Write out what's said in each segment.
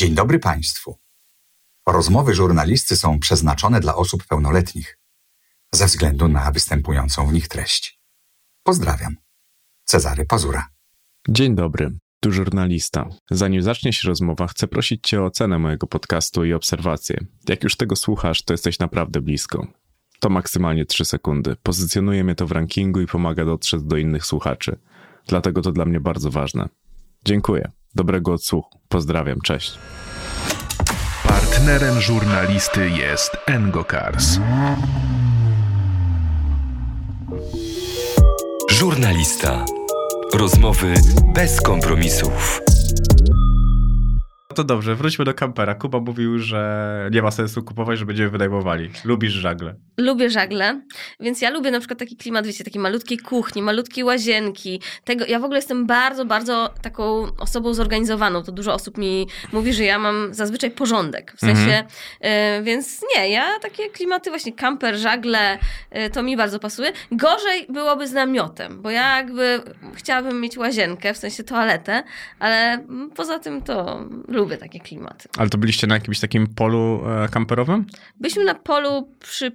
Dzień dobry Państwu. Rozmowy żurnalisty są przeznaczone dla osób pełnoletnich ze względu na występującą w nich treść. Pozdrawiam. Cezary Pazura. Dzień dobry, tu żurnalista. Zanim zacznie się rozmowa, chcę prosić Cię o ocenę mojego podcastu i obserwację. Jak już tego słuchasz, to jesteś naprawdę blisko. To maksymalnie 3 sekundy. Pozycjonuje mnie to w rankingu i pomaga dotrzeć do innych słuchaczy. Dlatego to dla mnie bardzo ważne. Dziękuję. Dobrego odsłuchu. Pozdrawiam. Cześć. Partnerem żurnalisty jest Engokars. Żurnalista. Rozmowy bez kompromisów. No to dobrze, wróćmy do kampera. Kuba mówił, że nie ma sensu kupować, że będziemy wynajmowali. Lubisz żagle. Lubię żagle, więc ja lubię na przykład taki klimat, wiecie, takiej malutkiej kuchni, malutkiej łazienki. Tego, ja w ogóle jestem bardzo, bardzo taką osobą zorganizowaną. To dużo osób mi mówi, że ja mam zazwyczaj porządek. W sensie, Mhm. y, więc nie, ja takie klimaty właśnie kamper, żagle, y, to mi bardzo pasuje. Gorzej byłoby z namiotem, bo ja jakby chciałabym mieć łazienkę, w sensie toaletę, ale poza tym to lubię takie klimaty. Ale to byliście na jakimś takim polu e, kamperowym? Byliśmy na polu przy,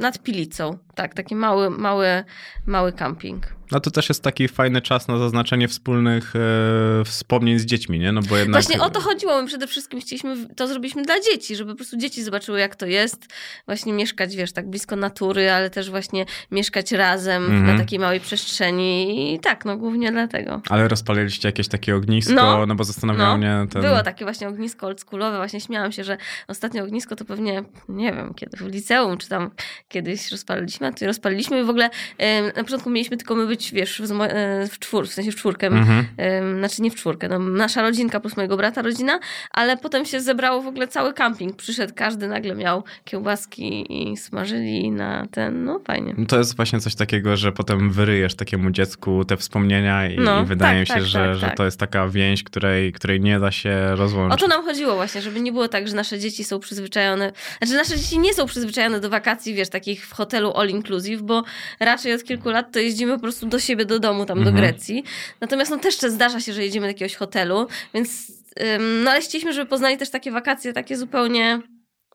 nad Pilicą. Tak, taki mały, mały, mały camping. No to też jest taki fajny czas na zaznaczenie wspólnych e, wspomnień z dziećmi, nie? No bo jednak... Właśnie o to chodziło. My przede wszystkim chcieliśmy, to zrobiliśmy dla dzieci, żeby po prostu dzieci zobaczyły, jak to jest. Właśnie mieszkać, wiesz, tak blisko natury, ale też właśnie mieszkać razem Mhm. na takiej małej przestrzeni. I tak, no głównie dlatego. Ale rozpaliliście jakieś takie ognisko, no, No. bo zastanawiało No, mnie ten... Było takie właśnie ognisko oldschoolowe. Właśnie śmiałam się, że ostatnie ognisko to pewnie, nie wiem, kiedy w liceum, czy tam kiedyś rozpaliliśmy, a to rozpaliliśmy i w ogóle em, na początku mieliśmy tylko my być, wiesz, w, e, w czwór, w sensie w czwórkę. Mhm. Znaczy nie w czwórkę, no, nasza rodzinka plus mojego brata rodzina, ale potem się zebrało w ogóle cały camping. Przyszedł, każdy nagle miał kiełbaski i smażyli na ten, no fajnie. No To jest właśnie coś takiego, że potem wyryjesz takiemu dziecku te wspomnienia i, No, i wydaje tak, mi się, tak, że, tak, że tak. to jest taka więź, której, której nie da się O rozłączyć. to nam chodziło właśnie, żeby nie było tak, że nasze dzieci są przyzwyczajone, znaczy nasze dzieci nie są przyzwyczajone do wakacji, wiesz, takich w hotelu all inclusive, bo raczej od kilku lat to jeździmy po prostu do siebie, do domu, tam Mhm. do Grecji. Natomiast no też zdarza się, że jedziemy do jakiegoś hotelu, więc no ale chcieliśmy, żeby poznali też takie wakacje, takie zupełnie,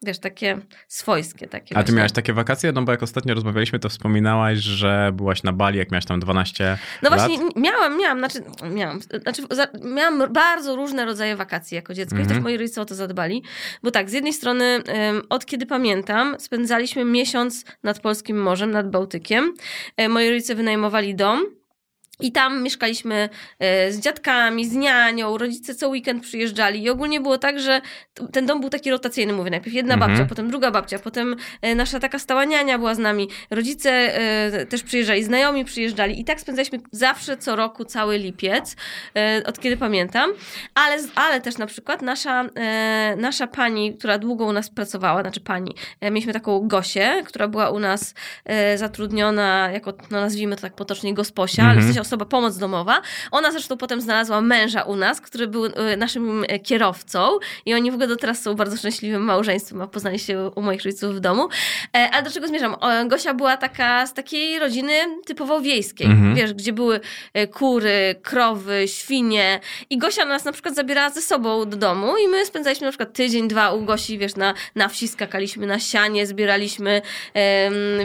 wiesz, takie swojskie. Takie A ty właśnie. miałaś takie wakacje? No bo jak ostatnio rozmawialiśmy, to wspominałaś, że byłaś na Bali, jak miałaś tam 12 No lat. właśnie, miałam, miałam, znaczy, miałam, znaczy miałam bardzo różne rodzaje wakacji jako dziecko i Mhm. też moi rodzice o to zadbali, bo tak, z jednej strony od kiedy pamiętam, spędzaliśmy miesiąc nad Polskim Morzem, nad Bałtykiem. E, moi rodzice wynajmowali dom. I tam mieszkaliśmy e, z dziadkami, z nianią, rodzice co weekend przyjeżdżali. I ogólnie było tak, że ten dom był taki rotacyjny, mówię, najpierw jedna Mhm. babcia, potem druga babcia, potem e, nasza taka stała niania była z nami, rodzice e, też przyjeżdżali, znajomi przyjeżdżali. I tak spędzaliśmy zawsze co roku cały lipiec, od kiedy pamiętam, ale, ale też na przykład nasza, nasza pani, która długo u nas pracowała, znaczy pani, mieliśmy taką Gosię, która była u nas zatrudniona jako, no nazwijmy to tak potocznie, gosposia, ale w Mhm. sensie osoba pomoc domowa. Ona zresztą potem znalazła męża u nas, który był e, naszym e, kierowcą i oni w ogóle do teraz są bardzo szczęśliwym małżeństwem, a poznali się u moich rodziców w domu. E, Ale do czego zmierzam? Gosia była taka z takiej rodziny typowo wiejskiej, Mhm. wiesz, gdzie były e, kury, krowy, świnie i Gosia nas na przykład zabierała ze sobą do domu i my spędzaliśmy na przykład tydzień, dwa u Gosi, wiesz, na, na wsi skakaliśmy na sianie, zbieraliśmy,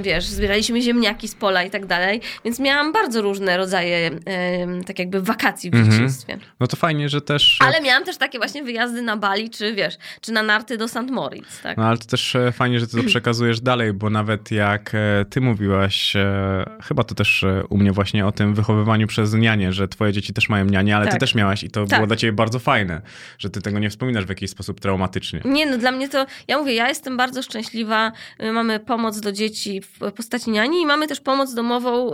wiesz, zbieraliśmy ziemniaki z pola i tak dalej, więc miałam bardzo różne rodzaje em, tak jakby wakacji w Mhm. dzieciństwie. No to fajnie, że też... Ale miałam też takie właśnie wyjazdy na Bali, czy wiesz, czy na narty do St. Moritz, tak? No ale to też e, fajnie, że ty to przekazujesz dalej, bo nawet jak e, ty mówiłaś, e, chyba to też e, u mnie właśnie o tym wychowywaniu przez nianie, że twoje dzieci też mają nianie, ale ty Tak. też miałaś i to Tak. było dla ciebie bardzo fajne, że ty tego nie wspominasz w jakiś sposób traumatycznie. Nie, no dla mnie to, ja mówię, ja jestem bardzo szczęśliwa. Mamy pomoc do dzieci w postaci niani i mamy też pomoc domową.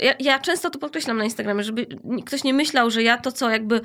Ja, ja często to podkreślam na Instagramie, żeby ktoś nie myślał, że ja to, co jakby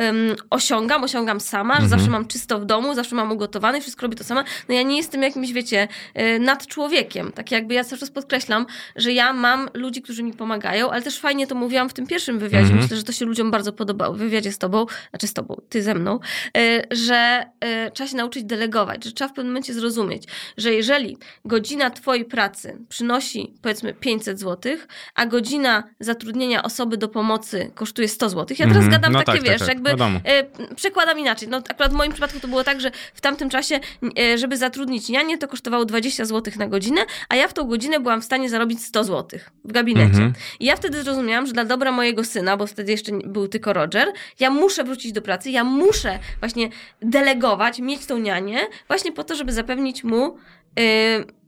em, osiągam, osiągam sama, że Mhm. zawsze mam czysto w domu, zawsze mam ugotowane wszystko robię to sama. No ja nie jestem jakimś, wiecie, y, nad człowiekiem. Tak jakby ja cały czas podkreślam, że ja mam ludzi, którzy mi pomagają, ale też fajnie to mówiłam w tym pierwszym wywiadzie. Mhm. Myślę, że to się ludziom bardzo podobało w wywiadzie z tobą, znaczy z tobą, ty ze mną, y, że y, trzeba się nauczyć delegować, że trzeba w pewnym momencie zrozumieć, że jeżeli godzina twojej pracy przynosi powiedzmy 500 zł, a godzina zatrudnienia osoby do pomocy kosztuje 100 zł. Ja teraz Mhm. gadam No takie, tak, tak, wiesz, tak. jakby wiadomo. e, przekładam inaczej. No akurat w moim przypadku to było tak, że w tamtym czasie, e, żeby zatrudnić nianię, to kosztowało 20 zł na godzinę, a ja w tą godzinę byłam w stanie zarobić 100 zł w gabinecie. Mhm. I ja wtedy zrozumiałam, że dla dobra mojego syna, bo wtedy jeszcze był tylko Roger, ja muszę wrócić do pracy, ja muszę właśnie delegować, mieć tą nianię, właśnie po to, żeby zapewnić mu yy,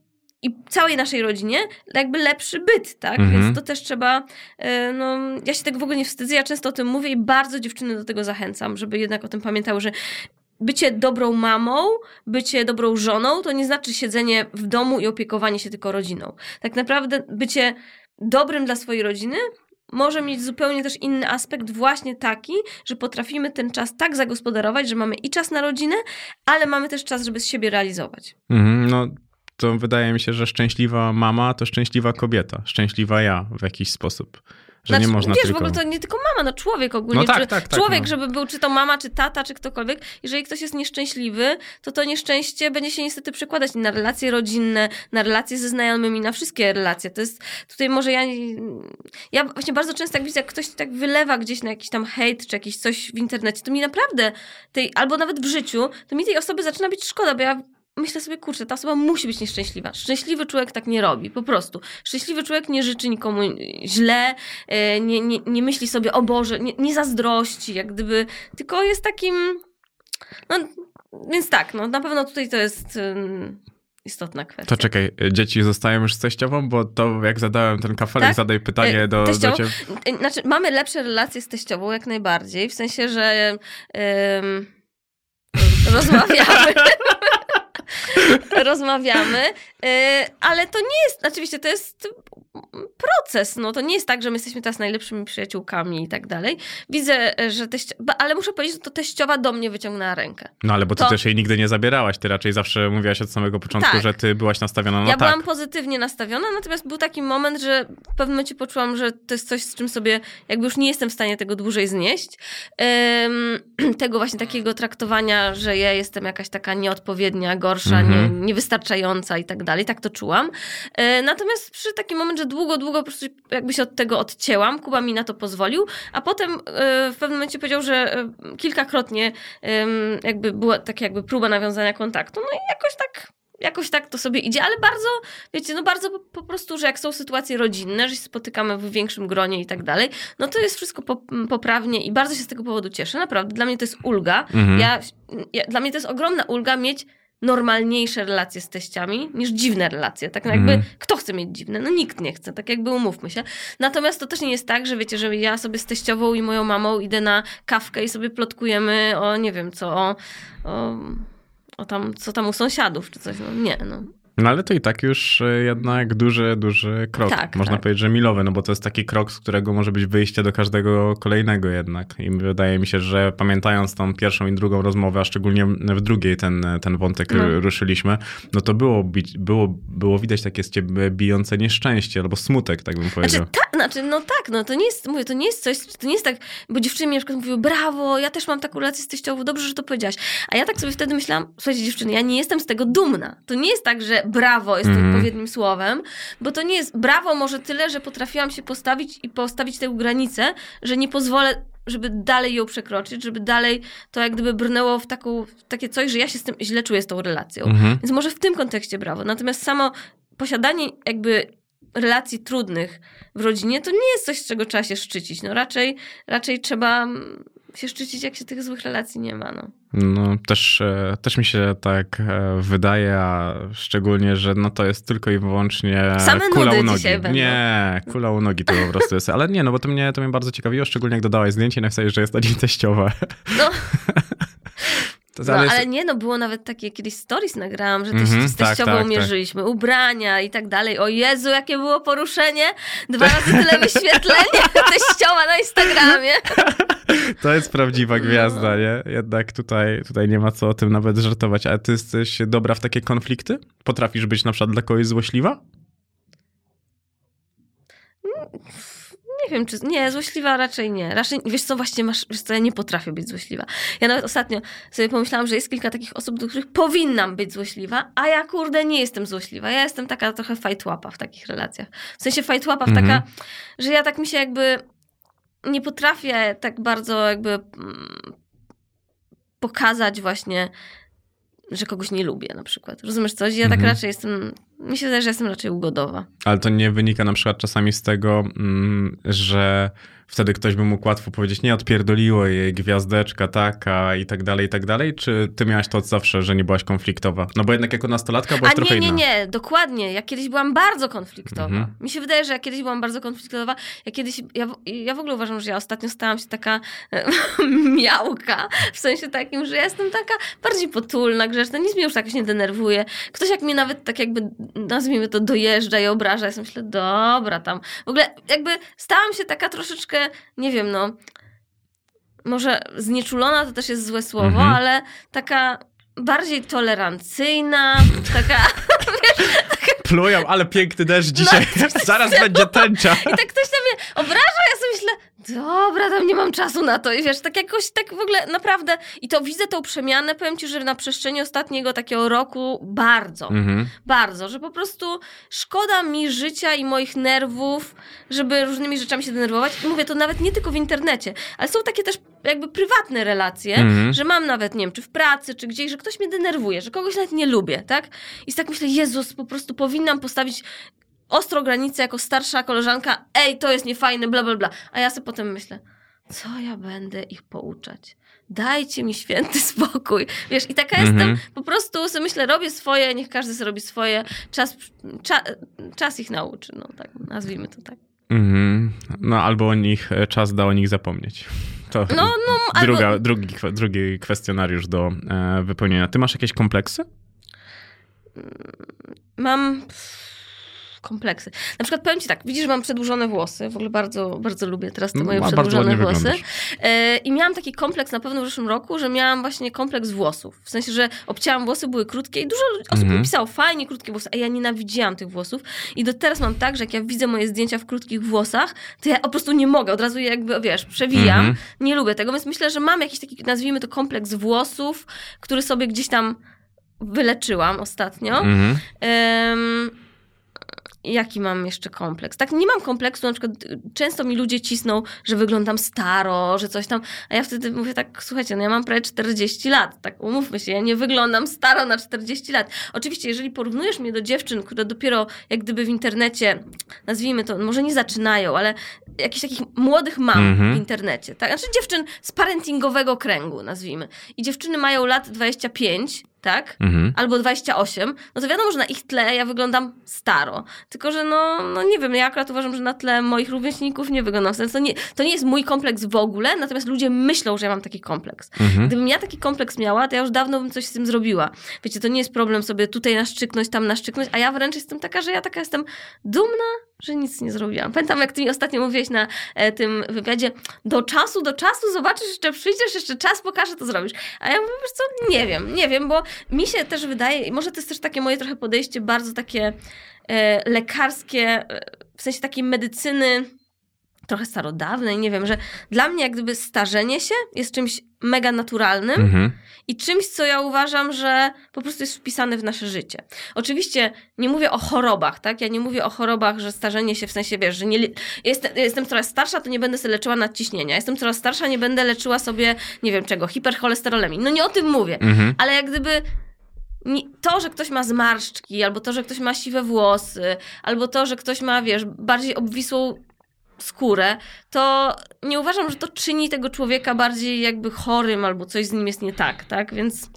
i całej naszej rodzinie jakby lepszy byt, tak? Mhm. Więc to też trzeba, yy, no, ja się tego w ogóle nie wstydzę, ja często o tym mówię i bardzo dziewczyny do tego zachęcam, żeby jednak o tym pamiętały, że bycie dobrą mamą, bycie dobrą żoną, to nie znaczy siedzenie w domu i opiekowanie się tylko rodziną. Tak naprawdę bycie dobrym dla swojej rodziny może mieć zupełnie też inny aspekt, właśnie taki, że potrafimy ten czas tak zagospodarować, że mamy i czas na rodzinę, ale mamy też czas, żeby z siebie realizować. Mhm, no to wydaje mi się, że szczęśliwa mama to szczęśliwa kobieta, szczęśliwa ja w jakiś sposób. Że nie można wiesz, tylko... w ogóle to nie tylko mama, no człowiek ogólnie. No tak, czy, tak, tak, człowiek, no. żeby był czy to mama, czy tata, czy ktokolwiek. Jeżeli ktoś jest nieszczęśliwy, to to nieszczęście będzie się niestety przekładać na relacje rodzinne, na relacje ze znajomymi, na wszystkie relacje. To jest, tutaj może ja, ja właśnie bardzo często jak widzę, jak ktoś tak wylewa gdzieś na jakiś tam hejt, czy jakiś coś w internecie, to mi naprawdę tej, albo nawet w życiu, to mi tej osoby zaczyna być szkoda, bo ja myślę sobie, kurczę, ta osoba musi być nieszczęśliwa. Szczęśliwy człowiek tak nie robi, po prostu. Szczęśliwy człowiek nie życzy nikomu źle, e, nie, nie, nie myśli sobie, o Boże, nie, nie zazdrości, jak gdyby, tylko jest takim, no, więc tak, no na pewno tutaj to jest istotna kwestia. To czekaj, dzieci zostają już z teściową, bo to jak zadałem ten kafelek, Tak? zadaj pytanie E, do, do ciebie. Znaczy, mamy lepsze relacje z teściową jak najbardziej, w sensie, że rozmawiamy. rozmawiamy, y, ale to nie jest, oczywiście to jest proces, no to nie jest tak, że my jesteśmy teraz najlepszymi przyjaciółkami i tak dalej. Widzę, że teścio... ale muszę powiedzieć, że to teściowa do mnie wyciągnęła rękę. No ale bo ty To- też jej nigdy nie zabierałaś, ty raczej zawsze mówiłaś od samego początku, Tak. że ty byłaś nastawiona na ja tak. byłam pozytywnie nastawiona, natomiast był taki moment, że w pewnym momencie poczułam, że to jest coś, z czym sobie jakby już nie jestem w stanie tego dłużej znieść. Tego właśnie takiego traktowania, że ja jestem jakaś taka nieodpowiednia, gorsza, Mhm. nie, niewystarczająca i tak dalej. Tak to czułam. E, natomiast przyszedł taki moment, że długo, długo po prostu jakby się od tego odcięłam. Kuba mi na to pozwolił, a potem e, w pewnym momencie powiedział, że e, kilkakrotnie jakby była taka jakby próba nawiązania kontaktu. No i jakoś tak jakoś tak to sobie idzie, ale bardzo, wiecie, no bardzo po, po prostu, że jak są sytuacje rodzinne, że się spotykamy w większym gronie i tak dalej, no to jest wszystko po, poprawnie i bardzo się z tego powodu cieszę. Naprawdę, dla mnie to jest ulga. Mhm. Ja, ja, dla mnie to jest ogromna ulga mieć normalniejsze relacje z teściami niż dziwne relacje. Tak jakby, Mhm. kto chce mieć dziwne? No nikt nie chce, tak jakby umówmy się. Natomiast to też nie jest tak, że wiecie, że ja sobie z teściową i moją mamą idę na kawkę i sobie plotkujemy o nie wiem co, o, o, o tam, co tam u sąsiadów czy coś. No nie, no. No ale to i tak już e, jednak duży, duży krok. Tak, Można tak. powiedzieć, że milowy, no bo to jest taki krok, z którego może być wyjście do każdego kolejnego jednak. I wydaje mi się, że pamiętając tą pierwszą i drugą rozmowę, a szczególnie w drugiej ten, ten wątek No. ruszyliśmy, no to było, było, było widać takie z ciebie bijące nieszczęście albo smutek, tak bym powiedział. Znaczy, tak, znaczy, no tak, no to nie jest, mówię, to nie jest coś, to nie jest tak, bo dziewczyny mi na przykład mówiły, brawo, ja też mam taką relację z teściową, dobrze, że to powiedziałaś. A ja tak sobie wtedy myślałam, słuchajcie dziewczyny, ja nie jestem z tego dumna. To nie jest tak, że brawo jest Mhm. odpowiednim słowem, bo to nie jest, brawo może tyle, że potrafiłam się postawić i postawić tę granicę, że nie pozwolę żeby dalej ją przekroczyć, żeby dalej to jak gdyby brnęło w, taką, w takie coś, że ja się z tym źle czuję z tą relacją. Mhm. Więc może w tym kontekście brawo. Natomiast samo posiadanie jakby relacji trudnych w rodzinie to nie jest coś, z czego trzeba się szczycić. No raczej, raczej trzeba mm, się szczycić, jak się tych złych relacji nie ma. No. No, też, e, też mi się tak e, wydaje, a szczególnie, że no to jest tylko i wyłącznie Same kula nudy u nogi. dzisiaj będą. Nie, kula u nogi to po prostu jest. Ale nie, no bo to mnie, to mnie bardzo ciekawiło, szczególnie jak dodałaś zdjęcie i napisałeś, że jest na dzień teściowe. No, No, jest- ale nie, no było nawet takie kiedyś stories nagrałam, że teś, Mhm, z tak, teściową tak, tak. mierzyliśmy, ubrania i tak dalej. O Jezu, jakie było poruszenie! Dwa razy tyle wyświetleń teściowa na Instagramie. To jest prawdziwa gwiazda, nie? Jednak tutaj, tutaj nie ma co o tym nawet żartować. Ale ty jesteś dobra w takie konflikty? Potrafisz być na przykład dla kogoś złośliwa? Nie wiem, czy. Nie, złośliwa raczej nie. Raczej, wiesz co, właśnie masz. Wiesz co, ja nie potrafię być złośliwa. Ja nawet ostatnio sobie pomyślałam, że jest kilka takich osób, do których powinnam być złośliwa, a ja kurde nie jestem złośliwa. Ja jestem taka trochę fajtłapa w takich relacjach. W sensie fajtłapa w Mhm. taka, że ja tak mi się jakby. nie potrafię tak bardzo jakby mm, pokazać właśnie, że kogoś nie lubię na przykład. Rozumiesz coś? Ja tak Mhm. raczej jestem, mi się wydaje, że jestem raczej ugodowa. Ale to nie wynika na przykład czasami z tego, mm, że wtedy ktoś by mógł łatwo powiedzieć, nie odpierdoliło jej gwiazdeczka taka i tak dalej, i tak dalej? Czy ty miałaś to od zawsze, że nie byłaś konfliktowa? No bo jednak jako nastolatka byłaś A trochę nie, nie, inna. nie, dokładnie. Ja kiedyś byłam bardzo konfliktowa. Mhm. Mi się wydaje, że ja kiedyś byłam bardzo konfliktowa. Ja kiedyś, ja, w- ja w ogóle uważam, że ja ostatnio stałam się taka miałka, w sensie takim, że ja jestem taka bardziej potulna, grzeczna, nic mnie już tak nie denerwuje. Ktoś jak mnie nawet tak jakby, nazwijmy to, dojeżdża i obraża, ja sobie myślę, dobra, tam. W ogóle jakby stałam się taka troszeczkę, nie wiem, no, może znieczulona to też jest złe słowo, Mhm. ale taka bardziej tolerancyjna, taka... Plują, ale piękny deszcz dzisiaj. Zaraz będzie tęcza. I tak ktoś na mnie obraża, ja sobie myślę, dobra, tam nie mam czasu na to. I wiesz, tak jakoś, tak w ogóle naprawdę. I to widzę tą przemianę, powiem ci, że na przestrzeni ostatniego takiego roku bardzo, Mhm. bardzo, że po prostu szkoda mi życia i moich nerwów, żeby różnymi rzeczami się denerwować. I mówię to nawet nie tylko w internecie, ale są takie też jakby prywatne relacje, Mhm. że mam nawet, nie wiem, czy w pracy, czy gdzieś, że ktoś mnie denerwuje, że kogoś nawet nie lubię, tak? I tak myślę, Jezus, po prostu powinnam postawić ostro granicę jako starsza koleżanka, ej, to jest niefajne, bla, bla, bla. A ja sobie potem myślę, co ja będę ich pouczać? Dajcie mi święty spokój. Wiesz, i taka Mhm. jestem, po prostu sobie myślę, robię swoje, niech każdy sobie robi swoje, czas, cza, czas ich nauczy, no tak, nazwijmy to tak. Mhm. No albo o nich, e, czas da o nich zapomnieć. To No, no, albo- druga, drugi, kwe- drugi kwestionariusz do e, wypełnienia. Ty masz jakieś kompleksy? Mam kompleksy. Na przykład powiem ci tak, widzisz, że mam przedłużone włosy. W ogóle bardzo, bardzo lubię teraz te moje No, bardzo przedłużone włosy. wyglądasz. E, I miałam taki kompleks na pewno w zeszłym roku, że miałam właśnie kompleks włosów. W sensie, że obcięłam włosy, były krótkie i dużo osób Mhm. mi pisało, fajnie krótkie włosy, a ja nienawidziłam tych włosów. I do teraz mam tak, że jak ja widzę moje zdjęcia w krótkich włosach, to ja po prostu nie mogę, od razu je jakby, wiesz, przewijam. Mhm. Nie lubię tego, więc myślę, że mam jakiś taki, nazwijmy to kompleks włosów, który sobie gdzieś tam wyleczyłam ostatnio. Mhm. Em, jaki mam jeszcze kompleks? Tak, nie mam kompleksu, na przykład y, często mi ludzie cisną, że wyglądam staro, że coś tam, a ja wtedy mówię tak, słuchajcie, no ja mam prawie 40 lat, tak umówmy się, ja nie wyglądam staro na 40 lat. Oczywiście, jeżeli porównujesz mnie do dziewczyn, które dopiero jak gdyby w internecie, nazwijmy to, może nie zaczynają, ale jakichś takich młodych mam Mhm. w internecie, tak? Znaczy dziewczyn z parentingowego kręgu, nazwijmy. I dziewczyny mają lat 25, tak? Mhm. albo 28, no to wiadomo, że na ich tle ja wyglądam staro. Tylko, że no, no nie wiem, ja akurat uważam, że na tle moich rówieśników nie wyglądam staro. To nie, to nie jest mój kompleks w ogóle, natomiast ludzie myślą, że ja mam taki kompleks. Mhm. Gdybym ja taki kompleks miała, to ja już dawno bym coś z tym zrobiła. Wiecie, to nie jest problem sobie tutaj naszczyknąć, tam naszczyknąć, a ja wręcz jestem taka, że ja taka jestem dumna, że nic nie zrobiłam. Pamiętam, jak ty mi ostatnio mówiłeś na e, tym wywiadzie, do czasu, do czasu zobaczysz, jeszcze przyjdziesz, jeszcze czas pokaże, to zrobisz. A ja mówię, wiesz co, nie wiem, nie wiem, bo mi się też wydaje, może to jest też takie moje trochę podejście bardzo takie e, lekarskie, e, w sensie takiej medycyny trochę starodawnej, nie wiem, że dla mnie jak gdyby starzenie się jest czymś mega naturalnym, Mhm. i czymś, co ja uważam, że po prostu jest wpisane w nasze życie. Oczywiście nie mówię o chorobach, tak? Ja nie mówię o chorobach, że starzenie się w sensie, wiesz, że nie, jestem, jestem coraz starsza, to nie będę sobie leczyła nadciśnienia. Jestem coraz starsza, nie będę leczyła sobie, nie wiem czego, hipercholesterolemii. No nie o tym mówię. Mhm. Ale jak gdyby to, że ktoś ma zmarszczki, albo to, że ktoś ma siwe włosy, albo to, że ktoś ma, wiesz, bardziej obwisłą skórę, to nie uważam, że to czyni tego człowieka bardziej jakby chorym, albo coś z nim jest nie tak, tak? Więc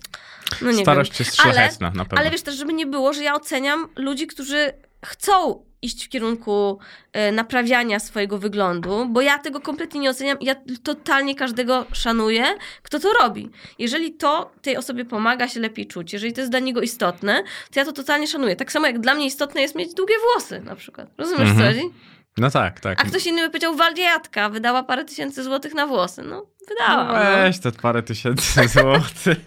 no nie Starość wiem. jest szlachetna, na pewno. Ale wiesz też, żeby nie było, że ja oceniam ludzi, którzy chcą iść w kierunku e, naprawiania swojego wyglądu, bo ja tego kompletnie nie oceniam. Ja totalnie każdego szanuję, kto to robi. Jeżeli to tej osobie pomaga się lepiej czuć, jeżeli to jest dla niego istotne, to ja to totalnie szanuję. Tak samo jak dla mnie istotne jest mieć długie włosy na przykład. Rozumiesz, Mhm. co chodzi? No tak, tak. A ktoś inny by powiedział, wariatka, wydała parę tysięcy złotych na włosy. No, wydała. No No, weź te parę tysięcy złotych.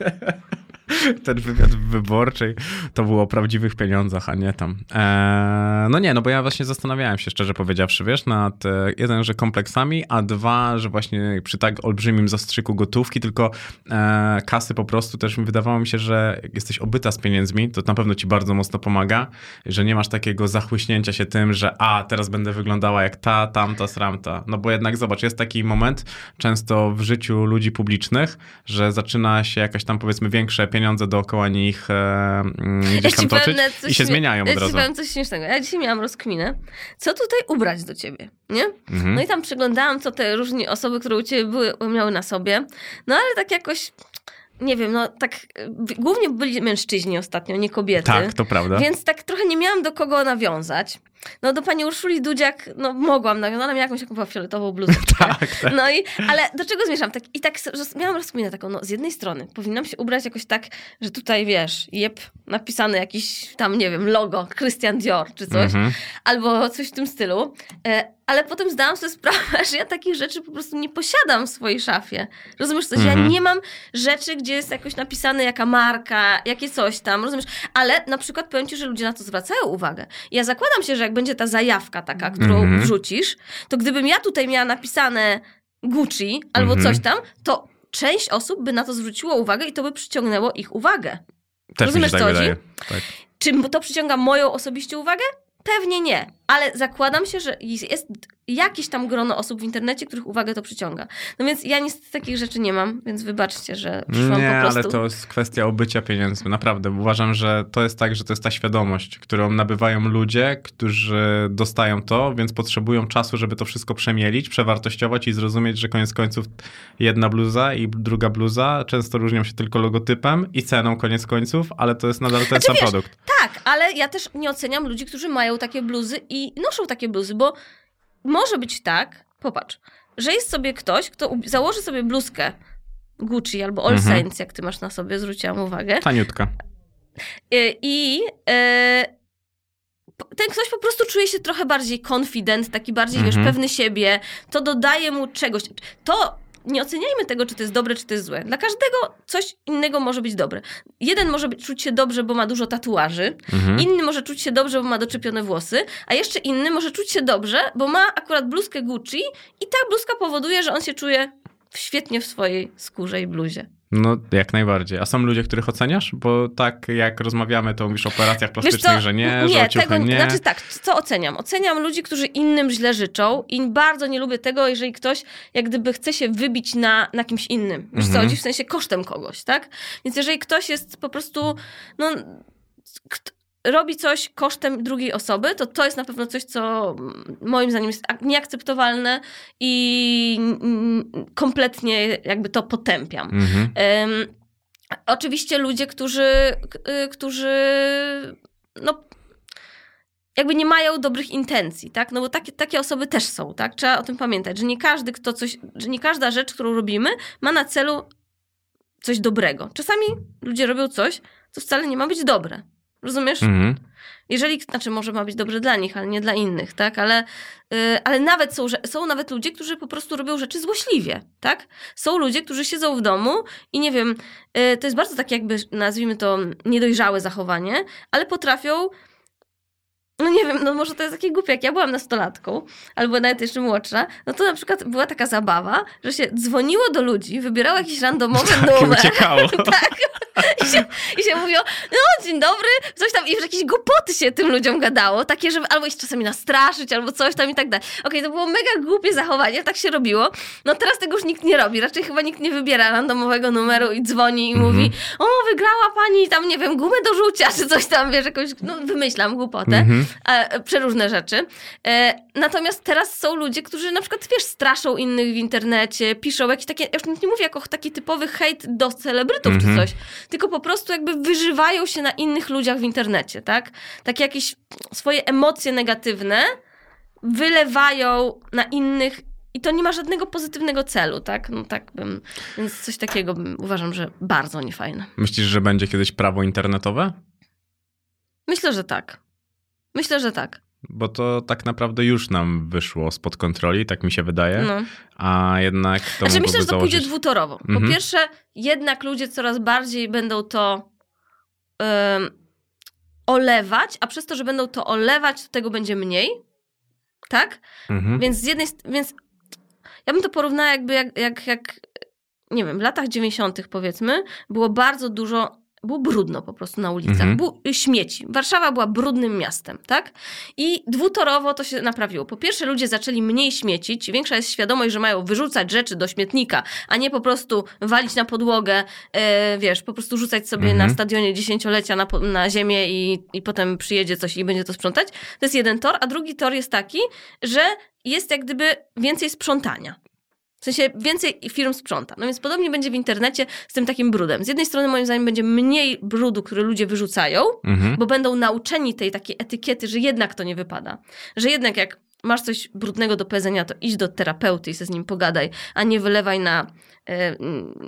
ten wywiad wyborczy to było o prawdziwych pieniądzach, a nie tam. Eee, no nie, no bo ja właśnie zastanawiałem się, szczerze powiedziawszy, wiesz, nad e, jeden, że kompleksami, a dwa, że właśnie przy tak olbrzymim zastrzyku gotówki, tylko e, kasy po prostu też wydawało mi się, że jesteś obyta z pieniędzmi, to na pewno ci bardzo mocno pomaga, że nie masz takiego zachłyśnięcia się tym, że a, teraz będę wyglądała jak ta, tamta, sramta. No bo jednak zobacz, jest taki moment często w życiu ludzi publicznych, że zaczyna się jakaś tam powiedzmy większe pieniądze dookoła nich e, mm, gdzieś tam toczyć i się zmieniają ja od razu. powiem coś śmiesznego. Ja dzisiaj miałam rozkminę, co tutaj ubrać do ciebie, nie? Mhm. No i tam przeglądałam, co te różne osoby, które u ciebie były, miały na sobie. No ale tak jakoś, nie wiem, no tak, e, głównie byli mężczyźni ostatnio, nie kobiety. Tak, to prawda. Więc tak trochę nie miałam do kogo nawiązać. No do pani Urszuli Dudziak, no mogłam nawiązać, ona miała jakąś taką fioletową bluzeczkę. Tak, tak. No i, ale do czego zmierzam? Tak, I tak miałam rozkminę taką, no z jednej strony powinnam się ubrać jakoś tak, że tutaj wiesz, jeb, napisane jakiś tam, nie wiem, logo, Christian Dior czy coś, Mhm. albo coś w tym stylu. E, ale potem zdałam sobie sprawę, że ja takich rzeczy po prostu nie posiadam w swojej szafie. Rozumiesz coś? Ja Mhm. nie mam rzeczy, gdzie jest jakoś napisane jaka marka, jakie coś tam, rozumiesz? Ale na przykład powiem ci, że ludzie na to zwracają uwagę. Ja zakładam się, że jak będzie ta zajawka taka, którą Mhm. wrzucisz, to gdybym ja tutaj miała napisane Gucci albo Mhm. coś tam, to część osób by na to zwróciło uwagę i to by przyciągnęło ich uwagę. Też Rozumiesz, mi się co tak chodzi? Tak. Czy to przyciąga moją osobiście uwagę? Pewnie nie, ale zakładam się, że jest jakieś tam grono osób w internecie, których uwagę to przyciąga. No więc ja niestety takich rzeczy nie mam, więc wybaczcie, że przyszłam Nie, po prostu. ale to jest kwestia obycia pieniędzmi. Naprawdę. Uważam, że to jest tak, że to jest ta świadomość, którą nabywają ludzie, którzy dostają to, więc potrzebują czasu, żeby to wszystko przemielić, przewartościować i zrozumieć, że koniec końców jedna bluza i druga bluza często różnią się tylko logotypem i ceną koniec końców, ale to jest nadal ten Znaczy, sam wiesz, produkt. Tak, ale ja też nie oceniam ludzi, którzy mają takie bluzy i noszą takie bluzy, bo może być tak, popatrz, że jest sobie ktoś, kto założy sobie bluzkę Gucci albo All Mhm. Saints, jak ty masz na sobie, zwróciłam uwagę. Taniutka. Y, I e, p- ten ktoś po prostu czuje się trochę bardziej confident, taki bardziej, wiesz, Mhm. pewny siebie. To dodaje mu czegoś. To nie oceniajmy tego, czy to jest dobre, czy to jest złe. Dla każdego coś innego może być dobre. Jeden może być, czuć się dobrze, bo ma dużo tatuaży, Mhm. inny może czuć się dobrze, bo ma doczepione włosy, a jeszcze inny może czuć się dobrze, bo ma akurat bluzkę Gucci i ta bluzka powoduje, że on się czuje świetnie w swojej skórze i bluzie. No, jak najbardziej. A są ludzie, których oceniasz? Bo tak jak rozmawiamy, to mówisz o operacjach plastycznych, że nie, że o ciuchy tego, nie. Znaczy tak, co oceniam? Oceniam ludzi, którzy innym źle życzą i bardzo nie lubię tego, jeżeli ktoś jak gdyby chce się wybić na, na kimś innym. Wiesz co Mhm. chodzi? W sensie kosztem kogoś, tak? Więc jeżeli ktoś jest po prostu, no... kt- robi coś kosztem drugiej osoby, to to jest na pewno coś, co moim zdaniem jest ak- nieakceptowalne i kompletnie jakby to potępiam. Mhm. Em, oczywiście ludzie, którzy, y, którzy no, jakby nie mają dobrych intencji, tak? No bo takie, takie osoby też są, tak? Trzeba o tym pamiętać, że nie każdy, kto coś, że nie każda rzecz, którą robimy, ma na celu coś dobrego. Czasami ludzie robią coś, co wcale nie ma być dobre. Rozumiesz? Mhm. Jeżeli, znaczy może ma być dobrze dla nich, ale nie dla innych, tak? Ale, y, ale nawet są, są nawet ludzie, którzy po prostu robią rzeczy złośliwie, tak? Są ludzie, którzy siedzą w domu i nie wiem, y, to jest bardzo takie jakby, nazwijmy to, niedojrzałe zachowanie, ale potrafią no nie wiem, no może to jest takie głupie, jak ja byłam nastolatką, albo nawet jeszcze młodsza, no to na przykład była taka zabawa, że się dzwoniło do ludzi, wybierało jakiś randomowy Tak, numer. tak. I się, I się mówiło, no dzień dobry, coś tam, i że jakieś głupoty się tym ludziom gadało, takie, żeby albo ich czasami nastraszyć, albo coś tam i tak dalej. Okej, to było mega głupie zachowanie, tak się robiło. No teraz tego już nikt nie robi, raczej chyba nikt nie wybiera randomowego numeru i dzwoni i Mhm. mówi, o wygrała pani tam, nie wiem, gumę do rzucia, czy coś tam, wiesz, jakąś, no wymyślam głupotę Mhm. e, przeróżne rzeczy. E, natomiast teraz są ludzie, którzy na przykład, wiesz, straszą innych w internecie, piszą jakieś takie, ja już nie mówię jako taki typowy hejt do celebrytów Mhm. czy coś, tylko po prostu jakby wyżywają się na innych ludziach w internecie, tak? Takie jakieś swoje emocje negatywne wylewają na innych i to nie ma żadnego pozytywnego celu, tak? No tak bym, więc coś takiego bym, uważam, że bardzo niefajne. Myślisz, że będzie kiedyś prawo internetowe? Myślę, że tak. Myślę, że tak. Bo to tak naprawdę już nam wyszło spod kontroli, tak mi się wydaje. No. A jednak to Znaczy myślę, że to założyć... pójdzie dwutorowo. Po Mhm. pierwsze, jednak ludzie coraz bardziej będą to em, olewać, a przez to, że będą to olewać, to tego będzie mniej. Tak? Mhm. Więc z jednej więc ja bym to porównała jakby jak, jak, jak nie wiem, w latach 90. powiedzmy, było bardzo dużo, było brudno po prostu na ulicach, Mhm. było śmieci. Warszawa była brudnym miastem, tak? I dwutorowo to się naprawiło. Po pierwsze ludzie zaczęli mniej śmiecić, większa jest świadomość, że mają wyrzucać rzeczy do śmietnika, a nie po prostu walić na podłogę, e, wiesz, po prostu rzucać sobie Mhm. na stadionie dziesięciolecia na, na ziemię i, i potem przyjedzie coś i będzie to sprzątać. To jest jeden tor, a drugi tor jest taki, że jest jak gdyby więcej sprzątania. W sensie więcej firm sprząta. No więc podobnie będzie w internecie z tym takim brudem. Z jednej strony moim zdaniem będzie mniej brudu, który ludzie wyrzucają, Mhm. bo będą nauczeni tej takiej etykiety, że jednak to nie wypada. Że jednak jak masz coś brudnego do powiedzenia, to idź do terapeuty i se z nim pogadaj, a nie wylewaj na e,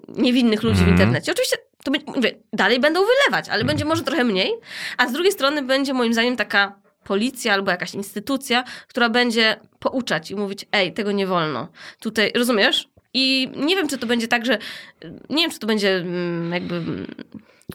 niewinnych ludzi w Mhm. internecie. Oczywiście to będzie, mówię, dalej będą wylewać, ale będzie może trochę mniej, a z drugiej strony będzie moim zdaniem taka policja albo jakaś instytucja, która będzie pouczać i mówić, ej, tego nie wolno. Tutaj, rozumiesz? I nie wiem, czy to będzie tak, że nie wiem, czy to będzie mm, jakby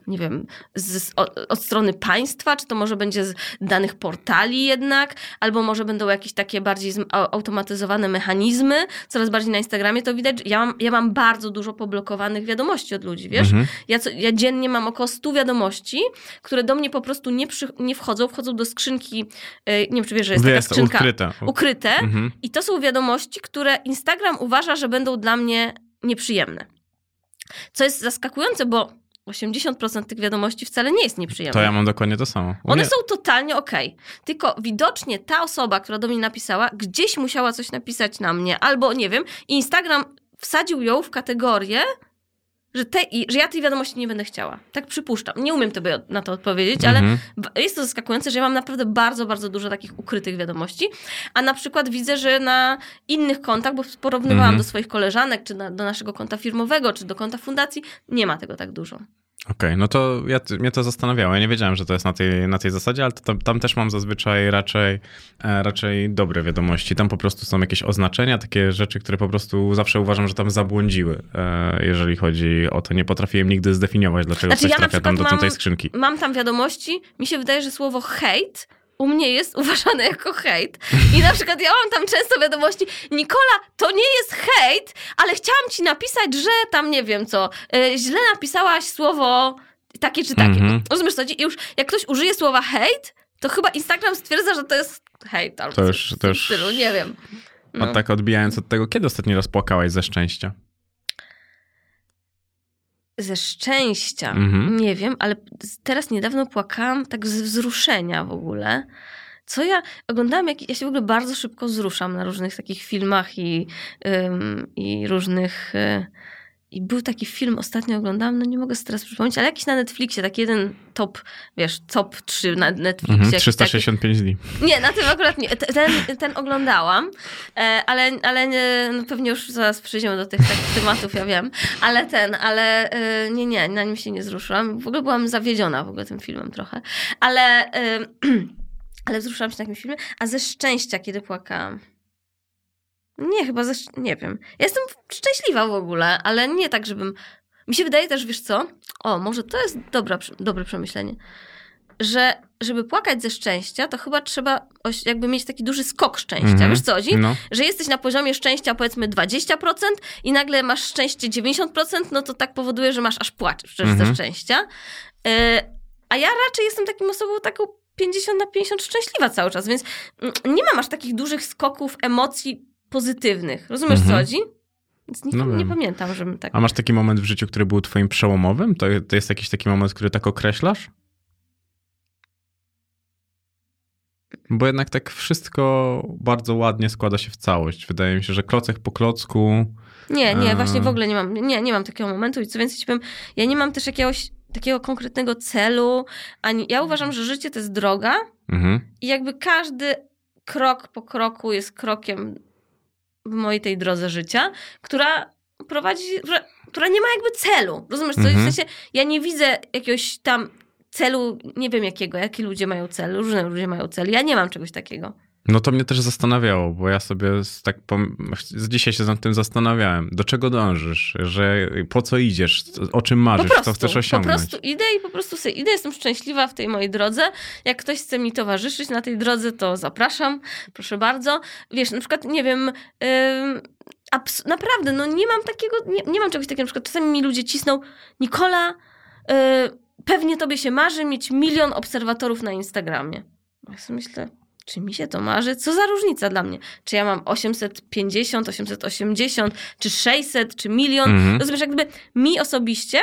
nie wiem, z, z, o- od strony państwa, czy to może będzie z danych portali jednak, albo może będą jakieś takie bardziej automatyzowane mechanizmy. Coraz bardziej na Instagramie to widać. Ja mam, ja mam bardzo dużo poblokowanych wiadomości od ludzi, wiesz? Mhm. Ja, co, ja dziennie mam około 100 wiadomości, które do mnie po prostu nie, przy, nie wchodzą, wchodzą do skrzynki, e, nie wiem, czy wiesz, że jest taka Jest skrzynka ukryte. ukryte Mhm. i to są wiadomości, które Instagram uważa, że będą dla mnie nieprzyjemne. Co jest zaskakujące, bo 80% tych wiadomości wcale nie jest nieprzyjemne. To ja mam dokładnie to samo. U One mnie- są totalnie okej. Tylko widocznie ta osoba, która do mnie napisała, gdzieś musiała coś napisać na mnie, albo nie wiem, Instagram wsadził ją w kategorię, że, te, że ja tej wiadomości nie będę chciała. Tak przypuszczam. Nie umiem tobie na to odpowiedzieć, ale Mhm. jest to zaskakujące, że ja mam naprawdę bardzo, bardzo dużo takich ukrytych wiadomości. A na przykład widzę, że na innych kontach, bo porównywałam Mhm. do swoich koleżanek, czy na, do naszego konta firmowego, czy do konta fundacji, nie ma tego tak dużo. Okej, no to ja, mnie to zastanawiało. Ja nie wiedziałem, że to jest na tej, na tej zasadzie, ale tam, tam też mam zazwyczaj raczej, e, raczej dobre wiadomości. Tam po prostu są jakieś oznaczenia, takie rzeczy, które po prostu zawsze uważam, że tam zabłądziły, e, jeżeli chodzi o to. Nie potrafiłem nigdy zdefiniować, dlaczego Znaczy, coś ja trafia tam do przykład tej mam- skrzynki. Mam tam wiadomości, mi się wydaje, że słowo hejt u mnie jest uważane jako hejt. I na przykład ja mam tam często wiadomości, Nikola, to nie jest hejt, ale chciałam ci napisać, że tam nie wiem co, y, źle napisałaś słowo takie czy takie. Mhm. Rozumiesz co? I już jak ktoś użyje słowa hejt, to chyba Instagram stwierdza, że to jest hejt albo To coś stylu, nie wiem. No. A tak odbijając od tego, kiedy ostatni raz płakałaś ze szczęścia? Ze szczęścia. Mhm. Nie wiem, ale teraz niedawno płakałam tak z wzruszenia w ogóle. Co ja oglądałam, jak ja się w ogóle bardzo szybko wzruszam na różnych takich filmach i, ym, i różnych. Y, I był taki film, ostatnio oglądałam, no nie mogę sobie teraz przypomnieć, ale jakiś na Netflixie, taki jeden top, wiesz, top 3 na Netflixie. Mhm, jakiś taki- 365 dni. nie, na tym akurat nie. Te- Ten, ten oglądałam, e, ale, ale nie, no pewnie już zaraz przejdziemy do tych takich tematów, ja wiem. Ale ten, ale e, nie, nie, na nim się nie wzruszyłam. W ogóle byłam zawiedziona w ogóle tym filmem trochę. Ale, e, ale wzruszyłam się na takim filmie. A ze szczęścia, kiedy płakałam. Nie, chyba ze, szcz- nie wiem. Ja jestem szczęśliwa w ogóle, ale nie tak, żebym... Mi się wydaje też, wiesz co? O, może to jest dobra, dobre przemyślenie że żeby płakać ze szczęścia, to chyba trzeba jakby mieć taki duży skok szczęścia. Mhm. Wiesz co chodzi? No. Że jesteś na poziomie szczęścia powiedzmy 20% i nagle masz szczęście 90%, no to tak powoduje, że masz aż płaczesz przecież Mhm. ze szczęścia. Y, a ja raczej jestem takim osobą taką 50 na 50 szczęśliwa cały czas, więc nie mam aż takich dużych skoków emocji pozytywnych. Rozumiesz co Mhm. chodzi? Więc nie, No nie pamiętam, żebym tak... A masz taki moment w życiu, który był twoim przełomowym? To, to jest jakiś taki moment, który tak określasz? Bo jednak tak wszystko bardzo ładnie składa się w całość. Wydaje mi się, że klocek po klocku. Nie, nie, A. właśnie w ogóle nie mam, nie, nie mam takiego momentu i co więcej ci powiem, ja nie mam też jakiegoś takiego konkretnego celu, ani ja uważam, że życie to jest droga Mhm. i jakby każdy krok po kroku jest krokiem w mojej tej drodze życia, która prowadzi, która, która nie ma jakby celu. Rozumiesz co? Mhm. W sensie ja nie widzę jakiegoś tam celu, nie wiem jakiego, jakie ludzie mają cel, różne ludzie mają cel. Ja nie mam czegoś takiego. No to mnie też zastanawiało, bo ja sobie z, tak z dzisiaj się nad tym zastanawiałem. Do czego dążysz? Że po co idziesz? O czym marzysz? Po prostu, co chcesz po osiągnąć? prostu idę i po prostu sobie idę, jestem szczęśliwa w tej mojej drodze. Jak ktoś chce mi towarzyszyć na tej drodze, to zapraszam, proszę bardzo. Wiesz, na przykład, nie wiem... Ym, abs- naprawdę, no nie mam takiego, nie, nie mam czegoś takiego, na przykład czasami mi ludzie cisną, Nikola, y, pewnie tobie się marzy mieć milion obserwatorów na Instagramie. Ja sobie myślę, czy mi się to marzy? Co za różnica dla mnie? Czy ja mam 850, 880, czy 600, czy milion? Mhm. Rozumiesz, jak gdyby mi osobiście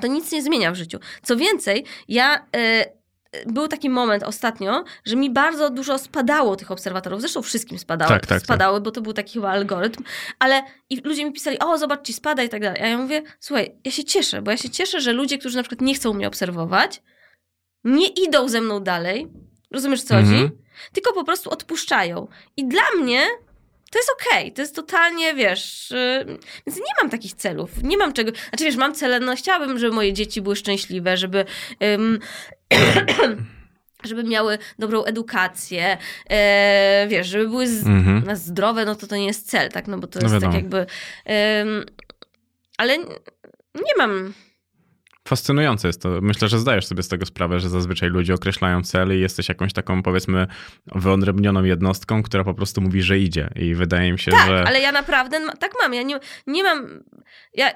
to nic nie zmienia w życiu. Co więcej, ja... y, był taki moment ostatnio, że mi bardzo dużo spadało tych obserwatorów. Zresztą wszystkim spadało, Tak, tak, tak. spadały, bo to był taki chyba algorytm. Ale i ludzie mi pisali, o zobacz, ci spada i tak dalej. A ja mówię, słuchaj, ja się cieszę, bo ja się cieszę, że ludzie, którzy na przykład nie chcą mnie obserwować, nie idą ze mną dalej. Rozumiesz, co Mhm. chodzi? Tylko po prostu odpuszczają. I dla mnie to jest okej, to jest totalnie, wiesz, yy, więc nie mam takich celów, nie mam czego, znaczy wiesz, mam cele, no chciałabym, żeby moje dzieci były szczęśliwe, żeby, ym, żeby miały dobrą edukację, e, wiesz, żeby były z, Mhm. zdrowe, no to to nie jest cel, tak, no bo to No jest wiadomo. tak jakby, ym, ale nie mam, Fascynujące jest to. Myślę, że zdajesz sobie z tego sprawę, że zazwyczaj ludzie określają cele i jesteś jakąś taką, powiedzmy, wyodrębnioną jednostką, która po prostu mówi, że idzie. I wydaje mi się, tak, że. ale ja naprawdę tak mam, ja nie, nie mam, ja,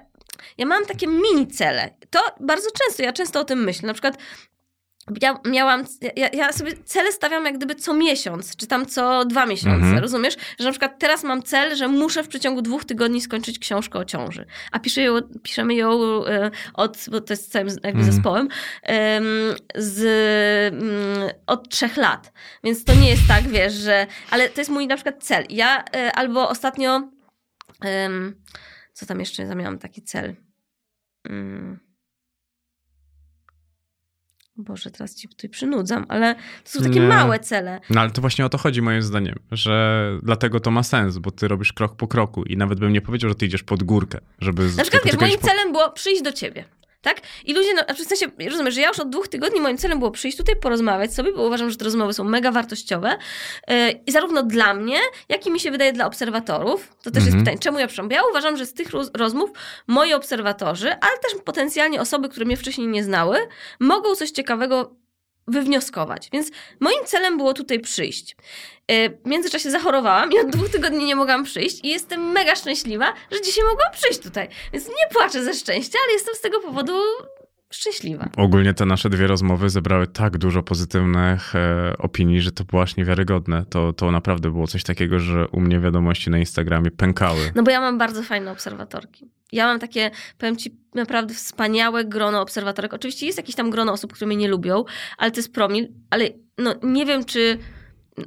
ja mam takie mini cele, to bardzo często, ja często o tym myślę, na przykład ja miałam, ja, ja sobie cele stawiam jak gdyby co miesiąc, czy tam co dwa miesiące, Mhm. rozumiesz? Że na przykład teraz mam cel, że muszę w przeciągu dwóch tygodni skończyć książkę o ciąży. A piszę ją, piszemy ją e, od, bo to jest całym jakby Mhm. zespołem, em, z, mm, od trzech lat. Więc to nie jest tak, wiesz, że, ale to jest mój na przykład cel. Ja e, albo ostatnio, co tam jeszcze miałam taki cel? Mm. Boże, teraz ci tutaj przynudzam, ale to są takie Nie. małe cele. No ale to właśnie o to chodzi moim zdaniem, że dlatego to ma sens, bo ty robisz krok po kroku i nawet bym nie powiedział, że ty idziesz pod górkę, żeby... Na przykład, wiesz, moim po- celem było przyjść do ciebie. Tak? I ludzie, no, w sensie, rozumiesz, że ja już od dwóch tygodni moim celem było przyjść tutaj, porozmawiać sobie, bo uważam, że te rozmowy są mega wartościowe. Yy, I zarówno dla mnie, jak i mi się wydaje dla obserwatorów. To też jest Mhm. pytanie, czemu ja przyszłam? Ja uważam, że z tych roz- rozmów moi obserwatorzy, ale też potencjalnie osoby, które mnie wcześniej nie znały, mogą coś ciekawego wywnioskować. Więc moim celem było tutaj przyjść. Yy, W międzyczasie zachorowałam i od dwóch tygodni nie mogłam przyjść i jestem mega szczęśliwa, że dzisiaj mogłam przyjść tutaj. Więc nie płaczę ze szczęścia, ale jestem z tego powodu szczęśliwa. Ogólnie te nasze dwie rozmowy zebrały tak dużo pozytywnych e, opinii, że to było aż niewiarygodne. To, to naprawdę było coś takiego, że u mnie wiadomości na Instagramie pękały. No bo ja mam bardzo fajne obserwatorki. Ja mam takie, powiem ci, naprawdę wspaniałe grono obserwatorek. Oczywiście jest jakieś tam grono osób, które mnie nie lubią, ale to jest promil, ale no nie wiem, czy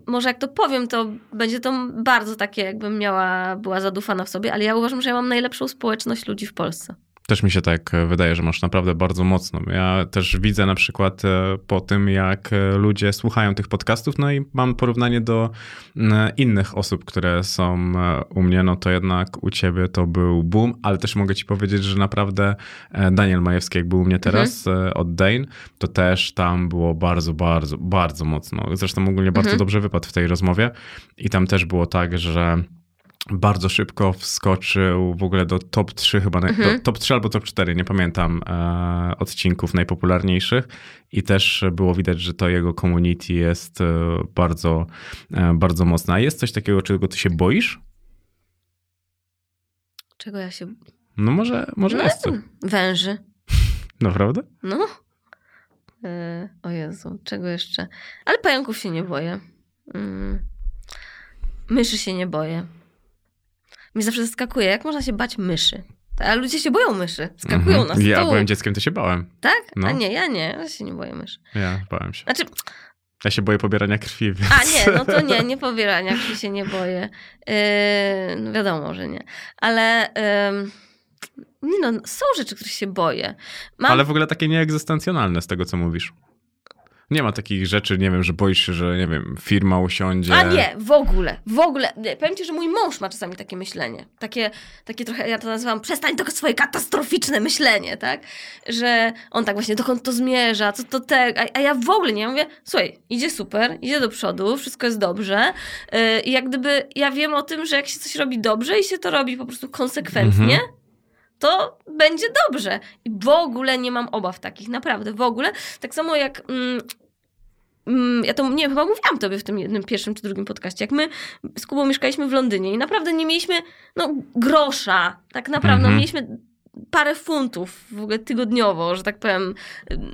może jak to powiem, to będzie to bardzo takie, jakbym miała, była zadufana w sobie, ale ja uważam, że ja mam najlepszą społeczność ludzi w Polsce. Też mi się tak e, wydaje, że masz naprawdę bardzo mocną. Ja też widzę na przykład e, po tym, jak e, ludzie słuchają tych podcastów, no i mam porównanie do innych osób, które są u mnie, no to jednak u ciebie to był boom, ale też mogę ci powiedzieć, że naprawdę Daniel Majewski, jak był u mnie teraz e, od Dane, to też tam było bardzo, bardzo, bardzo mocno. Zresztą ogólnie bardzo Mhm. dobrze wypadł w tej rozmowie i tam też było tak, że bardzo szybko wskoczył w ogóle do top 3 chyba, Mhm. do, top 3 albo top 4, nie pamiętam e, odcinków najpopularniejszych i też było widać, że to jego community jest e, bardzo, e, bardzo mocne. A jest coś takiego, czego ty się boisz? Czego ja się... No może, może no, jest. Węży. Naprawdę? No. E, o Jezu, czego jeszcze? Ale pająków się nie boję. Mm. Myszy się nie boję. Mnie zawsze zaskakuje, jak można się bać myszy. A ludzie się boją myszy. Skakują Mhm. na stół. Ja byłem dzieckiem, to się bałem. Tak? No. A nie, ja nie. Ja się nie boję myszy. Ja bałem się. Znaczy, Ja się boję pobierania krwi, więc... a nie, no to nie, nie pobierania krwi się nie boję. Yy, no wiadomo, że nie. Ale ym, nie no, są rzeczy, których się boję. Mam Ale w ogóle takie nieegzystencjonalne z tego, co mówisz. Nie ma takich rzeczy, nie wiem, że boisz się, że nie wiem, firma usiądzie. A nie, w ogóle, w ogóle. Powiem ci, że mój mąż ma czasami takie myślenie. Takie, takie trochę, ja to nazywam, przestań to swoje katastroficzne myślenie, tak? Że on tak właśnie, dokąd to zmierza, co to te... A, a ja w ogóle nie, ja mówię, słuchaj, idzie super, idzie do przodu, wszystko jest dobrze. Yy, I jak gdyby, ja wiem o tym, że jak się coś robi dobrze i się to robi po prostu konsekwentnie, to będzie dobrze. I w ogóle nie mam obaw takich, naprawdę, w ogóle. Tak samo jak... Mm, mm, ja to nie chyba mówiłam tobie w tym jednym pierwszym czy drugim podcaście, jak my z Kubą mieszkaliśmy w Londynie i naprawdę nie mieliśmy no, grosza, tak naprawdę, no, Mhm. mieliśmy parę funtów w ogóle tygodniowo, że tak powiem,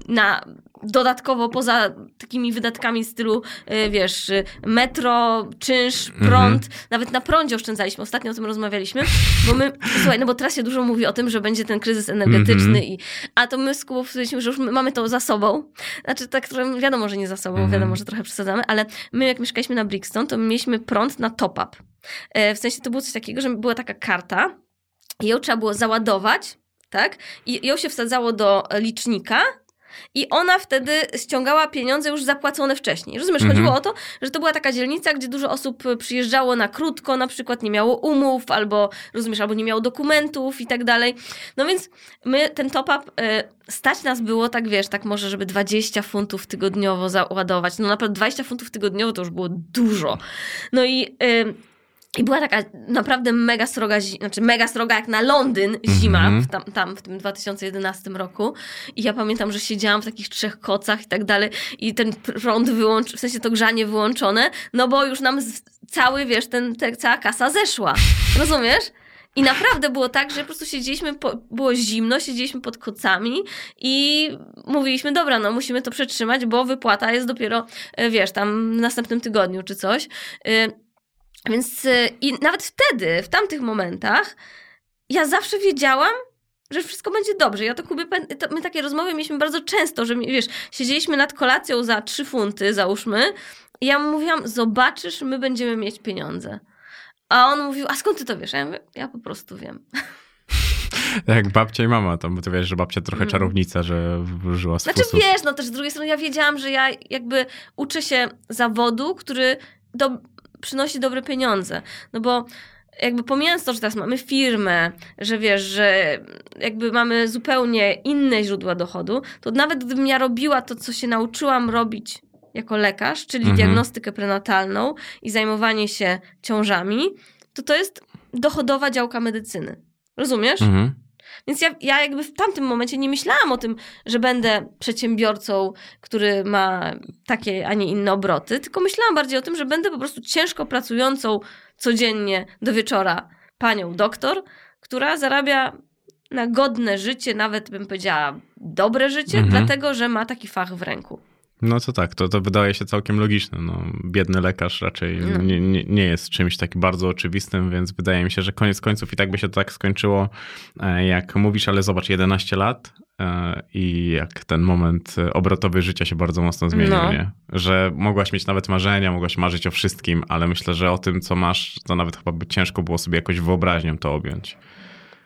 na dodatkowo poza takimi wydatkami w stylu, y, wiesz, y, metro, czynsz, prąd, nawet na prądzie oszczędzaliśmy, ostatnio o tym rozmawialiśmy, bo my, słuchaj, no bo teraz się dużo mówi o tym, że będzie ten kryzys energetyczny Mhm. i, a to my z Kubą że już my mamy to za sobą, znaczy tak, wiadomo, że nie za sobą, Mhm. wiadomo, że trochę przesadzamy, ale my jak mieszkaliśmy na Brixton, to my mieliśmy prąd na top-up. E, W sensie to było coś takiego, że była taka karta, i ją trzeba było załadować, tak? I ją się wsadzało do licznika. I ona wtedy ściągała pieniądze już zapłacone wcześniej. Rozumiesz, Mhm. chodziło o to, że to była taka dzielnica, gdzie dużo osób przyjeżdżało na krótko, na przykład nie miało umów, albo rozumiesz, albo nie miało dokumentów i tak dalej. No więc my ten top-up y, stać nas było tak, wiesz, tak może, żeby 20 funtów tygodniowo załadować. No naprawdę 20 funtów tygodniowo to już było dużo. No i y, i była taka naprawdę mega sroga, znaczy mega sroga jak na Londyn zima Mhm. w tam, tam w tym 2011 roku. I ja pamiętam, że siedziałam w takich trzech kocach i tak dalej i ten prąd wyłącz, w sensie to grzanie wyłączone, no bo już nam cały, wiesz, ten, te, cała kasa zeszła. Rozumiesz? I naprawdę było tak, że po prostu siedzieliśmy, po, było zimno, siedzieliśmy pod kocami i mówiliśmy, dobra, no musimy to przetrzymać, bo wypłata jest dopiero, e, wiesz, tam w następnym tygodniu czy coś. Więc y, i nawet wtedy, w tamtych momentach, ja zawsze wiedziałam, że wszystko będzie dobrze. Ja to Kubie, to my takie rozmowy mieliśmy bardzo często, że wiesz, siedzieliśmy nad kolacją za trzy funty, załóżmy, i ja mu mówiłam, zobaczysz, my będziemy mieć pieniądze. A on mówił, a skąd ty to wiesz? Ja mówię, ja po prostu wiem. Jak babcia i mama, tam, bo ty wiesz, że babcia trochę Mm. czarownica, że włożyła Znaczy sposób. wiesz, no też z drugiej strony ja wiedziałam, że ja jakby uczę się zawodu, który do, przynosi dobre pieniądze. No bo jakby pomijając to, że teraz mamy firmę, że wiesz, że jakby mamy zupełnie inne źródła dochodu, to nawet gdybym ja robiła to, co się nauczyłam robić jako lekarz, czyli Mhm. diagnostykę prenatalną i zajmowanie się ciążami, to to jest dochodowa działka medycyny. Rozumiesz? Mhm. Więc ja, ja jakby w tamtym momencie nie myślałam o tym, że będę przedsiębiorcą, który ma takie, a nie inne obroty, tylko myślałam bardziej o tym, że będę po prostu ciężko pracującą codziennie do wieczora panią doktor, która zarabia na godne życie, nawet bym powiedziała dobre życie, Mhm. dlatego że ma taki fach w ręku. No to tak, to, to wydaje się całkiem logiczne. No, biedny lekarz raczej No. nie, nie, nie jest czymś takim bardzo oczywistym, więc wydaje mi się, że koniec końców i tak by się to tak skończyło, e, jak mówisz, ale zobacz, 11 lat e, i jak ten moment e, obrotowy życia się bardzo mocno zmienił, No. nie? Że mogłaś mieć nawet marzenia, mogłaś marzyć o wszystkim, ale myślę, że o tym, co masz, to nawet chyba by ciężko było sobie jakoś wyobraźnią to objąć.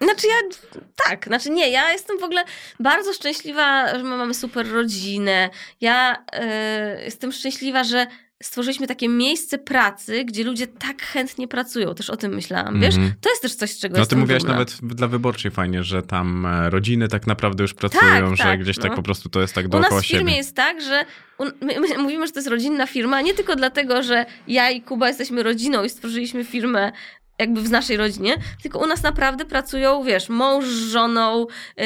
Znaczy ja, tak, znaczy nie, ja jestem w ogóle bardzo szczęśliwa, że my mamy super rodzinę. Ja e, jestem szczęśliwa, że stworzyliśmy takie miejsce pracy, gdzie ludzie tak chętnie pracują. Też o tym myślałam, wiesz? Mhm. To jest też coś, z czego No ty jestem mówiłaś dumna. nawet dla wyborczej fajnie, że tam e, rodziny tak naprawdę już pracują, że tak, gdzieś tak no. po prostu to jest tak U nas dookoła w firmie siebie. jest tak, że my, my mówimy, że to jest rodzinna firma, nie tylko dlatego, że ja i Kuba jesteśmy rodziną i stworzyliśmy firmę jakby w naszej rodzinie, tylko u nas naprawdę pracują, wiesz, mąż z żoną, yy,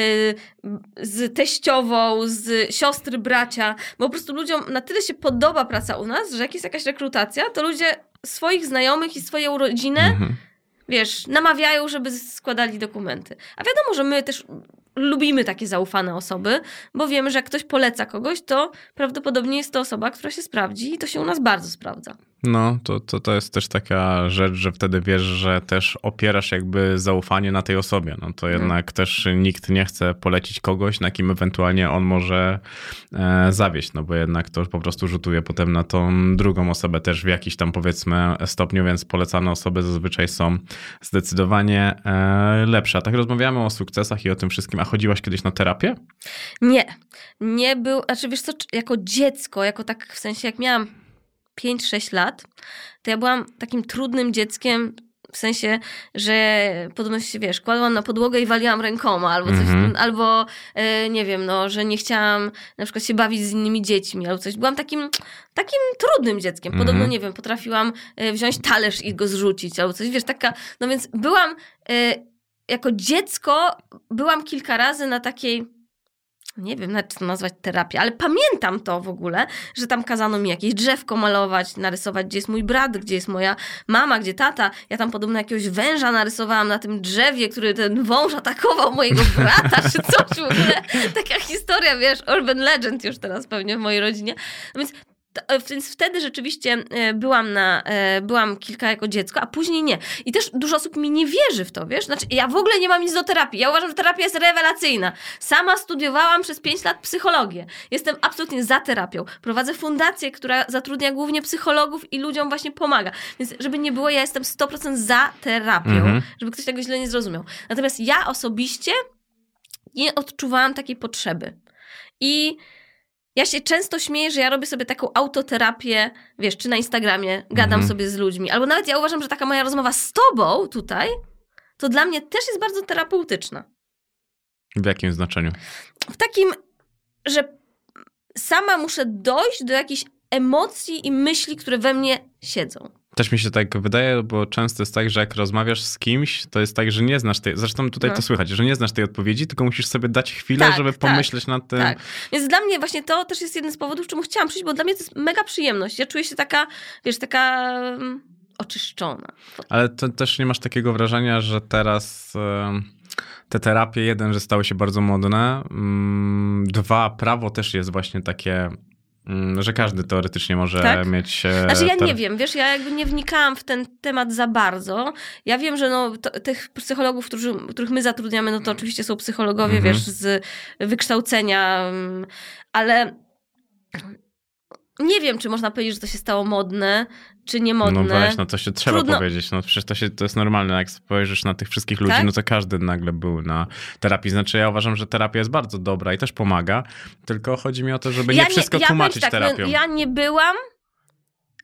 z teściową, z siostry, bracia, bo po prostu ludziom na tyle się podoba praca u nas, że jak jest jakaś rekrutacja, to ludzie swoich znajomych i swoją rodzinę Mhm. wiesz, namawiają, żeby składali dokumenty. A wiadomo, że my też lubimy takie zaufane osoby, bo wiemy, że jak ktoś poleca kogoś, to prawdopodobnie jest to osoba, która się sprawdzi i to się u nas bardzo sprawdza. No, to, to, to jest też taka rzecz, że wtedy wiesz, że też opierasz jakby zaufanie na tej osobie. No to jednak też nikt nie chce polecić kogoś, na kim ewentualnie on może e, zawieść, no bo jednak to po prostu rzutuje potem na tą drugą osobę też w jakiś tam powiedzmy stopniu, więc polecane osoby zazwyczaj są zdecydowanie e, lepsze. A tak rozmawiamy o sukcesach i o tym wszystkim, a chodziłaś kiedyś na terapię? Nie. Nie był, znaczy wiesz co, jako dziecko, jako tak w sensie jak miałam 5-6 lat, to ja byłam takim trudnym dzieckiem w sensie, że podobno się, wiesz, kładłam na podłogę i waliłam rękoma, albo coś, Mhm. albo e, nie wiem, no, że nie chciałam na przykład się bawić z innymi dziećmi, albo coś. Byłam takim, takim trudnym dzieckiem. Podobno, Mhm. nie wiem, potrafiłam e, wziąć talerz i go zrzucić, albo coś, wiesz, taka, no więc byłam, e, jako dziecko byłam kilka razy na takiej nie wiem, nawet to nazwać terapię, ale pamiętam to w ogóle, że tam kazano mi jakieś drzewko malować, narysować, gdzie jest mój brat, gdzie jest moja mama, gdzie tata. Ja tam podobno jakiegoś węża narysowałam na tym drzewie, który ten wąż atakował mojego brata, czy coś w ogóle. Taka historia, wiesz, urban legend już teraz pewnie w mojej rodzinie. No więc więc wtedy rzeczywiście e, byłam na, e, byłam kilka jako dziecko, a później nie. I też dużo osób mi nie wierzy w to, wiesz? Znaczy, ja w ogóle nie mam nic do terapii. Ja uważam, że terapia jest rewelacyjna. Sama studiowałam przez 5 lat psychologię. Jestem absolutnie za terapią. Prowadzę fundację, która zatrudnia głównie psychologów i ludziom właśnie pomaga. Więc żeby nie było, ja jestem 100% za terapią. Mhm. Żeby ktoś tego źle nie zrozumiał. Natomiast ja osobiście nie odczuwałam takiej potrzeby. I ja się często śmieję, że ja robię sobie taką autoterapię, wiesz, czy na Instagramie, gadam Mhm. sobie z ludźmi. Albo nawet ja uważam, że taka moja rozmowa z tobą tutaj, to dla mnie też jest bardzo terapeutyczna. W jakim znaczeniu? W takim, że sama muszę dojść do jakichś emocji i myśli, które we mnie siedzą. Też mi się tak wydaje, bo często jest tak, że jak rozmawiasz z kimś, to jest tak, że nie znasz tej, zresztą tutaj No. to słychać, że nie znasz tej odpowiedzi, tylko musisz sobie dać chwilę, Tak, żeby tak, pomyśleć nad tym. Tak. Więc dla mnie właśnie to też jest jeden z powodów, czemu chciałam przyjść, bo dla mnie to jest mega przyjemność. Ja czuję się taka, wiesz, taka um, oczyszczona. Ale to też nie masz takiego wrażenia, że teraz te terapie, jeden, że stały się bardzo modne, mm, dwa, prawo też jest właśnie takie, mm, że każdy teoretycznie może Tak? mieć... e, Znaczy ja nie wiem, wiesz, ja jakby nie wnikałam w ten temat za bardzo. Ja wiem, że no, to, tych psychologów, którzy, których my zatrudniamy, no to oczywiście są psychologowie, Mhm. wiesz, z wykształcenia, mm, ale nie wiem, czy można powiedzieć, że to się stało modne, czy nie modne. No weź, no to się trzeba Trudno- powiedzieć. No przecież to, się, to jest normalne. Jak spojrzysz na tych wszystkich ludzi, Tak? no to każdy nagle był na terapii. Znaczy ja uważam, że terapia jest bardzo dobra i też pomaga, tylko chodzi mi o to, żeby nie wszystko ja tłumaczyć tak, terapią. No, ja nie byłam,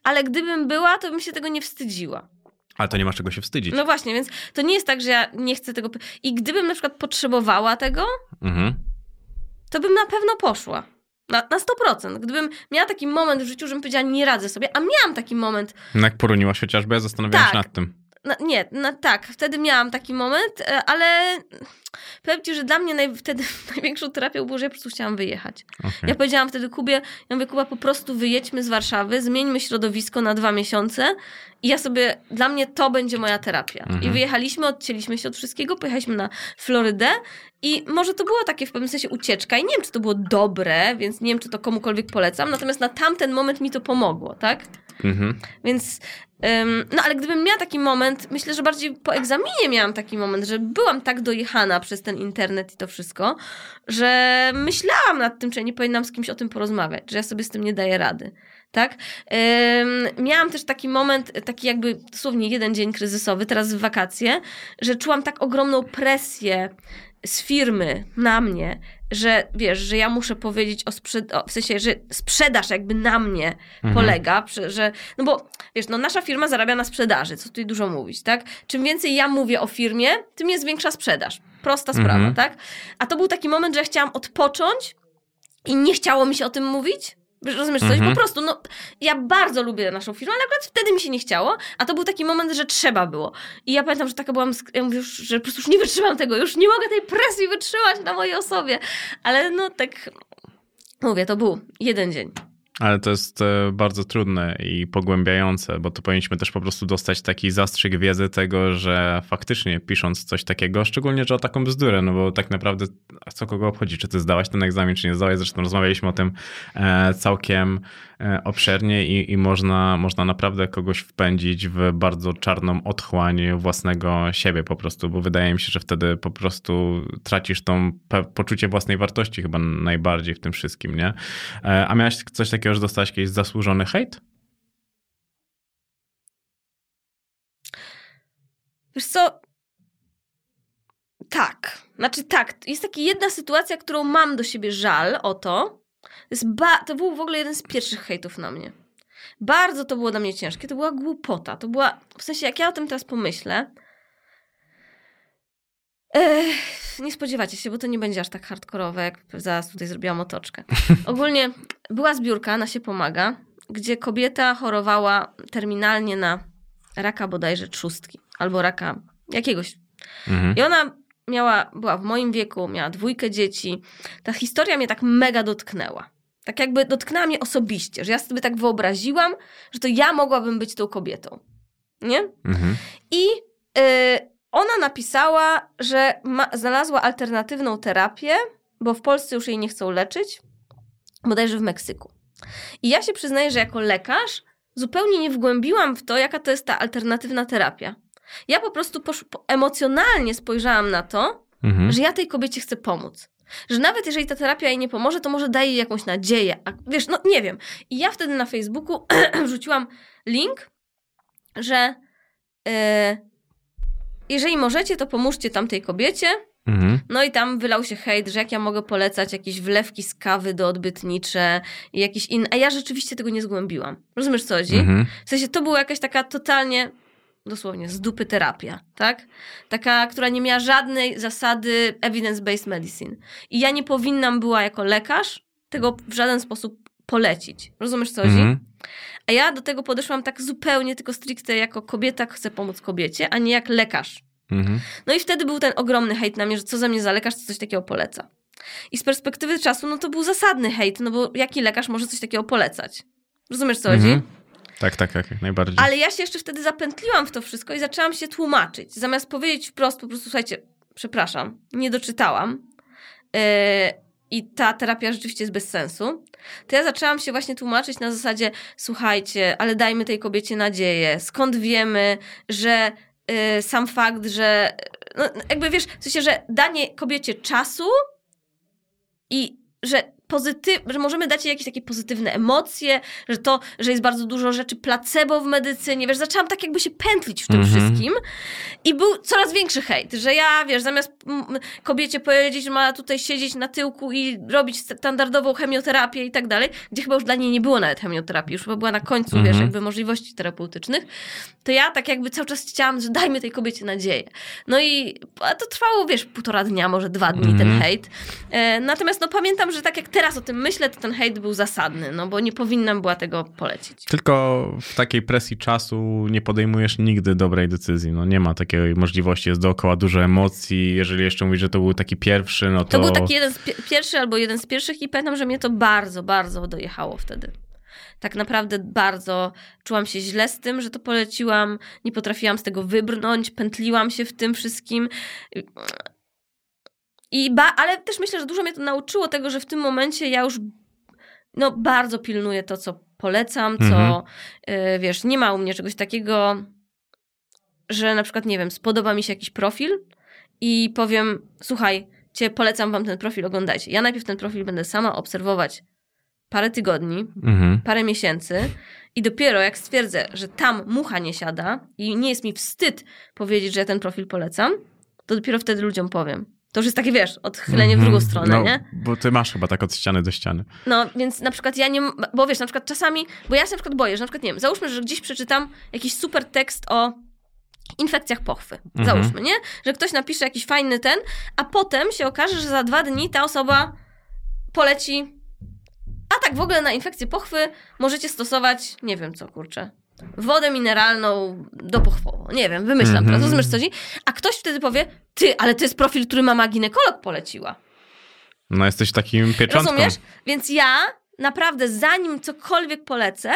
ale gdybym była, to bym się tego nie wstydziła. Ale to nie masz czego się wstydzić. No właśnie, więc to nie jest tak, że ja nie chcę tego. I gdybym na przykład potrzebowała tego, Mhm. to bym na pewno poszła. Na, na 100%. Gdybym miała taki moment w życiu, żebym powiedziała, nie radzę sobie, a miałam taki moment, No jak poroniłaś chociażby, ja zastanawiałam Tak. się nad tym. No, nie, no, tak, wtedy miałam taki moment, e, ale powiem ci, że dla mnie naj, wtedy największą terapią było, że ja po prostu chciałam wyjechać. Okej. Ja powiedziałam wtedy Kubie, ja mówię, Kuba, po prostu wyjedźmy z Warszawy, zmieńmy środowisko na dwa miesiące i ja sobie, dla mnie to będzie moja terapia. Mhm. I wyjechaliśmy, odcięliśmy się od wszystkiego, pojechaliśmy na Florydę i może to było takie w pewnym sensie ucieczka i nie wiem, czy to było dobre, więc nie wiem, czy to komukolwiek polecam, natomiast na tamten moment mi to pomogło, tak? Mhm. Więc, no ale gdybym miała taki moment, myślę, że bardziej po egzaminie miałam taki moment, że byłam tak dojechana przez ten internet i to wszystko, że myślałam nad tym, czy ja nie powinnam z kimś o tym porozmawiać, że ja sobie z tym nie daję rady. Tak? Miałam też taki moment, taki jakby dosłownie jeden dzień kryzysowy, teraz w wakacje, że czułam tak ogromną presję z firmy na mnie, że wiesz, że ja muszę powiedzieć o sprzedaży, w sensie, że sprzedaż jakby na mnie Mhm. polega, że, no bo wiesz, no nasza firma zarabia na sprzedaży, co tutaj dużo mówić, tak? Czym więcej ja mówię o firmie, tym jest większa sprzedaż. Prosta sprawa, Mhm. tak? A to był taki moment, że ja chciałam odpocząć i nie chciało mi się o tym mówić. Rozumiesz coś? Mhm. Po prostu, no, ja bardzo lubię naszą firmę, ale akurat wtedy mi się nie chciało, a to był taki moment, że trzeba było. I ja pamiętam, że taka byłam, ja mówię, już, że po prostu już nie wytrzymam tego, już nie mogę tej presji wytrzymać na mojej osobie. Ale no tak, mówię, to był jeden dzień. Ale to jest e, bardzo trudne i pogłębiające, bo to powinniśmy też po prostu dostać taki zastrzyk wiedzy tego, że faktycznie pisząc coś takiego, szczególnie, że o taką bzdurę, no bo tak naprawdę co kogo obchodzi, czy ty zdałaś ten egzamin, czy nie zdałaś, zresztą rozmawialiśmy o tym e, całkiem obszernie i, i można, można naprawdę kogoś wpędzić w bardzo czarną otchłań własnego siebie po prostu, bo wydaje mi się, że wtedy po prostu tracisz tą poczucie własnej wartości chyba najbardziej w tym wszystkim, nie? E, A miałaś coś takiego, że dostałaś jakiś zasłużony hejt? Wiesz co? Tak. Znaczy tak, jest taka jedna sytuacja, którą mam do siebie żal o to. To, był w ogóle jeden z pierwszych hejtów na mnie. Bardzo to było dla mnie ciężkie. To była głupota. To była, w sensie jak ja o tym teraz pomyślę, Ech, nie spodziewacie się, bo to nie będzie aż tak hardkorowe, jak zaraz tutaj zrobiłam otoczkę. Ogólnie była zbiórka na się pomaga, gdzie kobieta chorowała terminalnie na raka bodajże trzustki albo raka jakiegoś. Mhm. I ona miała, była w moim wieku, miała dwójkę dzieci. Ta historia mnie tak mega dotknęła. Tak jakby dotknęła mnie osobiście, że ja sobie tak wyobraziłam, że to ja mogłabym być tą kobietą. Nie? Mhm. I y, ona napisała, że ma, znalazła alternatywną terapię, bo w Polsce już jej nie chcą leczyć, bodajże w Meksyku. I ja się przyznaję, że jako lekarz zupełnie nie wgłębiłam w to, jaka to jest ta alternatywna terapia. Ja po prostu emocjonalnie spojrzałam na to, Mhm. że ja tej kobiecie chcę pomóc. Że nawet jeżeli ta terapia jej nie pomoże, to może daje jej jakąś nadzieję. A wiesz, no nie wiem. I ja wtedy na Facebooku wrzuciłam link, że e, jeżeli możecie, to pomóżcie tamtej kobiecie. Mhm. No i tam wylał się hejt, że jak ja mogę polecać jakieś wlewki z kawy do odbytnicze i jakieś inne. A ja rzeczywiście tego nie zgłębiłam. Rozumiesz co chodzi? Mhm. W sensie to była jakaś taka totalnie, dosłownie, z dupy terapia, tak? Taka, która nie miała żadnej zasady evidence-based medicine. I ja nie powinnam była jako lekarz tego w żaden sposób polecić. Rozumiesz co chodzi? Mhm. A ja do tego podeszłam tak zupełnie, tylko stricte jako kobieta chcę pomóc kobiecie, a nie jak lekarz. Mhm. No i wtedy był ten ogromny hejt na mnie, że co za mnie za lekarz, co coś takiego poleca. I z perspektywy czasu, no to był zasadny hejt, no bo jaki lekarz może coś takiego polecać? Rozumiesz co chodzi? Tak, tak, tak, jak najbardziej. Ale ja się jeszcze wtedy zapętliłam w to wszystko i zaczęłam się tłumaczyć. Zamiast powiedzieć wprost, po prostu słuchajcie, przepraszam, nie doczytałam yy, i ta terapia rzeczywiście jest bez sensu, to ja zaczęłam się właśnie tłumaczyć na zasadzie, słuchajcie, ale dajmy tej kobiecie nadzieję. Skąd wiemy, że yy, sam fakt, że no, jakby wiesz, w sensie, że danie kobiecie czasu i że pozytyw, że możemy dać jej jakieś takie pozytywne emocje, że to, że jest bardzo dużo rzeczy placebo w medycynie, wiesz, zaczęłam tak jakby się pętlić w tym Mhm. wszystkim i był coraz większy hejt, że ja, wiesz, zamiast mm, kobiecie powiedzieć, że ma tutaj siedzieć na tyłku i robić standardową chemioterapię i tak dalej, gdzie chyba już dla niej nie było nawet chemioterapii, już chyba była na końcu, Mhm. wiesz, jakby możliwości terapeutycznych, to ja tak jakby cały czas chciałam, że dajmy tej kobiecie nadzieję. No i to trwało, wiesz, półtora dnia, może dwa dni Mhm. ten hejt. E, natomiast no pamiętam, że tak jak teraz o tym myślę, to ten hejt był zasadny, no bo nie powinnam była tego polecić. Tylko w takiej presji czasu nie podejmujesz nigdy dobrej decyzji. No nie ma takiej możliwości, jest dookoła dużo emocji. Jeżeli jeszcze mówisz, że to był taki pierwszy, no to... To był taki jeden z pi- pierwszy albo jeden z pierwszych i pamiętam, że mnie to bardzo, bardzo dojechało wtedy. Tak naprawdę bardzo czułam się źle z tym, że to poleciłam, nie potrafiłam z tego wybrnąć, pętliłam się w tym wszystkim. I ba- ale też myślę, że dużo mnie to nauczyło tego, że w tym momencie ja już no, bardzo pilnuję to, co polecam, co Mhm. y, wiesz, nie ma u mnie czegoś takiego, że na przykład, nie wiem, spodoba mi się jakiś profil i powiem, słuchaj, cię polecam wam ten profil, oglądajcie. Ja najpierw ten profil będę sama obserwować parę tygodni, Mhm. parę miesięcy i dopiero jak stwierdzę, że tam mucha nie siada i nie jest mi wstyd powiedzieć, że ja ten profil polecam, to dopiero wtedy ludziom powiem. To już jest takie, wiesz, odchylenie w drugą Mhm. stronę, no, nie? Bo ty masz chyba tak od ściany do ściany. No, więc na przykład ja nie, bo wiesz, na przykład czasami, bo ja się na przykład boję, że na przykład, nie wiem, załóżmy, że gdzieś przeczytam jakiś super tekst o infekcjach pochwy. Mhm. Załóżmy, nie? Że ktoś napisze jakiś fajny ten, a potem się okaże, że za dwa dni ta osoba poleci. A tak w ogóle na infekcję pochwy możecie stosować, nie wiem co, kurczę, wodę mineralną do pochwową. Nie wiem, wymyślam Mhm. teraz, rozumiesz co chodzi? A ktoś wtedy powie, ty, ale to jest profil, który mama ginekolog poleciła. No jesteś takim pieczątką. Rozumiesz? Więc ja naprawdę, zanim cokolwiek polecę,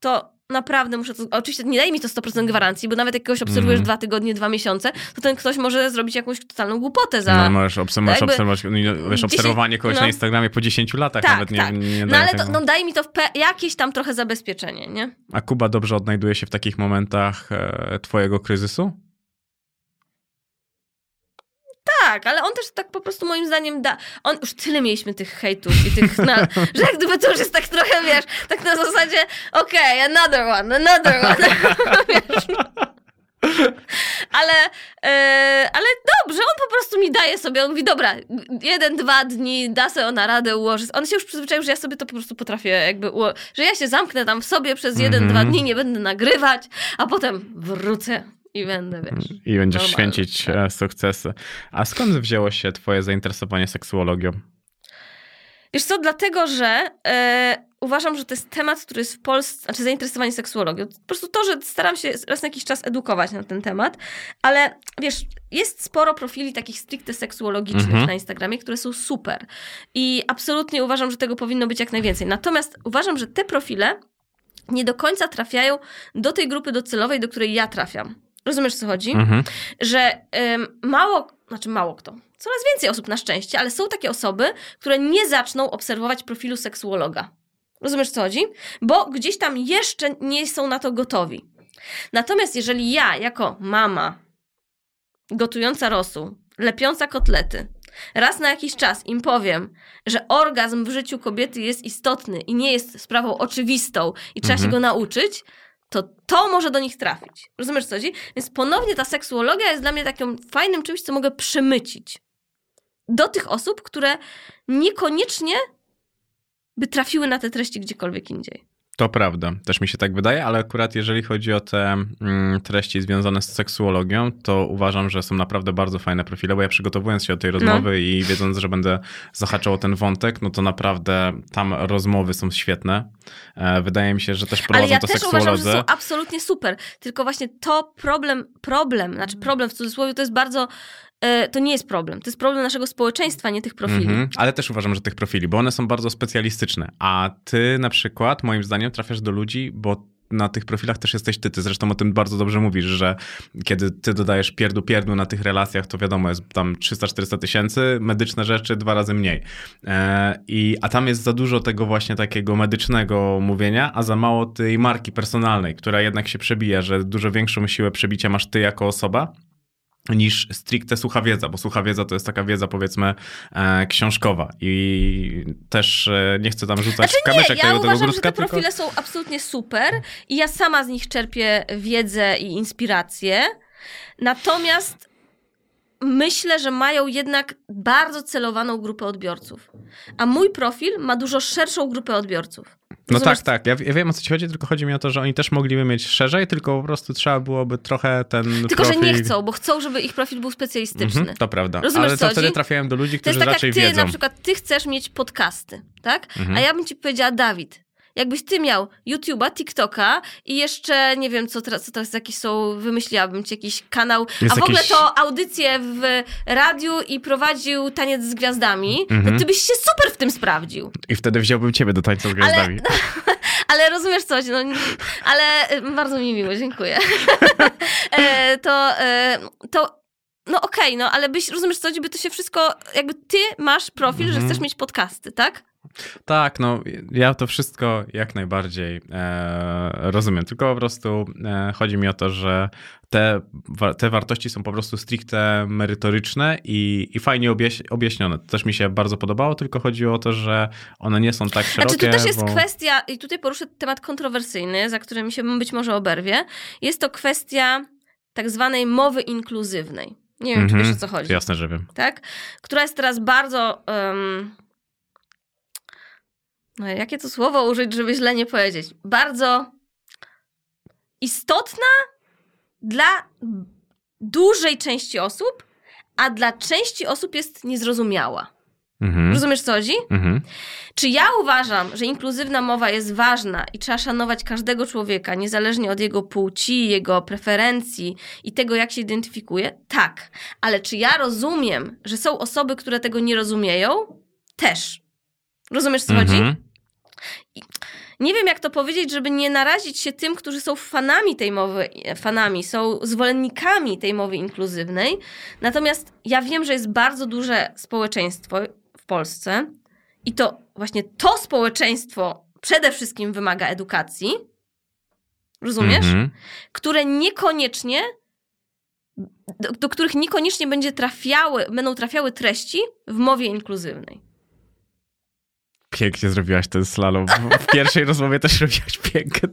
to naprawdę muszę to. Oczywiście nie daje mi to 100% gwarancji, bo nawet jak kogoś obserwujesz Mhm. dwa tygodnie, dwa miesiące, to ten ktoś może zrobić jakąś totalną głupotę za. No, możesz, obs- możesz obserwować, no, wiesz, dziesięć- obserwowanie kogoś no. na Instagramie po 10 latach tak, nawet nie, tak. nie no ale to, no, daje mi to pe- jakieś tam trochę zabezpieczenie, nie? A Kuba dobrze odnajduje się w takich momentach e, twojego kryzysu? Tak, ale on też tak po prostu moim zdaniem da. On już tyle mieliśmy tych hejtów i tych. Na, że jak gdyby to już jest tak trochę, wiesz, tak na zasadzie, okej, another one, another one. wiesz? Ale, e, ale że on po prostu mi daje sobie, on mówi, dobra, jeden, dwa dni, da sobie ona radę ułożyć. On się już przyzwyczaił, że ja sobie to po prostu potrafię jakby, że ja się zamknę tam w sobie przez jeden, Mhm. dwa dni, nie będę nagrywać, a potem wrócę i będę, wiesz. I będziesz Normalnie, święcić tak. e, sukcesy. A skąd wzięło się twoje zainteresowanie seksuologią? Wiesz co, dlatego, że e, uważam, że to jest temat, który jest w Polsce, znaczy zainteresowanie seksuologią. Po prostu to, że staram się raz na jakiś czas edukować na ten temat, ale wiesz, jest sporo profili takich stricte seksuologicznych Mhm. na Instagramie, które są super. I absolutnie uważam, że tego powinno być jak najwięcej. Natomiast uważam, że te profile nie do końca trafiają do tej grupy docelowej, do której ja trafiam. Rozumiesz, co chodzi? Mhm. że ym, mało, znaczy mało kto, coraz więcej osób na szczęście, ale są takie osoby, które nie zaczną obserwować profilu seksuologa. Rozumiesz, co chodzi? Bo gdzieś tam jeszcze nie są na to gotowi. Natomiast jeżeli ja, jako mama, gotująca rosół, lepiąca kotlety, raz na jakiś czas im powiem, że orgazm w życiu kobiety jest istotny i nie jest sprawą oczywistą i trzeba Mhm. się go nauczyć, to to może do nich trafić. Rozumiesz, co chodzi? Więc ponownie ta seksuologia jest dla mnie takim fajnym czymś, co mogę przemycić do tych osób, które niekoniecznie by trafiły na te treści gdziekolwiek indziej. To prawda, też mi się tak wydaje, ale akurat jeżeli chodzi o te mm, treści związane z seksuologią, to uważam, że są naprawdę bardzo fajne profile, bo ja przygotowując się do tej rozmowy i wiedząc, że będę zahaczał o ten wątek, no to naprawdę tam rozmowy są świetne. E, wydaje mi się, że też Ale prowadzą ja to też uważam, że są absolutnie super. Tylko właśnie to problem, problem, znaczy problem w cudzysłowie, to jest bardzo, to nie jest problem. To jest problem naszego społeczeństwa, nie tych profili. Mhm, ale też uważam, że tych profili, bo one są bardzo specjalistyczne. A ty na przykład, moim zdaniem, trafiasz do ludzi, bo na tych profilach też jesteś ty. Ty zresztą o tym bardzo dobrze mówisz, że kiedy ty dodajesz pierdu pierdu na tych relacjach, to wiadomo, jest tam 300-400 tysięcy, medyczne rzeczy dwa razy mniej. E, i, a tam jest za dużo tego właśnie takiego medycznego mówienia, a za mało tej marki personalnej, która jednak się przebija, że dużo większą siłę przebicia masz ty jako osoba, niż stricte sucha wiedza, bo sucha wiedza to jest taka wiedza powiedzmy e, książkowa i też e, nie chcę tam rzucać Znaczy w kamyczek nie, ja tego, uważam, że gruszka, te tylko... profile są absolutnie super i ja sama z nich czerpię wiedzę i inspirację. Natomiast myślę, że mają jednak bardzo celowaną grupę odbiorców. A mój profil ma dużo szerszą grupę odbiorców. No Rozumiesz? tak, tak, ja, ja wiem o co ci chodzi, tylko chodzi mi o to, że oni też mogliby mieć szerzej, tylko po prostu trzeba byłoby trochę ten Tylko, profil... że nie chcą, bo chcą, żeby ich profil był specjalistyczny. Mhm, to prawda, Rozumiesz, ale co to wtedy chodzi? trafiają do ludzi, To którzy jest tak raczej jak ty, wiedzą. na przykład, ty chcesz mieć podcasty, tak? Mhm. A ja bym ci powiedziała, Dawid, jakbyś ty miał YouTube'a, TikToka i jeszcze, nie wiem, co teraz, co teraz jakieś są, wymyśliłabym ci jakiś kanał, Jest a w ogóle jakiś- to audycję w radiu i prowadził taniec z gwiazdami, Mhm. to ty byś się super w tym sprawdził. I wtedy wziąłbym ciebie do tańca z gwiazdami. Ale rozumiesz coś, no, ale y, bardzo mi miło, dziękuję. e, to, e, to, no okej, no ale byś, rozumiesz co, by to się wszystko, jakby ty masz profil, że Mhm. chcesz mieć podcasty, tak? Tak, no ja to wszystko jak najbardziej e, rozumiem, tylko po prostu e, chodzi mi o to, że te, wa- te wartości są po prostu stricte merytoryczne i, i fajnie objaś, objaśnione. To też mi się bardzo podobało, tylko chodzi o to, że one nie są tak szerokie. Znaczy, tu też jest bo... kwestia, i tutaj poruszę temat kontrowersyjny, za który mi się być może oberwie. Jest to kwestia tak zwanej mowy inkluzywnej. Nie wiem, czy Mhm, wiesz o co chodzi. Jasne, że wiem. Tak? Która jest teraz bardzo. no, jakie to słowo użyć, żeby źle nie powiedzieć? Bardzo istotna dla dużej części osób, a dla części osób jest niezrozumiała. Mhm. Rozumiesz, co chodzi? Mhm. Czy ja uważam, że inkluzywna mowa jest ważna i trzeba szanować każdego człowieka, niezależnie od jego płci, jego preferencji i tego, jak się identyfikuje? Tak. Ale czy ja rozumiem, że są osoby, które tego nie rozumieją? Też. Rozumiesz, co chodzi? Nie wiem, jak to powiedzieć, żeby nie narazić się tym, którzy są fanami tej mowy, fanami, są zwolennikami tej mowy inkluzywnej. Natomiast ja wiem, że jest bardzo duże społeczeństwo w Polsce i to właśnie to społeczeństwo przede wszystkim wymaga edukacji. Rozumiesz? Mhm. które niekoniecznie, do, do których niekoniecznie będzie trafiały, będą trafiały treści w mowie inkluzywnej. Pięknie zrobiłaś ten slalom. W- pierwszej rozmowie też robiłaś pięknie.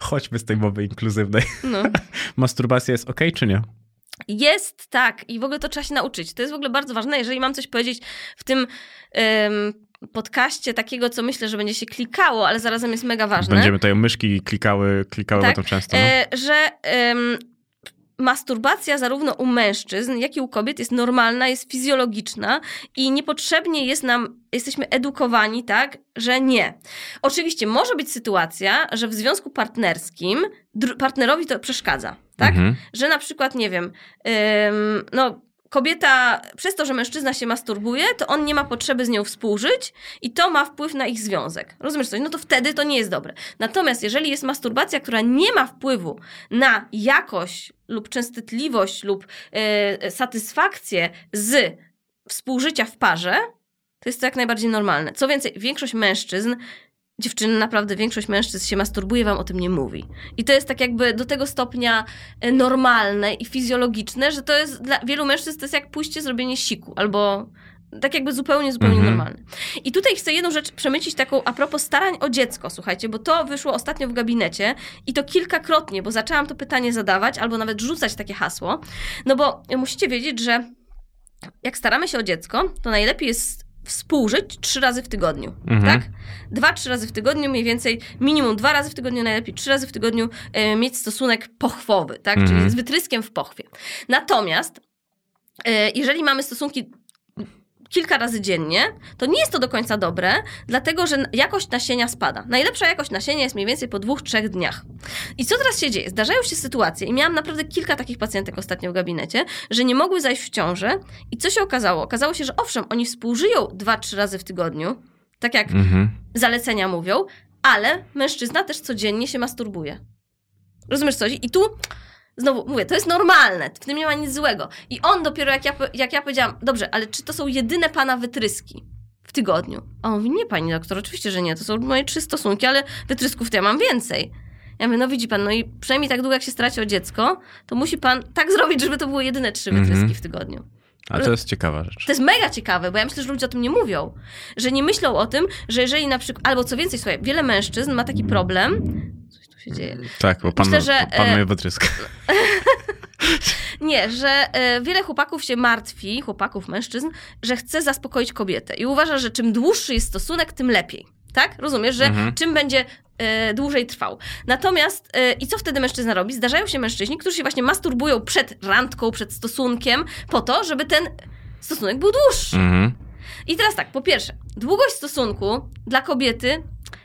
Chodźmy z tej mowy inkluzywnej. No. Masturbacja jest ok, czy nie? jest tak i w ogóle to trzeba się nauczyć. To jest w ogóle bardzo ważne. Jeżeli mam coś powiedzieć w tym em, podcaście takiego, co myślę, że będzie się klikało, ale zarazem jest mega ważne. Będziemy tutaj myszki klikały, klikały Tak. tak. często. No. E, że em, masturbacja zarówno u mężczyzn, jak i u kobiet jest normalna, jest fizjologiczna i niepotrzebnie jest nam, jesteśmy edukowani, tak, że nie. Oczywiście może być sytuacja, że w związku partnerskim partnerowi to przeszkadza, tak? Mhm. Że na przykład, nie wiem, ym, no kobieta, przez to, że mężczyzna się masturbuje, to on nie ma potrzeby z nią współżyć i to ma wpływ na ich związek. Rozumiesz coś? No to wtedy to nie jest dobre. Natomiast jeżeli jest masturbacja, która nie ma wpływu na jakość lub częstotliwość lub yy, satysfakcję z współżycia w parze, to jest to jak najbardziej normalne. Co więcej, większość mężczyzn Dziewczyny, naprawdę większość mężczyzn się masturbuje, wam o tym nie mówi. I to jest tak jakby do tego stopnia e, normalne i fizjologiczne, że to jest dla wielu mężczyzn to jest jak pójście zrobienie siku, albo tak jakby zupełnie, zupełnie Mhm. normalne. I tutaj chcę jedną rzecz przemycić taką a propos starań o dziecko, słuchajcie, bo to wyszło ostatnio w gabinecie i to kilkakrotnie, bo zaczęłam to pytanie zadawać, albo nawet rzucać takie hasło, no bo musicie wiedzieć, że jak staramy się o dziecko, to najlepiej jest współżyć trzy razy w tygodniu, Mhm. tak? Dwa, trzy razy w tygodniu, mniej więcej minimum dwa razy w tygodniu, najlepiej trzy razy w tygodniu e, mieć stosunek pochwowy, tak? Mhm. Czyli z wytryskiem w pochwie. Natomiast e, jeżeli mamy stosunki kilka razy dziennie, to nie jest to do końca dobre, dlatego że jakość nasienia spada. Najlepsza jakość nasienia jest mniej więcej po dwóch, trzech dniach. I co teraz się dzieje? Zdarzają się sytuacje, i miałam naprawdę kilka takich pacjentek ostatnio w gabinecie, że nie mogły zajść w ciążę. I co się okazało? Okazało się, że owszem, oni współżyją dwa, trzy razy w tygodniu, tak jak Mhm. zalecenia mówią, ale mężczyzna też codziennie się masturbuje. Rozumiesz coś? I tu znowu mówię, to jest normalne, w tym nie ma nic złego. I on dopiero, jak ja, jak ja powiedziałam, dobrze, ale czy to są jedyne pana wytryski w tygodniu? A on mówi, nie pani doktor, oczywiście, że nie, to są moje trzy stosunki, ale wytrysków to ja mam więcej. Ja mówię, no widzi pan, no i przynajmniej tak długo jak się staracie o dziecko, to musi pan tak zrobić, żeby to były jedyne trzy Mhm. wytryski w tygodniu. A to jest ciekawa rzecz. To jest mega ciekawe, bo ja myślę, że ludzie o tym nie mówią. Że nie myślą o tym, że jeżeli na przykład, albo co więcej, słuchaj, wiele mężczyzn ma taki problem. Się dzieje. Tak, bo pan, Myślę, że, pan e, mnie wytryska. Nie, że e, wiele chłopaków się martwi, chłopaków, mężczyzn, że chce zaspokoić kobietę i uważa, że czym dłuższy jest stosunek, tym lepiej. Tak? Rozumiesz, że Mhm. czym będzie e, dłużej trwał. Natomiast, i co wtedy mężczyzna robi? Zdarzają się mężczyźni, którzy się właśnie masturbują przed randką, przed stosunkiem, po to, żeby ten stosunek był dłuższy. Mhm. I teraz tak, po pierwsze, długość stosunku dla kobiety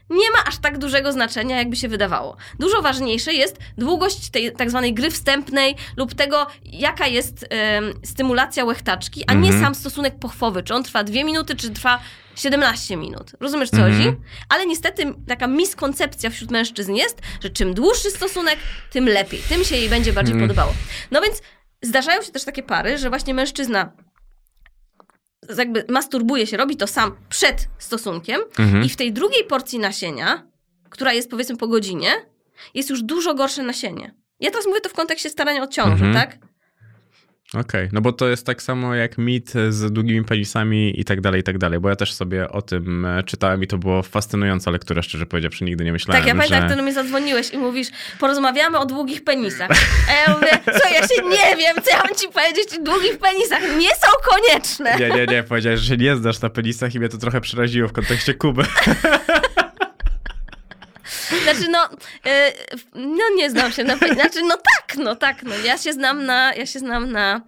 nie ma aż tak dużego znaczenia, jakby się wydawało. Dużo ważniejsze jest długość tej tak zwanej gry wstępnej lub tego, jaka jest em, stymulacja łechtaczki, a nie Mhm. sam stosunek pochwowy. Czy on trwa 2 minuty, czy trwa 17 minut. Rozumiesz, co Mhm. chodzi? Ale niestety taka miskoncepcja wśród mężczyzn jest, że czym dłuższy stosunek, tym lepiej. Tym się jej będzie bardziej Mhm. podobało. No więc zdarzają się też takie pary, że właśnie mężczyzna jakby masturbuje się, robi to sam przed stosunkiem Mhm. i w tej drugiej porcji nasienia, która jest powiedzmy po godzinie, jest już dużo gorsze nasienie. Ja teraz mówię to w kontekście starania o ciążę, Mhm. tak? Okej, no bo to jest tak samo jak mit z długimi penisami i tak dalej, i tak dalej, bo ja też sobie o tym e, czytałem i to było fascynująca lektura, szczerze powiedziawszy, nigdy nie myślałem, tak, ja pamiętam, że... jak ty do mnie zadzwoniłeś i mówisz, porozmawiamy o długich penisach. A ja mówię, co, ja się nie wiem, co ja mam ci powiedzieć o długich penisach. Nie są konieczne. Nie, nie, nie, powiedziałeś, że się nie znasz na penisach i mnie to trochę przeraziło w kontekście Kuby. Znaczy, no, e, no nie znam się na. Znaczy, no tak, no tak, no. Ja się znam na, ja się znam na...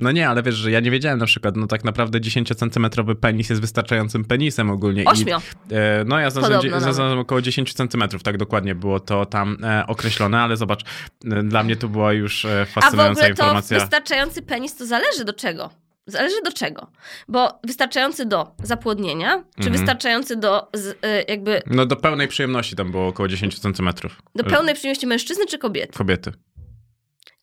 No nie, ale wiesz, że ja nie wiedziałem na przykład, no tak naprawdę 10-centymetrowy penis jest wystarczającym penisem ogólnie. Ośmio. I, e, no ja znalazłem, około 10 centymetrów, tak dokładnie było to tam e, określone, ale zobacz, e, dla mnie to była już e, A w fascynująca ogóle to informacja. wystarczający penis to zależy do czego? Zależy do czego. Bo wystarczający do zapłodnienia, czy Mhm. wystarczający do z, y, jakby No do pełnej przyjemności tam było około 10 centymetrów. do pełnej przyjemności mężczyzny czy kobiety? Kobiety.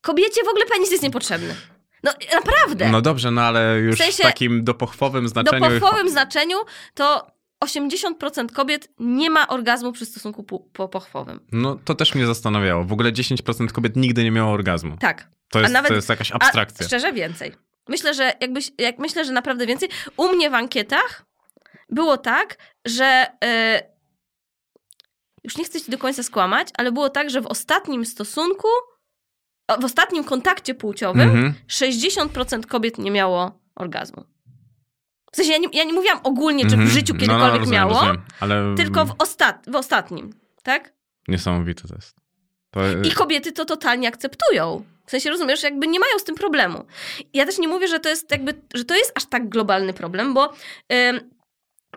Kobiecie w ogóle penis jest niepotrzebny. No naprawdę. No dobrze, no ale już W sensie- w takim dopochowym do znaczeniu... pochwowym znaczeniu to 80% kobiet nie ma orgazmu przy stosunku pu- po pochwowym. No to też mnie zastanawiało. W ogóle 10% kobiet nigdy nie miało orgazmu. Tak. To jest, nawet- to jest jakaś abstrakcja. A szczerze więcej. Myślę, że jakbyś, jak myślę, że naprawdę więcej. U mnie w ankietach było tak, że e, już nie chcę ci do końca skłamać, ale było tak, że w ostatnim stosunku w ostatnim kontakcie płciowym Mhm. 60% kobiet nie miało orgazmu. W sensie ja nie, ja nie mówiłam ogólnie, czy w Mhm. życiu No, kiedykolwiek no, rozumiem, miało, rozumiem. Ale tylko w, ostat, w ostatnim, tak? Niesamowite to jest. To... I kobiety to totalnie akceptują. W sensie rozumiesz, jakby nie mają z tym problemu. Ja też nie mówię, że to jest jakby, że to jest aż tak globalny problem, bo ym,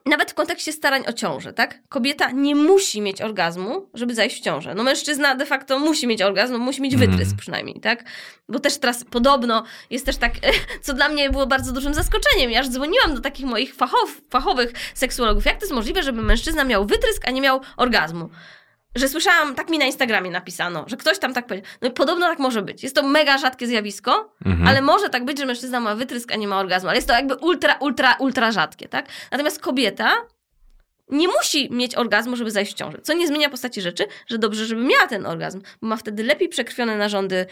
nawet w kontekście starań o ciążę, tak? Kobieta nie musi mieć orgazmu, żeby zajść w ciążę. No mężczyzna de facto musi mieć orgazm, musi mieć wytrysk Mhm. przynajmniej, tak? Bo też teraz podobno jest też tak, co dla mnie było bardzo dużym zaskoczeniem. Ja aż dzwoniłam do takich moich fachow, fachowych seksuologów. Jak to jest możliwe, żeby mężczyzna miał wytrysk, a nie miał orgazmu? Że słyszałam, tak mi na Instagramie napisano, że ktoś tam tak powiedział. No podobno tak może być. Jest to mega rzadkie zjawisko, Mhm. ale może tak być, że mężczyzna ma wytrysk, a nie ma orgazmu. Ale jest to jakby ultra, ultra, ultra rzadkie, tak? Natomiast kobieta nie musi mieć orgazmu, żeby zajść w ciążę. Co nie zmienia postaci rzeczy, że dobrze, żeby miała ten orgazm, bo ma wtedy lepiej przekrwione narządy,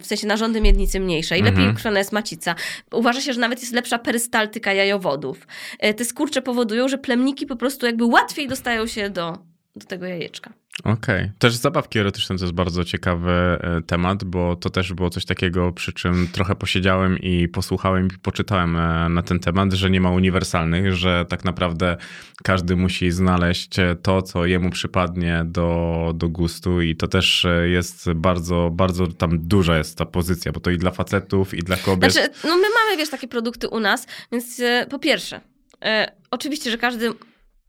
w sensie narządy miednicy mniejsze i lepiej Mhm. krwiona jest macica. Uważa się, że nawet jest lepsza perystaltyka jajowodów. E, Te skurcze powodują, że plemniki po prostu jakby łatwiej dostają się do, do tego jajeczka. Okej. Też zabawki erotyczne to jest bardzo ciekawy e, temat, bo to też było coś takiego, przy czym trochę posiedziałem i posłuchałem i poczytałem e, na ten temat, że nie ma uniwersalnych, że tak naprawdę każdy musi znaleźć e, to, co jemu przypadnie do, do gustu i to też jest bardzo, bardzo tam duża jest ta pozycja, bo to i dla facetów, i dla kobiet. Znaczy, no my mamy, wiesz, takie produkty u nas, więc po pierwsze, e, oczywiście, że każdy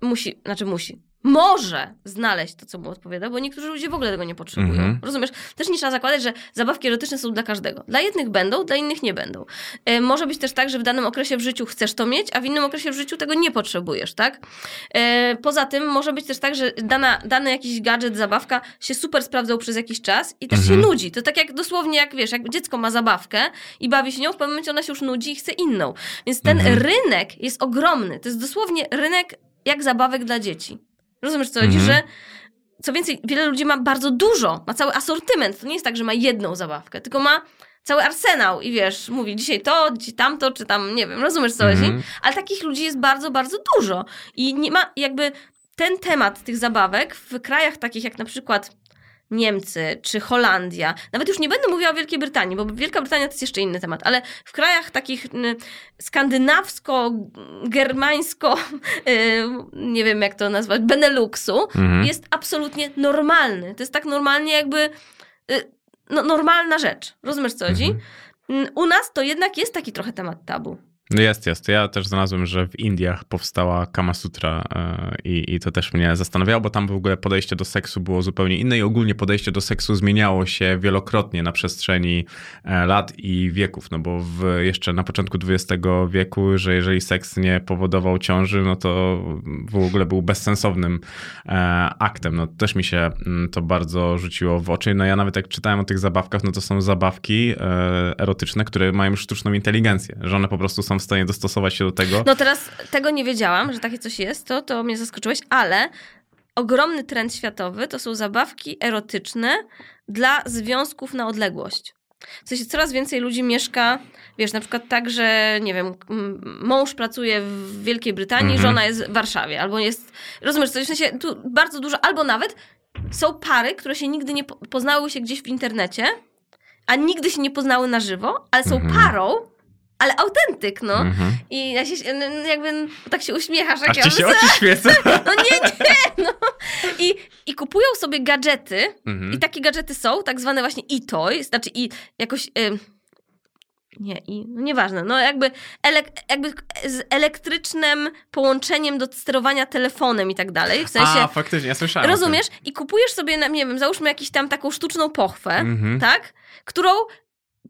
musi, znaczy musi, może znaleźć to, co mu odpowiada, bo niektórzy ludzie w ogóle tego nie potrzebują. Mhm. Rozumiesz? Też nie trzeba zakładać, że zabawki erotyczne są dla każdego. Dla jednych będą, dla innych nie będą. E, może być też tak, że w danym okresie w życiu chcesz to mieć, a w innym okresie w życiu tego nie potrzebujesz, tak? E, poza tym może być też tak, że dana, dany jakiś gadżet, zabawka się super sprawdzał przez jakiś czas i też Mhm. się nudzi. To tak jak dosłownie, jak wiesz, jak dziecko ma zabawkę i bawi się nią, w pewnym momencie ona się już nudzi i chce inną. Więc ten Mhm. rynek jest ogromny. To jest dosłownie rynek jak zabawek dla dzieci. Rozumiesz, co chodzi? Mhm. Że co więcej, wiele ludzi ma bardzo dużo, ma cały asortyment. To nie jest tak, że ma jedną zabawkę, tylko ma cały arsenał i wiesz, mówi dzisiaj to, dzisiaj tamto, czy tam, nie wiem, rozumiesz, co chodzi? Mhm. Ale takich ludzi jest bardzo, bardzo dużo. I nie ma jakby ten temat tych zabawek w krajach takich jak na przykład Niemcy czy Holandia, nawet już nie będę mówiła o Wielkiej Brytanii, bo Wielka Brytania to jest jeszcze inny temat, ale w krajach takich skandynawsko-germańsko, y, nie wiem jak to nazwać, Beneluxu, Mhm. jest absolutnie normalny. To jest tak normalnie jakby y, no, normalna rzecz. Rozumiesz, co chodzi? Mhm. U nas to jednak jest taki trochę temat tabu. Jest, jest. Ja też znalazłem, że w Indiach powstała Kama Sutra e, i, i to też mnie zastanawiało, bo tam w ogóle podejście do seksu było zupełnie inne i ogólnie podejście do seksu zmieniało się wielokrotnie na przestrzeni e, lat i wieków, no bo w, jeszcze na początku XX wieku, że jeżeli seks nie powodował ciąży, no to w ogóle był bezsensownym e, aktem. No też mi się mm, to bardzo rzuciło w oczy. No ja nawet jak czytałem o tych zabawkach, no to są zabawki erotyczne, które mają sztuczną inteligencję, że one po prostu są w stanie dostosować się do tego. No teraz tego nie wiedziałam, że takie coś jest, to, to mnie zaskoczyłeś, ale ogromny trend światowy to są zabawki erotyczne dla związków na odległość. W sensie coraz więcej ludzi mieszka, wiesz, na przykład tak, że nie wiem, mąż pracuje w Wielkiej Brytanii, Mhm. żona jest w Warszawie, albo jest, rozumiesz, w sensie tu bardzo dużo, albo nawet są pary, które się nigdy nie po- poznały się gdzieś w internecie, a nigdy się nie poznały na żywo, ale są Mhm. parą, ale autentyk, no. Mhm. I ja się, n- n- jakby tak się uśmiechasz, jak Aż ja ci się oczy świecą. no nie, nie, no. I, I kupują sobie gadżety Mhm. i takie gadżety są, tak zwane właśnie e-toy, znaczy i jakoś... ym, nie, i no nieważne, no jakby, elek, jakby z elektrycznym połączeniem do sterowania telefonem i tak dalej, w sensie... A, faktycznie, ja słyszałem. Rozumiesz? I kupujesz sobie, nie wiem, załóżmy jakiś tam taką sztuczną pochwę, Mhm. tak? Którą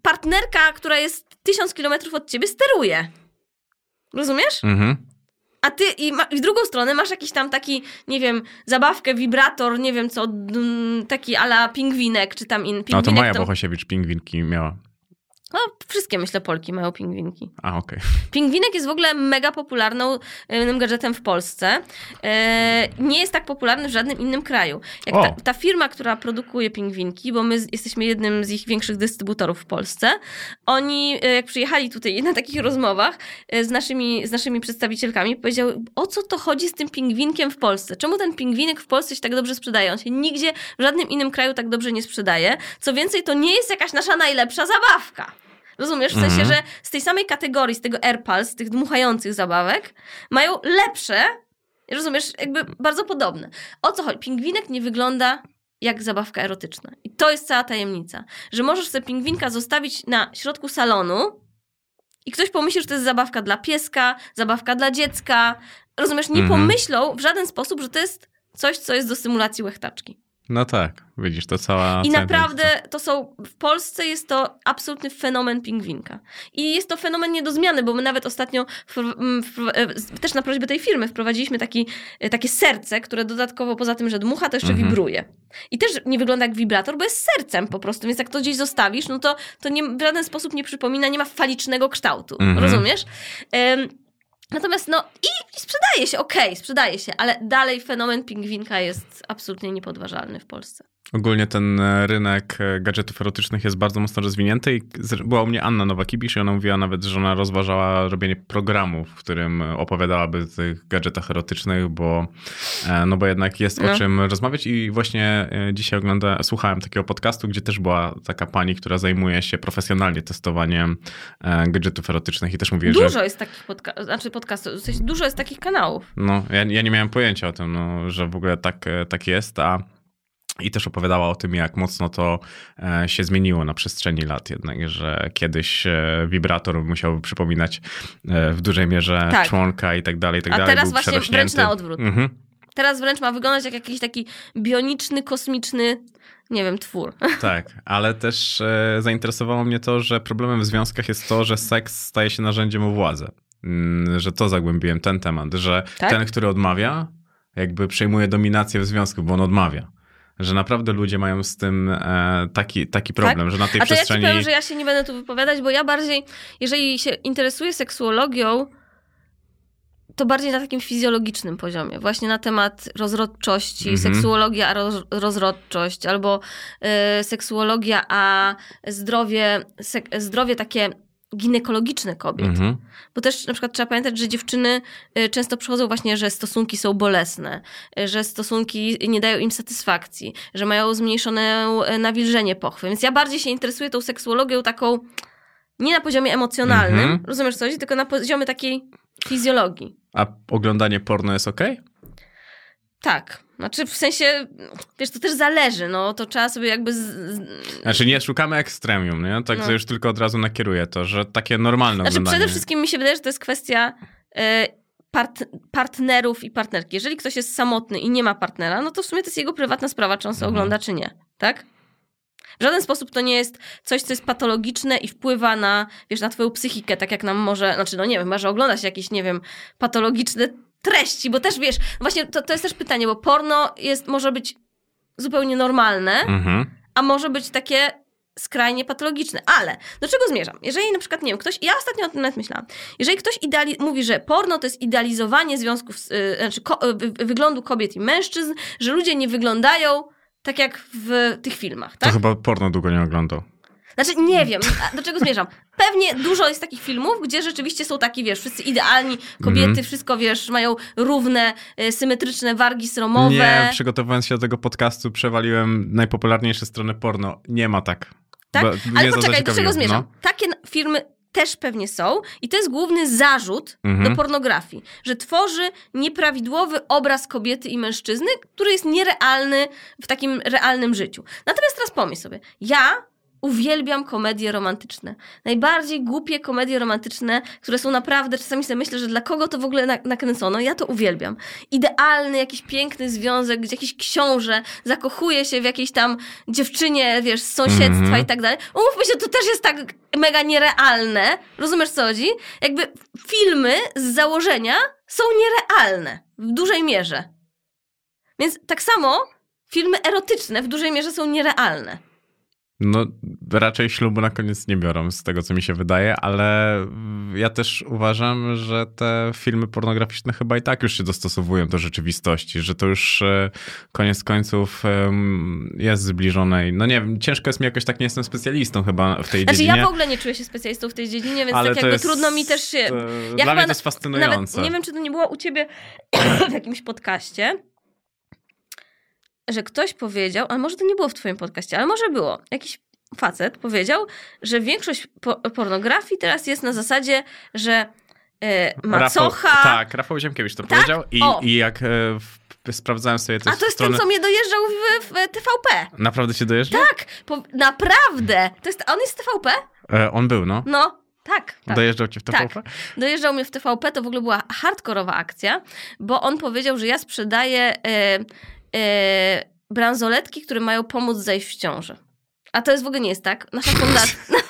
partnerka, która jest tysiąc kilometrów od ciebie, steruje. Rozumiesz? Mhm. A ty i, ma, i w drugą stronę masz jakiś tam taki, nie wiem, zabawkę, wibrator, nie wiem co, taki ala pingwinek, czy tam in, No to Maja to- Bohosiewicz pingwinki miała. No, wszystkie, myślę, Polki mają pingwinki. A, okej. Pingwinek jest w ogóle mega popularnym gadżetem w Polsce. E, nie jest tak popularny w żadnym innym kraju. Jak ta, ta firma, która produkuje pingwinki, bo my jesteśmy jednym z ich większych dystrybutorów w Polsce, oni e, jak przyjechali tutaj na takich rozmowach e, z naszymi, z naszymi przedstawicielkami, powiedziały, o co to chodzi z tym pingwinkiem w Polsce? Czemu ten pingwinek w Polsce się tak dobrze sprzedaje? On się nigdzie w żadnym innym kraju tak dobrze nie sprzedaje. Co więcej, to nie jest jakaś nasza najlepsza zabawka. Rozumiesz? W sensie, Mhm. że z tej samej kategorii, z tego AirPals, z tych dmuchających zabawek, mają lepsze, rozumiesz, jakby bardzo podobne. O co chodzi? Pingwinek nie wygląda jak zabawka erotyczna. I to jest cała tajemnica. Że możesz sobie pingwinka zostawić na środku salonu i ktoś pomyśli, że to jest zabawka dla pieska, zabawka dla dziecka. Rozumiesz? Nie Mhm. pomyślą w żaden sposób, że to jest coś, co jest do stymulacji łechtaczki. No tak, widzisz, to cała... I cała naprawdę to są, w Polsce jest to absolutny fenomen pingwinka. I jest to fenomen nie do zmiany, bo my nawet ostatnio, m, wpro- e, też na prośbę tej firmy, wprowadziliśmy taki, e, takie serce, które dodatkowo poza tym, że dmucha, to jeszcze Mhm. wibruje. I też nie wygląda jak wibrator, bo jest sercem po prostu, więc jak to gdzieś zostawisz, no to, to nie, w żaden sposób nie przypomina, nie ma falicznego kształtu. Mhm. Rozumiesz? Natomiast no i sprzedaje się, okej, sprzedaje się, ale dalej fenomen pingwinka jest absolutnie niepodważalny w Polsce. Ogólnie ten e, rynek e, gadżetów erotycznych jest bardzo mocno rozwinięty i była u mnie Anna Nowakibisz i ona mówiła nawet, że ona rozważała robienie programu, w którym opowiadałaby o tych gadżetach erotycznych, bo, e, no bo jednak jest o No. czym rozmawiać i właśnie dzisiaj ogląda, słuchałem takiego podcastu, gdzie też była taka pani, która zajmuje się profesjonalnie testowaniem gadżetów erotycznych i też mówi, że Dużo jest takich podca- znaczy podcastów, w sensie dużo jest takich kanałów. no, ja, ja nie miałem pojęcia o tym, no, że w ogóle tak, tak jest, a i też opowiadała o tym, jak mocno to e, się zmieniło na przestrzeni lat jednak, że kiedyś e, wibrator musiał przypominać e, w dużej mierze Tak. członka i tak dalej, i tak A dalej. teraz był właśnie wręcz na odwrót. Mhm. Teraz wręcz ma wyglądać jak jakiś taki bioniczny, kosmiczny, nie wiem, twór. Tak, ale też e, zainteresowało mnie to, że problemem w związkach jest to, że seks staje się narzędziem o władzę. Mm, Że to zagłębiłem ten temat, że Tak? ten, który odmawia, jakby przejmuje dominację w związku, bo on odmawia. Że naprawdę ludzie mają z tym e, taki, taki problem, że na tej Tak? A to ja ci przestrzeni... powiem, że ja się nie będę tu wypowiadać, bo ja bardziej, jeżeli się interesuję seksuologią, to bardziej na takim fizjologicznym poziomie. Właśnie na temat rozrodczości, Mhm. seksuologia a roz, rozrodczość, albo y, seksuologia a zdrowie, sek, zdrowie takie ginekologiczne kobiet. Mhm. Bo też na przykład trzeba pamiętać, że dziewczyny y, często przychodzą właśnie, że stosunki są bolesne, y, że stosunki nie dają im satysfakcji, że mają zmniejszone y, nawilżenie pochwy. Więc ja bardziej się interesuję tą seksuologią taką nie na poziomie emocjonalnym, Mhm. rozumiesz co chodzi, tylko na poziomie takiej fizjologii. A oglądanie porno jest okej? Tak. Znaczy w sensie, wiesz, to też zależy, no to trzeba sobie jakby... Z. Znaczy nie szukamy ekstremium, nie? Tak, No. że już tylko od razu nakieruję to, że takie normalne Znaczy oglądanie. przede wszystkim mi się wydaje, że to jest kwestia e, part, partnerów i partnerki. Jeżeli ktoś jest samotny i nie ma partnera, no to w sumie to jest jego prywatna sprawa, czy on sobie Mhm. ogląda, czy nie. Tak? W żaden sposób to nie jest coś, co jest patologiczne i wpływa na, wiesz, na twoją psychikę, tak jak nam może, znaczy no nie wiem, może oglądać jakieś, nie wiem, patologiczne treści, bo też wiesz, właśnie to, to jest też pytanie, bo porno jest, może być zupełnie normalne, Mhm. a może być takie skrajnie patologiczne. Ale do czego zmierzam? Jeżeli na przykład, nie wiem, ktoś, ja ostatnio o tym nawet myślałam, jeżeli ktoś ideali- mówi, że porno to jest idealizowanie związków, yy, znaczy ko- y, wy- wyglądu kobiet i mężczyzn, że ludzie nie wyglądają tak jak w tych filmach, To tak? chyba porno długo nie oglądał. Znaczy, nie wiem, do czego zmierzam. Pewnie dużo jest takich filmów, gdzie rzeczywiście są taki, wiesz, wszyscy idealni, kobiety, Mhm. wszystko, wiesz, mają równe, y, symetryczne wargi sromowe. Nie, przygotowując się do tego podcastu, przewaliłem najpopularniejsze strony porno. Nie ma tak. Tak? Bo Ale poczekaj, do czego zmierzam? no. Takie firmy też pewnie są i to jest główny zarzut Mhm. do pornografii, że tworzy nieprawidłowy obraz kobiety i mężczyzny, który jest nierealny w takim realnym życiu. Natomiast teraz pomyśl sobie, ja uwielbiam komedie romantyczne. Najbardziej głupie komedie romantyczne, które są naprawdę, czasami sobie myślę, że dla kogo to w ogóle na- nakręcono, ja to uwielbiam. Idealny, jakiś piękny związek, gdzie jakiś książę zakochuje się w jakiejś tam dziewczynie, wiesz, z sąsiedztwa Mhm. i tak dalej. Umówmy się, to też jest tak mega nierealne. Rozumiesz, co chodzi? Jakby filmy z założenia są nierealne w dużej mierze. Więc tak samo filmy erotyczne w dużej mierze są nierealne. No, raczej ślubu na koniec nie biorą, z tego co mi się wydaje, ale ja też uważam, że te filmy pornograficzne chyba i tak już się dostosowują do rzeczywistości, że to już e, koniec końców jest zbliżone. i- No nie wiem, ciężko jest mi jakoś tak, nie jestem specjalistą chyba w tej Znaczy dziedzinie. ja w ogóle nie czuję się specjalistą w tej dziedzinie, więc ale tak jakby jest, trudno mi też się... e, Ja Dla mnie to jest fascynujące. Nawet nie wiem, czy to nie było u ciebie w jakimś podcaście, że ktoś powiedział, a może to nie było w twoim podcaście, ale może było. Jakiś facet powiedział, że większość po pornografii teraz jest na zasadzie, że e, macocha... Rafał, tak, Rafał Ziemkiewicz to Tak? powiedział i, i jak w, sprawdzałem sobie te a to jest strony... ten, co mnie dojeżdżał w, w TVP. Naprawdę się dojeżdża? Tak, po, naprawdę. To jest, a on jest z TVP? E, on był, no. No, tak. tak. Dojeżdżał cię w TVP? Tak. Dojeżdżał mnie w TVP, to w ogóle była hardkorowa akcja, bo on powiedział, że ja sprzedaję e, bransoletki, które mają pomóc zejść w ciąży. A to jest w ogóle nie jest tak. Nasza fundacja...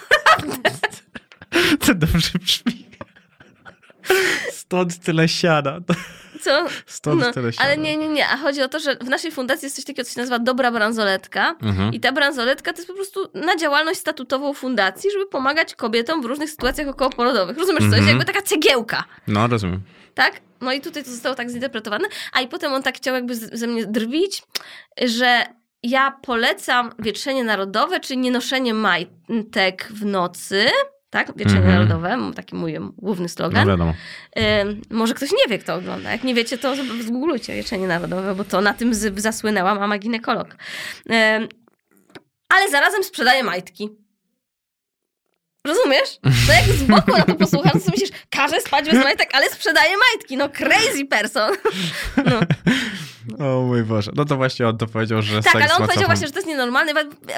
To dobrze brzmi. Stąd tyle siana. Co? Stąd No, tyle siana. ale nie, nie, nie. A chodzi o to, że w naszej fundacji jest coś takiego, co się nazywa dobra bransoletka. Mhm. I ta bransoletka to jest po prostu na działalność statutową fundacji, żeby pomagać kobietom w różnych sytuacjach okołoporodowych. Rozumiesz, co jest Mhm. jakby taka cegiełka. No, rozumiem. Tak? No i tutaj to zostało tak zinterpretowane. A i potem on tak chciał jakby ze mnie drwić, że ja polecam wietrzenie narodowe, czyli nie noszenie majtek w nocy. Tak? Wietrzenie Mhm. narodowe, taki mój główny No slogan. wiadomo. Ym, może ktoś nie wie, kto ogląda. Jak nie wiecie, to zgooglujcie Wieczenie Narodowe, bo to na tym zasłynęła mama ginekolog. Ym, ale zarazem sprzedaje majtki. Rozumiesz? To jak z boku na to posłuchasz, to sobie myślisz, każe spać bez majtek, ale sprzedaje majtki. No crazy person. No. O mój Boże. No to właśnie on to powiedział, że Tak, ale on powiedział właśnie, że to jest nienormalne.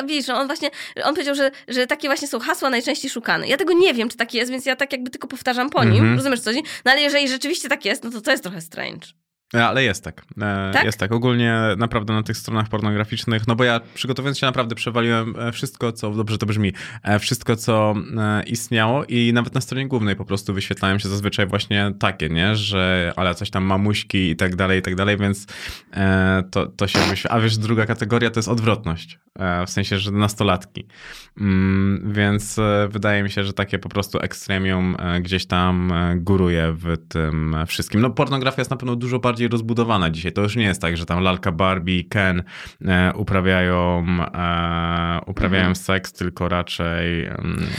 Widzisz, no on właśnie, on powiedział, że, że takie właśnie są hasła najczęściej szukane. Ja tego nie wiem, czy tak jest, więc ja tak jakby tylko powtarzam po nim. Mhm. Rozumiesz co? chodzi? No ale jeżeli rzeczywiście tak jest, no to to jest trochę strange. E, Ale jest tak. E, Tak? Jest tak. Ogólnie naprawdę na tych stronach pornograficznych, no bo ja przygotowując się naprawdę przewaliłem e, wszystko, co, dobrze to brzmi, wszystko, co istniało i nawet na stronie głównej po prostu wyświetlają się zazwyczaj właśnie takie, nie, że ale coś tam mamuśki i tak dalej, i tak dalej, więc to, to się wyświetla. A wiesz, druga kategoria to jest odwrotność, w sensie, że nastolatki. Mm, więc wydaje mi się, że takie po prostu ekstremium gdzieś tam góruje w tym wszystkim. No pornografia jest na pewno dużo bardziej rozbudowana dzisiaj. To już nie jest tak, że tam lalka Barbie i Ken e, uprawiają, e, uprawiają seks, tylko raczej... to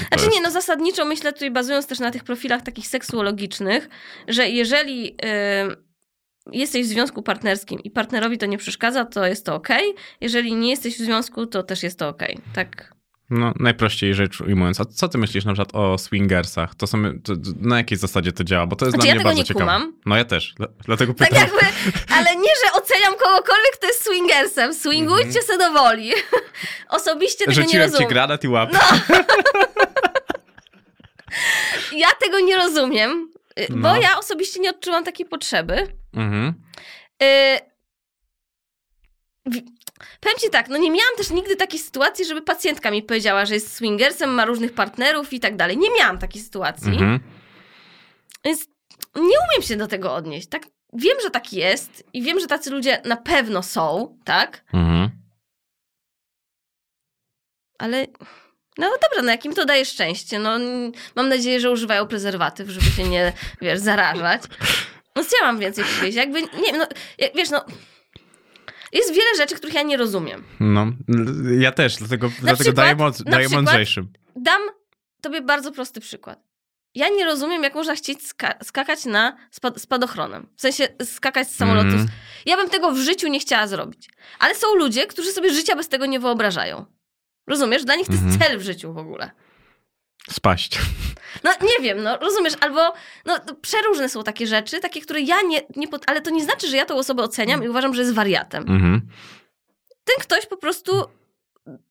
Znaczy jest... nie, no zasadniczo myślę tutaj bazując też na tych profilach takich seksuologicznych, że jeżeli y, jesteś w związku partnerskim i partnerowi to nie przeszkadza, to jest to ok. Jeżeli nie jesteś w związku, to też jest to ok. Tak. No, najprościej rzecz ujmując. A co ty myślisz na przykład o swingersach? To są, to, na jakiej zasadzie to działa? Bo to jest Znaczy, dla ja mnie tego bardzo nie ciekawe. kumam. No ja też, dla- dlatego Tak pytam. jakby, ale nie, że oceniam kogokolwiek, kto jest swingersem. Swingujcie se do woli. Osobiście tego nie Rzuciłem ci rozumiem. granat i łap. No. Ja tego nie rozumiem, y, bo No. ja osobiście nie odczułam takiej potrzeby. Mhm. Y, wi- Powiem ci tak, no nie miałam też nigdy takiej sytuacji, żeby pacjentka mi powiedziała, że jest swingersem, ma różnych partnerów i tak dalej. Nie miałam takiej sytuacji, Mhm. więc nie umiem się do tego odnieść. Tak, wiem, że tak jest i wiem, że tacy ludzie na pewno są, tak? Mhm. Ale no dobra, no jakim to daje szczęście? No mam nadzieję, że używają prezerwatyw, żeby się nie, wiesz, zarażać. No co ja mam więcej powiedzieć? Jakby, nie no, wiesz, no jest wiele rzeczy, których ja nie rozumiem. No, ja też, dlatego, dlatego przykład- daję, moc, daję przykład- mądrzejszym. Dam tobie bardzo prosty przykład. Ja nie rozumiem, jak można chcieć ska- skakać na spad- spadochronem. W sensie skakać z samolotu. Mhm. Ja bym tego w życiu nie chciała zrobić. Ale są ludzie, którzy sobie życia bez tego nie wyobrażają. Rozumiesz? Dla nich to jest Mhm. cel w życiu w ogóle. Spaść. No nie wiem, no rozumiesz, albo no, przeróżne są takie rzeczy, takie, które ja nie, nie pod... ale to nie znaczy, że ja tą osobę oceniam i uważam, że jest wariatem. Mhm. Ten ktoś po prostu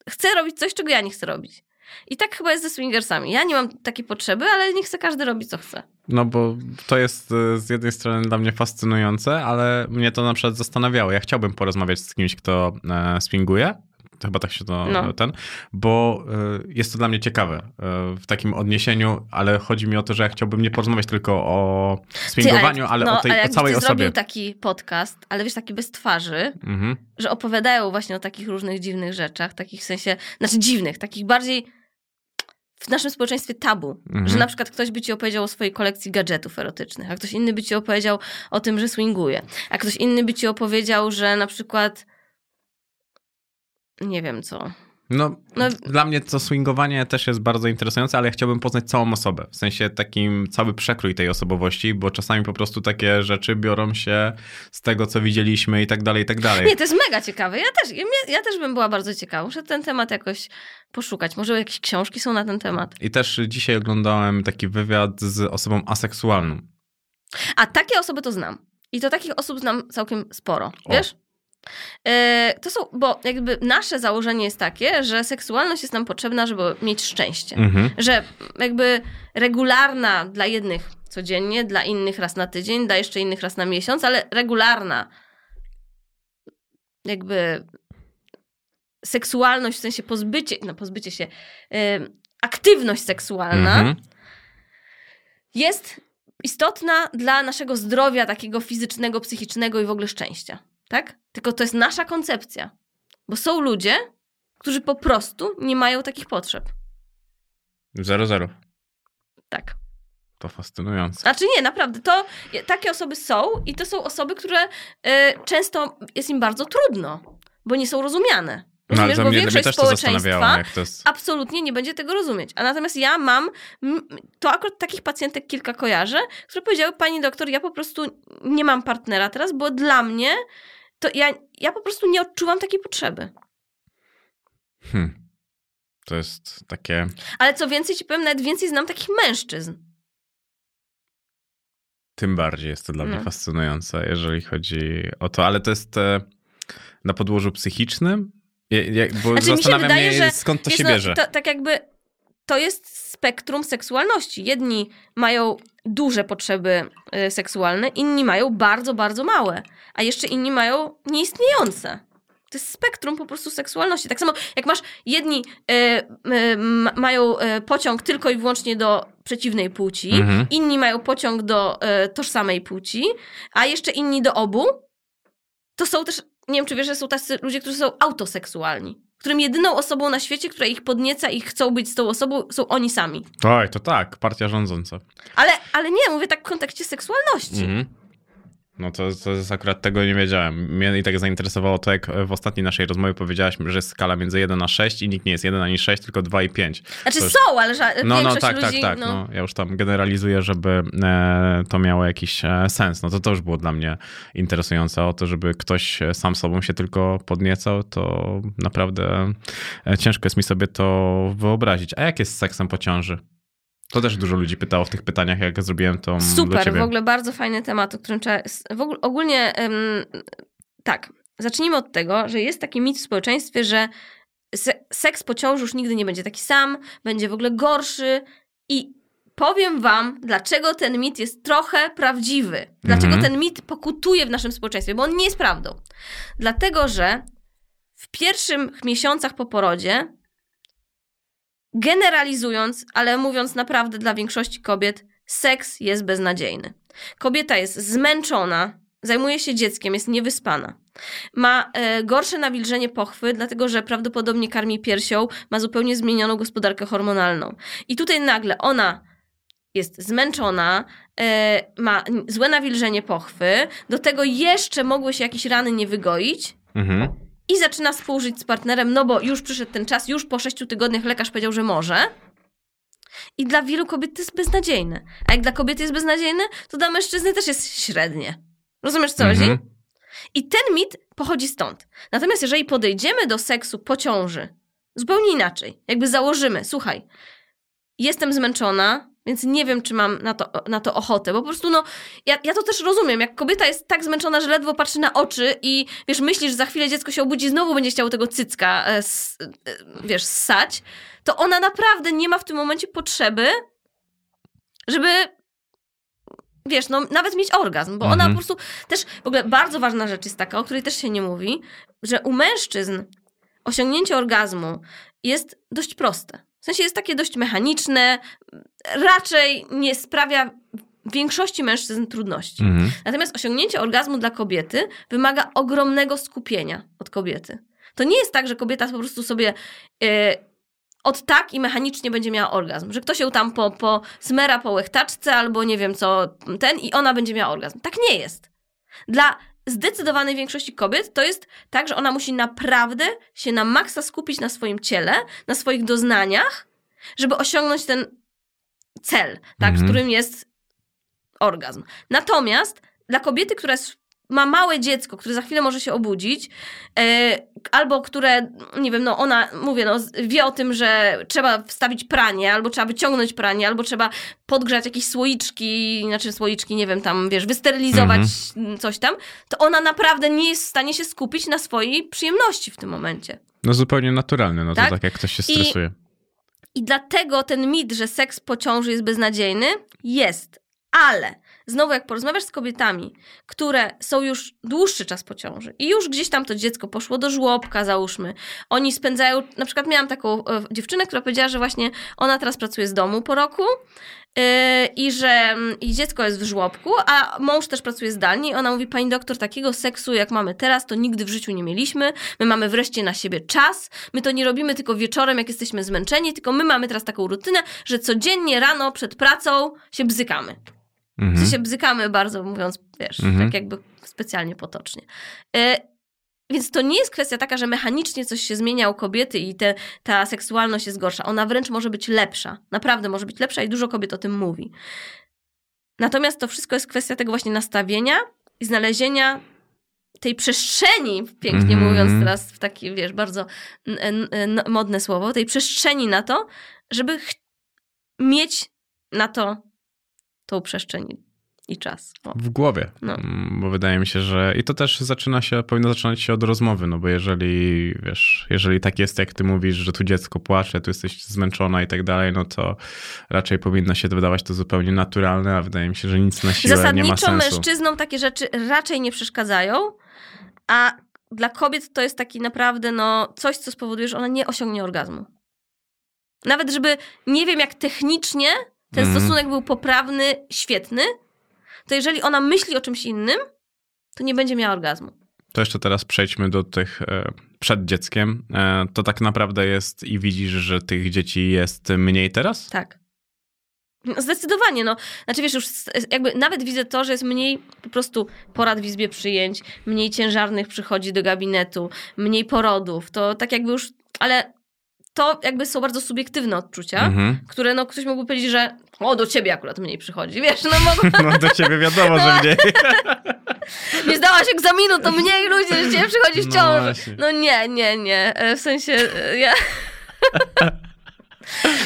chce robić coś, czego ja nie chcę robić. I tak chyba jest ze swingersami. Ja nie mam takiej potrzeby, ale nie chce każdy robić, co chce. No bo to jest e, z jednej strony dla mnie fascynujące, ale mnie to na przykład zastanawiało. Ja chciałbym porozmawiać z kimś, kto e, swinguje, chyba tak się to No. ten, bo y, jest to dla mnie ciekawe y, w takim odniesieniu, ale chodzi mi o to, że ja chciałbym nie porozmawiać tylko o swingowaniu, ale, no, o tej ale o całej osobie. zrobił taki podcast, ale wiesz, taki bez twarzy, Mhm. że opowiadają właśnie o takich różnych dziwnych rzeczach, takich w sensie, znaczy dziwnych, takich bardziej w naszym społeczeństwie tabu. Mhm. Że na przykład ktoś by ci opowiedział o swojej kolekcji gadżetów erotycznych, a ktoś inny by ci opowiedział o tym, że swinguje, a ktoś inny by ci opowiedział, że na przykład nie wiem co. No, No- dla mnie to swingowanie też jest bardzo interesujące, ale ja chciałbym poznać całą osobę. W sensie takim cały przekrój tej osobowości, bo czasami po prostu takie rzeczy biorą się z tego, co widzieliśmy i tak dalej, i tak dalej. Nie, to jest mega ciekawe. Ja też, ja, ja też bym była bardzo ciekawa. Muszę ten temat jakoś poszukać. Może jakieś książki są na ten temat. I też dzisiaj oglądałem taki wywiad z osobą aseksualną. A takie osoby to znam. I to takich osób znam całkiem sporo. O. Wiesz? E, To są, bo jakby nasze założenie jest takie, że seksualność jest nam potrzebna, żeby mieć szczęście. Mhm. Że jakby regularna dla jednych codziennie, dla innych raz na tydzień, dla jeszcze innych raz na miesiąc, ale regularna jakby seksualność, w sensie pozbycie, no pozbycie się, em, aktywność seksualna Mhm. jest istotna dla naszego zdrowia takiego fizycznego, psychicznego i w ogóle szczęścia. Tak? Tylko to jest nasza koncepcja. Bo są ludzie, którzy po prostu nie mają takich potrzeb. Zero, zero. Tak. To fascynujące. Znaczy nie, naprawdę, to takie osoby są i to są osoby, które e, często jest im bardzo trudno, bo nie są rozumiane. No, ale bo mnie, większość społeczeństwa jest... absolutnie nie będzie tego rozumieć. A natomiast ja mam, to akurat takich pacjentek kilka kojarzę, które powiedziały, pani doktor, ja po prostu nie mam partnera teraz, bo dla mnie to ja, ja po prostu nie odczuwam takiej potrzeby. Hmm. To jest takie... Ale co więcej ci powiem, nawet więcej znam takich mężczyzn. Tym bardziej jest to dla mnie No. fascynujące, jeżeli chodzi o to, ale to jest e, na podłożu psychicznym? Je, je, bo Znaczy, mi się zastanawiam wydaje, mnie, że skąd to się no, bierze. To, tak jakby to jest spektrum seksualności. Jedni mają duże potrzeby y, seksualne, inni mają bardzo, bardzo małe, a jeszcze inni mają nieistniejące. To jest spektrum po prostu seksualności. Tak samo jak masz jedni y, y, ma- mają y, pociąg tylko i wyłącznie do przeciwnej płci, Mhm. inni mają pociąg do y, tożsamej płci, a jeszcze inni do obu, to są też, nie wiem czy wiesz, że są tacy ludzie, którzy są autoseksualni. Którym jedyną osobą na świecie, która ich podnieca i chcą być z tą osobą, są oni sami. Oj, to tak, partia rządząca. Ale, ale nie, mówię tak w kontekście seksualności. Mhm. No to, to jest akurat tego nie wiedziałem. Mnie i tak zainteresowało to, jak w ostatniej naszej rozmowie powiedziałaś, że jest skala między 1 a 6 i nikt nie jest 1 ani 6, tylko 2 i 5. Znaczy To jest- są, ale ża- No, no, większość tak, ludzi... tak, tak. no, No, ja już tam generalizuję, żeby e, to miało jakiś e, sens. No to to już było dla mnie interesujące. O to, żeby ktoś sam sobą się tylko podniecał, to naprawdę e, ciężko jest mi sobie to wyobrazić. A jak jest z seksem po ciąży? To też dużo ludzi pytało w tych pytaniach, jak zrobiłem to do Super, w ogóle bardzo fajny temat, o którym trzeba... W ogóle, ogólnie em, tak, zacznijmy od tego, że jest taki mit w społeczeństwie, że se- seks po ciąży już nigdy nie będzie taki sam, będzie w ogóle gorszy i powiem wam, dlaczego ten mit jest trochę prawdziwy. Dlaczego Mhm. ten mit pokutuje w naszym społeczeństwie, bo on nie jest prawdą. Dlatego, że w pierwszych miesiącach po porodzie generalizując, ale mówiąc naprawdę dla większości kobiet, seks jest beznadziejny. Kobieta jest zmęczona, zajmuje się dzieckiem, jest niewyspana. Ma e, gorsze nawilżenie pochwy, dlatego że prawdopodobnie karmi piersią, ma zupełnie zmienioną gospodarkę hormonalną. I tutaj nagle ona jest zmęczona, e, ma złe nawilżenie pochwy, do tego jeszcze mogły się jakieś rany nie wygoić, Mhm. I zaczyna współżyć z partnerem, no bo już przyszedł ten czas, już po sześciu tygodniach lekarz powiedział, że może. I dla wielu kobiet to jest beznadziejne. A jak dla kobiety jest beznadziejne, to dla mężczyzny też jest średnie. Rozumiesz, co chodzi? Mhm. I ten mit pochodzi stąd. Natomiast jeżeli podejdziemy do seksu po ciąży zupełnie inaczej, jakby założymy, słuchaj, jestem zmęczona, więc nie wiem, czy mam na to, na to ochotę, bo po prostu, no, ja, ja to też rozumiem, jak kobieta jest tak zmęczona, że ledwo patrzy na oczy i, wiesz, myślisz, że za chwilę dziecko się obudzi, znowu będzie chciało tego cycka, e, s, e, wiesz, ssać, to ona naprawdę nie ma w tym momencie potrzeby, żeby wiesz, no nawet mieć orgazm, bo ona Mhm. po prostu też, w ogóle bardzo ważna rzecz jest taka, o której też się nie mówi, że u mężczyzn osiągnięcie orgazmu jest dość proste. W sensie jest takie dość mechaniczne, raczej nie sprawia większości mężczyzn trudności. Mhm. Natomiast osiągnięcie orgazmu dla kobiety wymaga ogromnego skupienia od kobiety. To nie jest tak, że kobieta po prostu sobie e, od tak i mechanicznie będzie miała orgazm. Że ktoś ją tam po, po smera po łechtaczce albo nie wiem co ten i ona będzie miała orgazm. Tak nie jest. Dla zdecydowanej większości kobiet to jest tak, że ona musi naprawdę się na maksa skupić na swoim ciele, na swoich doznaniach, żeby osiągnąć ten cel, tak, Mhm. którym jest orgazm. Natomiast dla kobiety, która jest, ma małe dziecko, które za chwilę może się obudzić, e, albo które, nie wiem, no ona, mówię, no, wie o tym, że trzeba wstawić pranie, albo trzeba wyciągnąć pranie, albo trzeba podgrzać jakieś słoiczki, znaczy słoiczki, nie wiem, tam, wiesz, wysterylizować Mhm. coś tam, to ona naprawdę nie jest w stanie się skupić na swojej przyjemności w tym momencie. No zupełnie naturalne, no to Tak? tak jak ktoś się I- stresuje. I dlatego ten mit, że seks po ciąży jest beznadziejny, jest. Ale znowu, jak porozmawiasz z kobietami, które są już dłuższy czas po ciąży i już gdzieś tam to dziecko poszło do żłobka, załóżmy, oni spędzają. Na przykład miałam taką e, dziewczynę, która powiedziała, że właśnie ona teraz pracuje z domu po roku. yy, I że mm, i dziecko jest w żłobku, a mąż też pracuje zdalnie. I ona mówi: Pani doktor, takiego seksu jak mamy teraz, to nigdy w życiu nie mieliśmy. My mamy wreszcie na siebie czas. My to nie robimy tylko wieczorem, jak jesteśmy zmęczeni, tylko my mamy teraz taką rutynę, że codziennie rano przed pracą się bzykamy. W Mhm. sensie bzykamy bardzo, mówiąc, wiesz, Mhm. tak jakby specjalnie potocznie. E, więc to nie jest kwestia taka, że mechanicznie coś się zmienia u kobiety i te, ta seksualność jest gorsza. Ona wręcz może być lepsza. Naprawdę może być lepsza i dużo kobiet o tym mówi. Natomiast to wszystko jest kwestia tego właśnie nastawienia i znalezienia tej przestrzeni, pięknie Mhm. mówiąc teraz w takie, wiesz, bardzo modne słowo, tej przestrzeni na to, żeby mieć na to tą przestrzeń i czas. O. W głowie. No. Mm, Bo wydaje mi się, że i to też zaczyna się, powinno zaczynać się od rozmowy, no bo jeżeli, wiesz, jeżeli tak jest, jak ty mówisz, że tu dziecko płacze, tu jesteś zmęczona i tak dalej, no to raczej powinno się wydawać to zupełnie naturalne, a wydaje mi się, że nic na siłę nie ma Zasadniczo sensu. mężczyznom takie rzeczy raczej nie przeszkadzają, a dla kobiet to jest taki naprawdę no, coś, co spowoduje, że ona nie osiągnie orgazmu. Nawet żeby, nie wiem jak technicznie ten Mhm. stosunek był poprawny, świetny, to jeżeli ona myśli o czymś innym, to nie będzie miała orgazmu. To jeszcze teraz przejdźmy do tych e, przed dzieckiem. E, to tak naprawdę jest i widzisz, że tych dzieci jest mniej teraz? Tak. No, Zdecydowanie, no. Znaczy wiesz, już jakby nawet widzę to, że jest mniej po prostu porad w izbie przyjęć, mniej ciężarnych przychodzi do gabinetu, mniej porodów. To tak jakby już, ale to jakby są bardzo subiektywne odczucia, Mhm. które no ktoś mógłby powiedzieć, że o, do ciebie akurat mniej przychodzi, wiesz, no mogło, No do ciebie wiadomo, że mniej. nie zdałaś egzaminu, to mniej ludzi do ciebie przychodzi w No ciąży. właśnie. No nie, nie, nie, E, w sensie e, ja...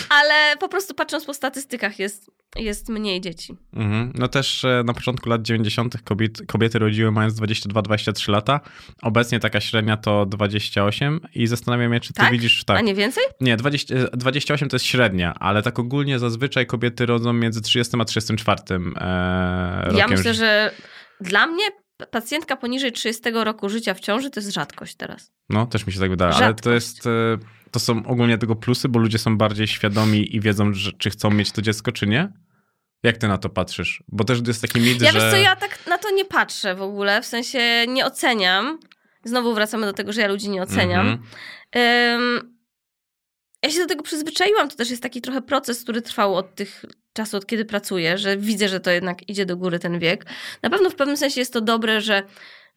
Ale po prostu patrząc po statystykach jest, jest mniej dzieci. Mhm. No też e, na początku lat 90. Kobiet, kobiety rodziły mając 22-23 lata. Obecnie taka średnia to 28 i zastanawiam się, czy ty Tak? widzisz... Tak. A nie więcej? Nie, 20, e, 28 to jest średnia, ale tak ogólnie zazwyczaj kobiety rodzą między 30 a 34 e, rokiem Ja myślę, że dla mnie pacjentka poniżej 30 roku życia w ciąży to jest rzadkość teraz. No, też mi się tak wydaje, ale to jest... To są ogólnie tego plusy, bo ludzie są bardziej świadomi i wiedzą, że, czy chcą mieć to dziecko, czy nie. Jak ty na to patrzysz? Bo też jest taki mit, Ja że... co, ja tak na to nie patrzę w ogóle, w sensie nie oceniam. Znowu wracamy do tego, że ja ludzi nie oceniam. Ym, ja się do tego przyzwyczaiłam. To też jest taki trochę proces, który trwał od tych czasu, od kiedy pracuję, że widzę, że to jednak idzie do góry ten wiek. Na pewno w pewnym sensie jest to dobre, że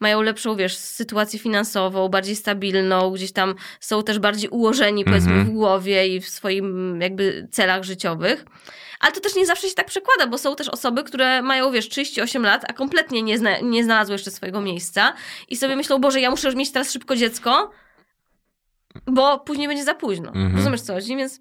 mają lepszą, wiesz, sytuację finansową, bardziej stabilną, gdzieś tam są też bardziej ułożeni, powiedzmy, Mhm. w głowie i w swoim jakby celach życiowych. Ale to też nie zawsze się tak przekłada, bo są też osoby, które mają, wiesz, 38 lat, a kompletnie nie, zna, nie znalazły jeszcze swojego miejsca i sobie myślą, Boże, ja muszę już mieć teraz szybko dziecko, bo później będzie za późno. Mhm. Rozumiesz co chodzi? Więc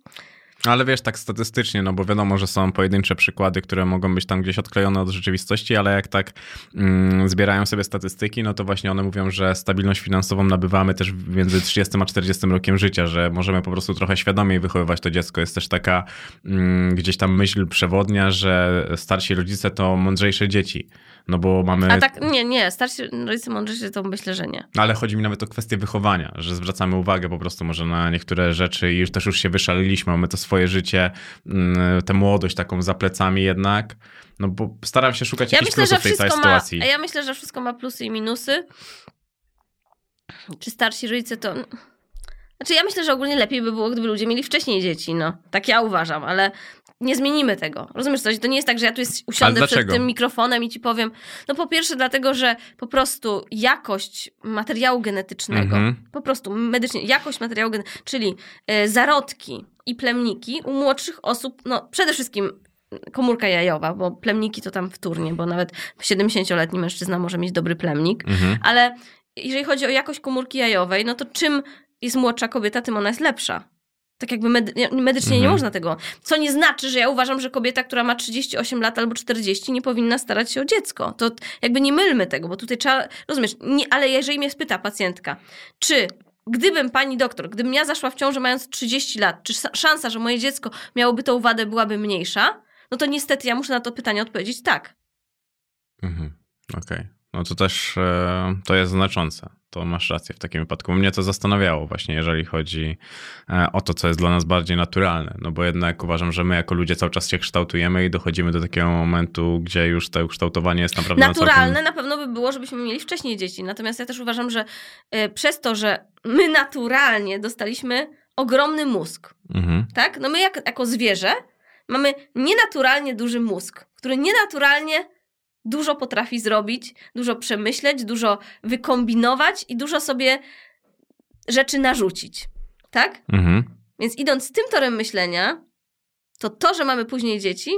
Ale wiesz, tak statystycznie, no bo wiadomo, że są pojedyncze przykłady, które mogą być tam gdzieś odklejone od rzeczywistości, ale jak tak mm, zbierają sobie statystyki, no to właśnie one mówią, że stabilność finansową nabywamy też między 30 a 40 rokiem życia, że możemy po prostu trochę świadomiej wychowywać to dziecko. Jest też taka mm, gdzieś tam myśl przewodnia, że starsi rodzice to mądrzejsze dzieci. No bo mamy... A tak, nie, nie, starsi rodzice mądrzejsi to myślę, że nie. Ale chodzi mi nawet o kwestię wychowania, że zwracamy uwagę po prostu może na niektóre rzeczy i już też już się wyszaliliśmy, mamy to swoje życie, mm, tę młodość taką za plecami jednak. No bo staram się szukać Ja jakichś myślę, plusów w tej całej ma, sytuacji. ja myślę, że wszystko ma plusy i minusy. Czy starsi rodzice to... Znaczy ja myślę, że ogólnie lepiej by było, gdyby ludzie mieli wcześniej dzieci, no. Tak ja uważam, ale nie zmienimy tego. Rozumiesz coś? To nie jest tak, że ja tu jest, usiądę przed tym mikrofonem i ci powiem. No po pierwsze dlatego, że po prostu jakość materiału genetycznego, Mhm. po prostu medycznie, jakość materiału genetycznego, czyli e, zarodki i plemniki u młodszych osób, no przede wszystkim komórka jajowa, bo plemniki to tam wtórnie, bo nawet 70-letni mężczyzna może mieć dobry plemnik, Mhm. ale jeżeli chodzi o jakość komórki jajowej, no to czym jest młodsza kobieta, tym ona jest lepsza. Tak jakby medy- medycznie nie Mhm. można tego. Co nie znaczy, że ja uważam, że kobieta, która ma 38 lat albo 40, nie powinna starać się o dziecko. To jakby nie mylmy tego, bo tutaj trzeba, rozumiesz, nie, ale jeżeli mnie spyta pacjentka, czy gdybym pani doktor, gdybym ja zaszła w ciążę mając 30 lat, czy sa- szansa, że moje dziecko miałoby tą wadę byłaby mniejsza? No to niestety ja muszę na to pytanie odpowiedzieć tak. Mhm. Okej. No to też e, to jest znaczące. To masz rację w takim wypadku. Mnie to zastanawiało właśnie, jeżeli chodzi e, o to, co jest dla nas bardziej naturalne. No bo jednak uważam, że my jako ludzie cały czas się kształtujemy i dochodzimy do takiego momentu, gdzie już to kształtowanie jest naprawdę na Naturalne całkiem... na pewno by było, żebyśmy mieli wcześniej dzieci. Natomiast ja też uważam, że e, przez to, że my naturalnie dostaliśmy ogromny mózg, Mhm. tak? No my jak, jako zwierzę mamy nienaturalnie duży mózg, który nienaturalnie dużo potrafi zrobić, dużo przemyśleć, dużo wykombinować i dużo sobie rzeczy narzucić, tak? Mhm. Więc idąc tym torem myślenia, to to, że mamy później dzieci,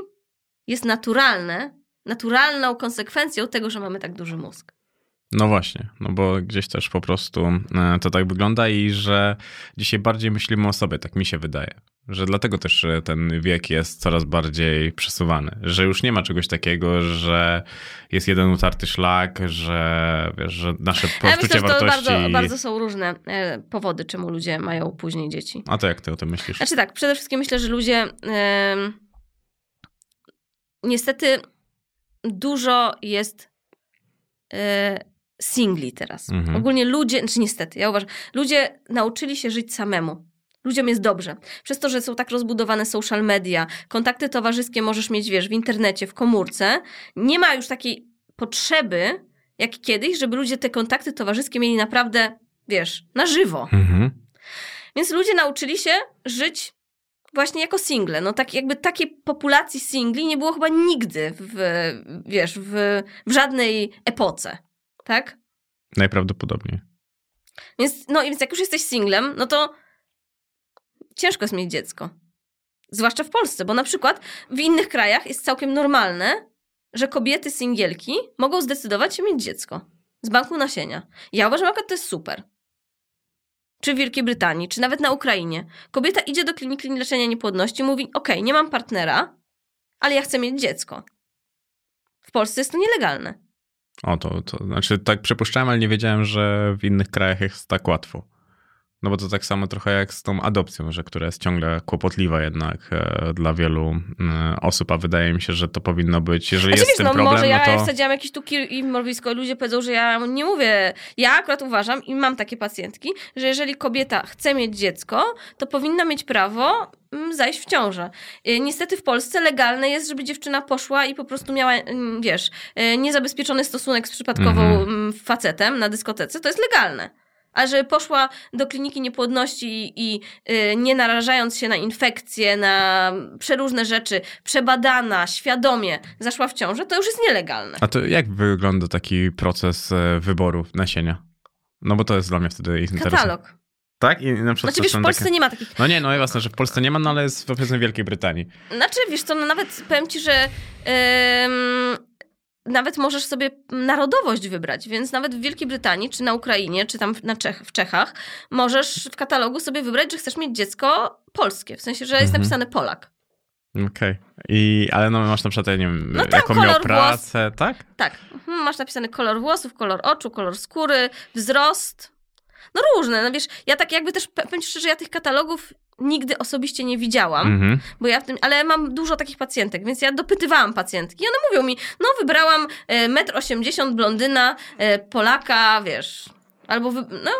jest naturalne, naturalną konsekwencją tego, że mamy tak duży mózg. No właśnie, no bo gdzieś też po prostu e, to tak wygląda i że dzisiaj bardziej myślimy o sobie, tak mi się wydaje. Że dlatego też ten wiek jest coraz bardziej przesuwany. Że już nie ma czegoś takiego, że jest jeden utarty szlak, że, wiesz, że nasze ja poczucie myślę, że to wartości... bardzo, bardzo są różne e, powody, czemu ludzie mają później dzieci. A to jak ty o tym myślisz? Znaczy tak, przede wszystkim myślę, że ludzie em, niestety dużo jest e, singli teraz. Mhm. Ogólnie ludzie, znaczy niestety, ja uważam, ludzie nauczyli się żyć samemu. Ludziom jest dobrze. Przez to, że są tak rozbudowane social media, kontakty towarzyskie możesz mieć, wiesz, w internecie, w komórce, nie ma już takiej potrzeby, jak kiedyś, żeby ludzie te kontakty towarzyskie mieli naprawdę, wiesz, na żywo. Mhm. Więc ludzie nauczyli się żyć właśnie jako single. No tak jakby takiej populacji singli nie było chyba nigdy w, wiesz, w, w żadnej epoce. Tak? Najprawdopodobniej. Więc, no, więc jak już jesteś singlem, no to ciężko jest mieć dziecko. Zwłaszcza w Polsce, bo na przykład w innych krajach jest całkiem normalne, że kobiety singielki mogą zdecydować się mieć dziecko z banku nasienia. Ja uważam, że to jest super. Czy w Wielkiej Brytanii, czy nawet na Ukrainie. Kobieta idzie do kliniki leczenia niepłodności, mówi: OK, nie mam partnera, ale ja chcę mieć dziecko. W Polsce jest to nielegalne. O, to, to znaczy tak przypuszczałem, ale nie wiedziałem, że w innych krajach jest tak łatwo. No bo to tak samo trochę jak z tą adopcją, że która jest ciągle kłopotliwa jednak e, dla wielu e, osób, a wydaje mi się, że to powinno być, jeżeli Znaczy, jest z tym no, problem, może ja no to... wsadziłam jakiś tu kir i mrowisko, ludzie powiedzą, że ja nie mówię. Ja akurat uważam i mam takie pacjentki, że jeżeli kobieta chce mieć dziecko, to powinna mieć prawo mm, zajść w ciążę. Y, Niestety w Polsce legalne jest, żeby dziewczyna poszła i po prostu miała, mm, wiesz, y, niezabezpieczony stosunek z przypadkową Mhm. mm, facetem na dyskotece, to jest legalne. A że poszła do kliniki niepłodności i, i y, nie narażając się na infekcje, na przeróżne rzeczy, przebadana, świadomie zaszła w ciążę, to już jest nielegalne. A to jak wygląda taki proces e, wyboru nasienia? No bo to jest dla mnie wtedy interesujące. Katalog. Tak? I na przykład Znaczy wiesz, w Polsce takie... nie ma takich... No nie, no jasne, że w Polsce nie ma, no ale jest w Wielkiej Brytanii. Znaczy wiesz co, no nawet powiem ci, że em, nawet możesz sobie narodowość wybrać, więc nawet w Wielkiej Brytanii, czy na Ukrainie, czy tam na Czech, w Czechach, możesz w katalogu sobie wybrać, że chcesz mieć dziecko polskie, w sensie, że jest Mhm. napisane Polak. Okej. I Ale no masz na przykład, nie wiem, No jaką miał pracę, tak? Tak, mhm, masz napisany kolor włosów, kolor oczu, kolor skóry, wzrost. No różne, no wiesz, ja tak jakby też, powiem szczerze, ja tych katalogów nigdy osobiście nie widziałam, Mhm. bo ja w tym, ale mam dużo takich pacjentek, więc ja dopytywałam pacjentki i one mówią mi, no wybrałam e, 1,80 m blondyna, e, Polaka, wiesz, albo, wy, no,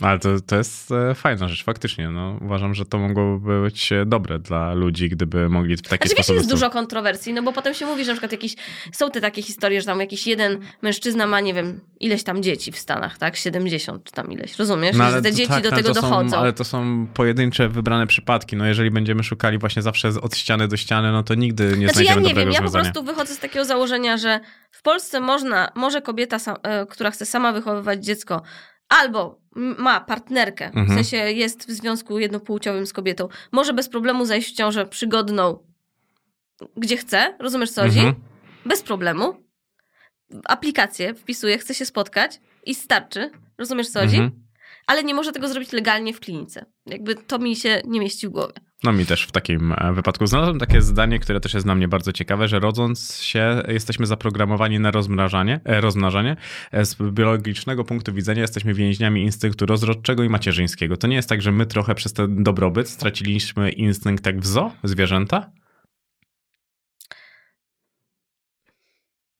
Ale to, to jest e, fajna rzecz, faktycznie. No, uważam, że to mogłoby być e, dobre dla ludzi, gdyby mogli w taki Znaczy, wiesz, sposób... jest dostęp- dużo kontrowersji, no bo potem się mówi, że na przykład jakieś, są te takie historie, że tam jakiś jeden mężczyzna ma, nie wiem, ileś tam dzieci w Stanach, tak? 70 czy tam ileś, rozumiesz? No, że te to dzieci tak, do ale tego dochodzą. Są, ale to są pojedyncze, wybrane przypadki. No jeżeli będziemy szukali właśnie zawsze od ściany do ściany, no to nigdy nie Znaczy ja znajdziemy nie dobrego wiem, ja po prostu wychodzę z takiego założenia, że w Polsce można, może kobieta, e, która chce sama wychowywać dziecko, albo ma partnerkę, w Mhm. sensie jest w związku jednopłciowym z kobietą, może bez problemu zajść w ciążę przygodną, gdzie chce, rozumiesz co chodzi? Mhm. Bez problemu. Aplikację wpisuje, chce się spotkać i starczy, rozumiesz co chodzi? Mhm. Ale nie może tego zrobić legalnie w klinice. Jakby to mi się nie mieści w głowie. No mi też w takim e, wypadku. Znalazłem takie zdanie, które też jest dla mnie bardzo ciekawe, że rodząc się jesteśmy zaprogramowani na rozmnażanie, e, rozmnażanie. E, Z biologicznego punktu widzenia jesteśmy więźniami instynktu rozrodczego i macierzyńskiego. To nie jest tak, że my trochę przez ten dobrobyt straciliśmy instynkt jak w zoo, zwierzęta?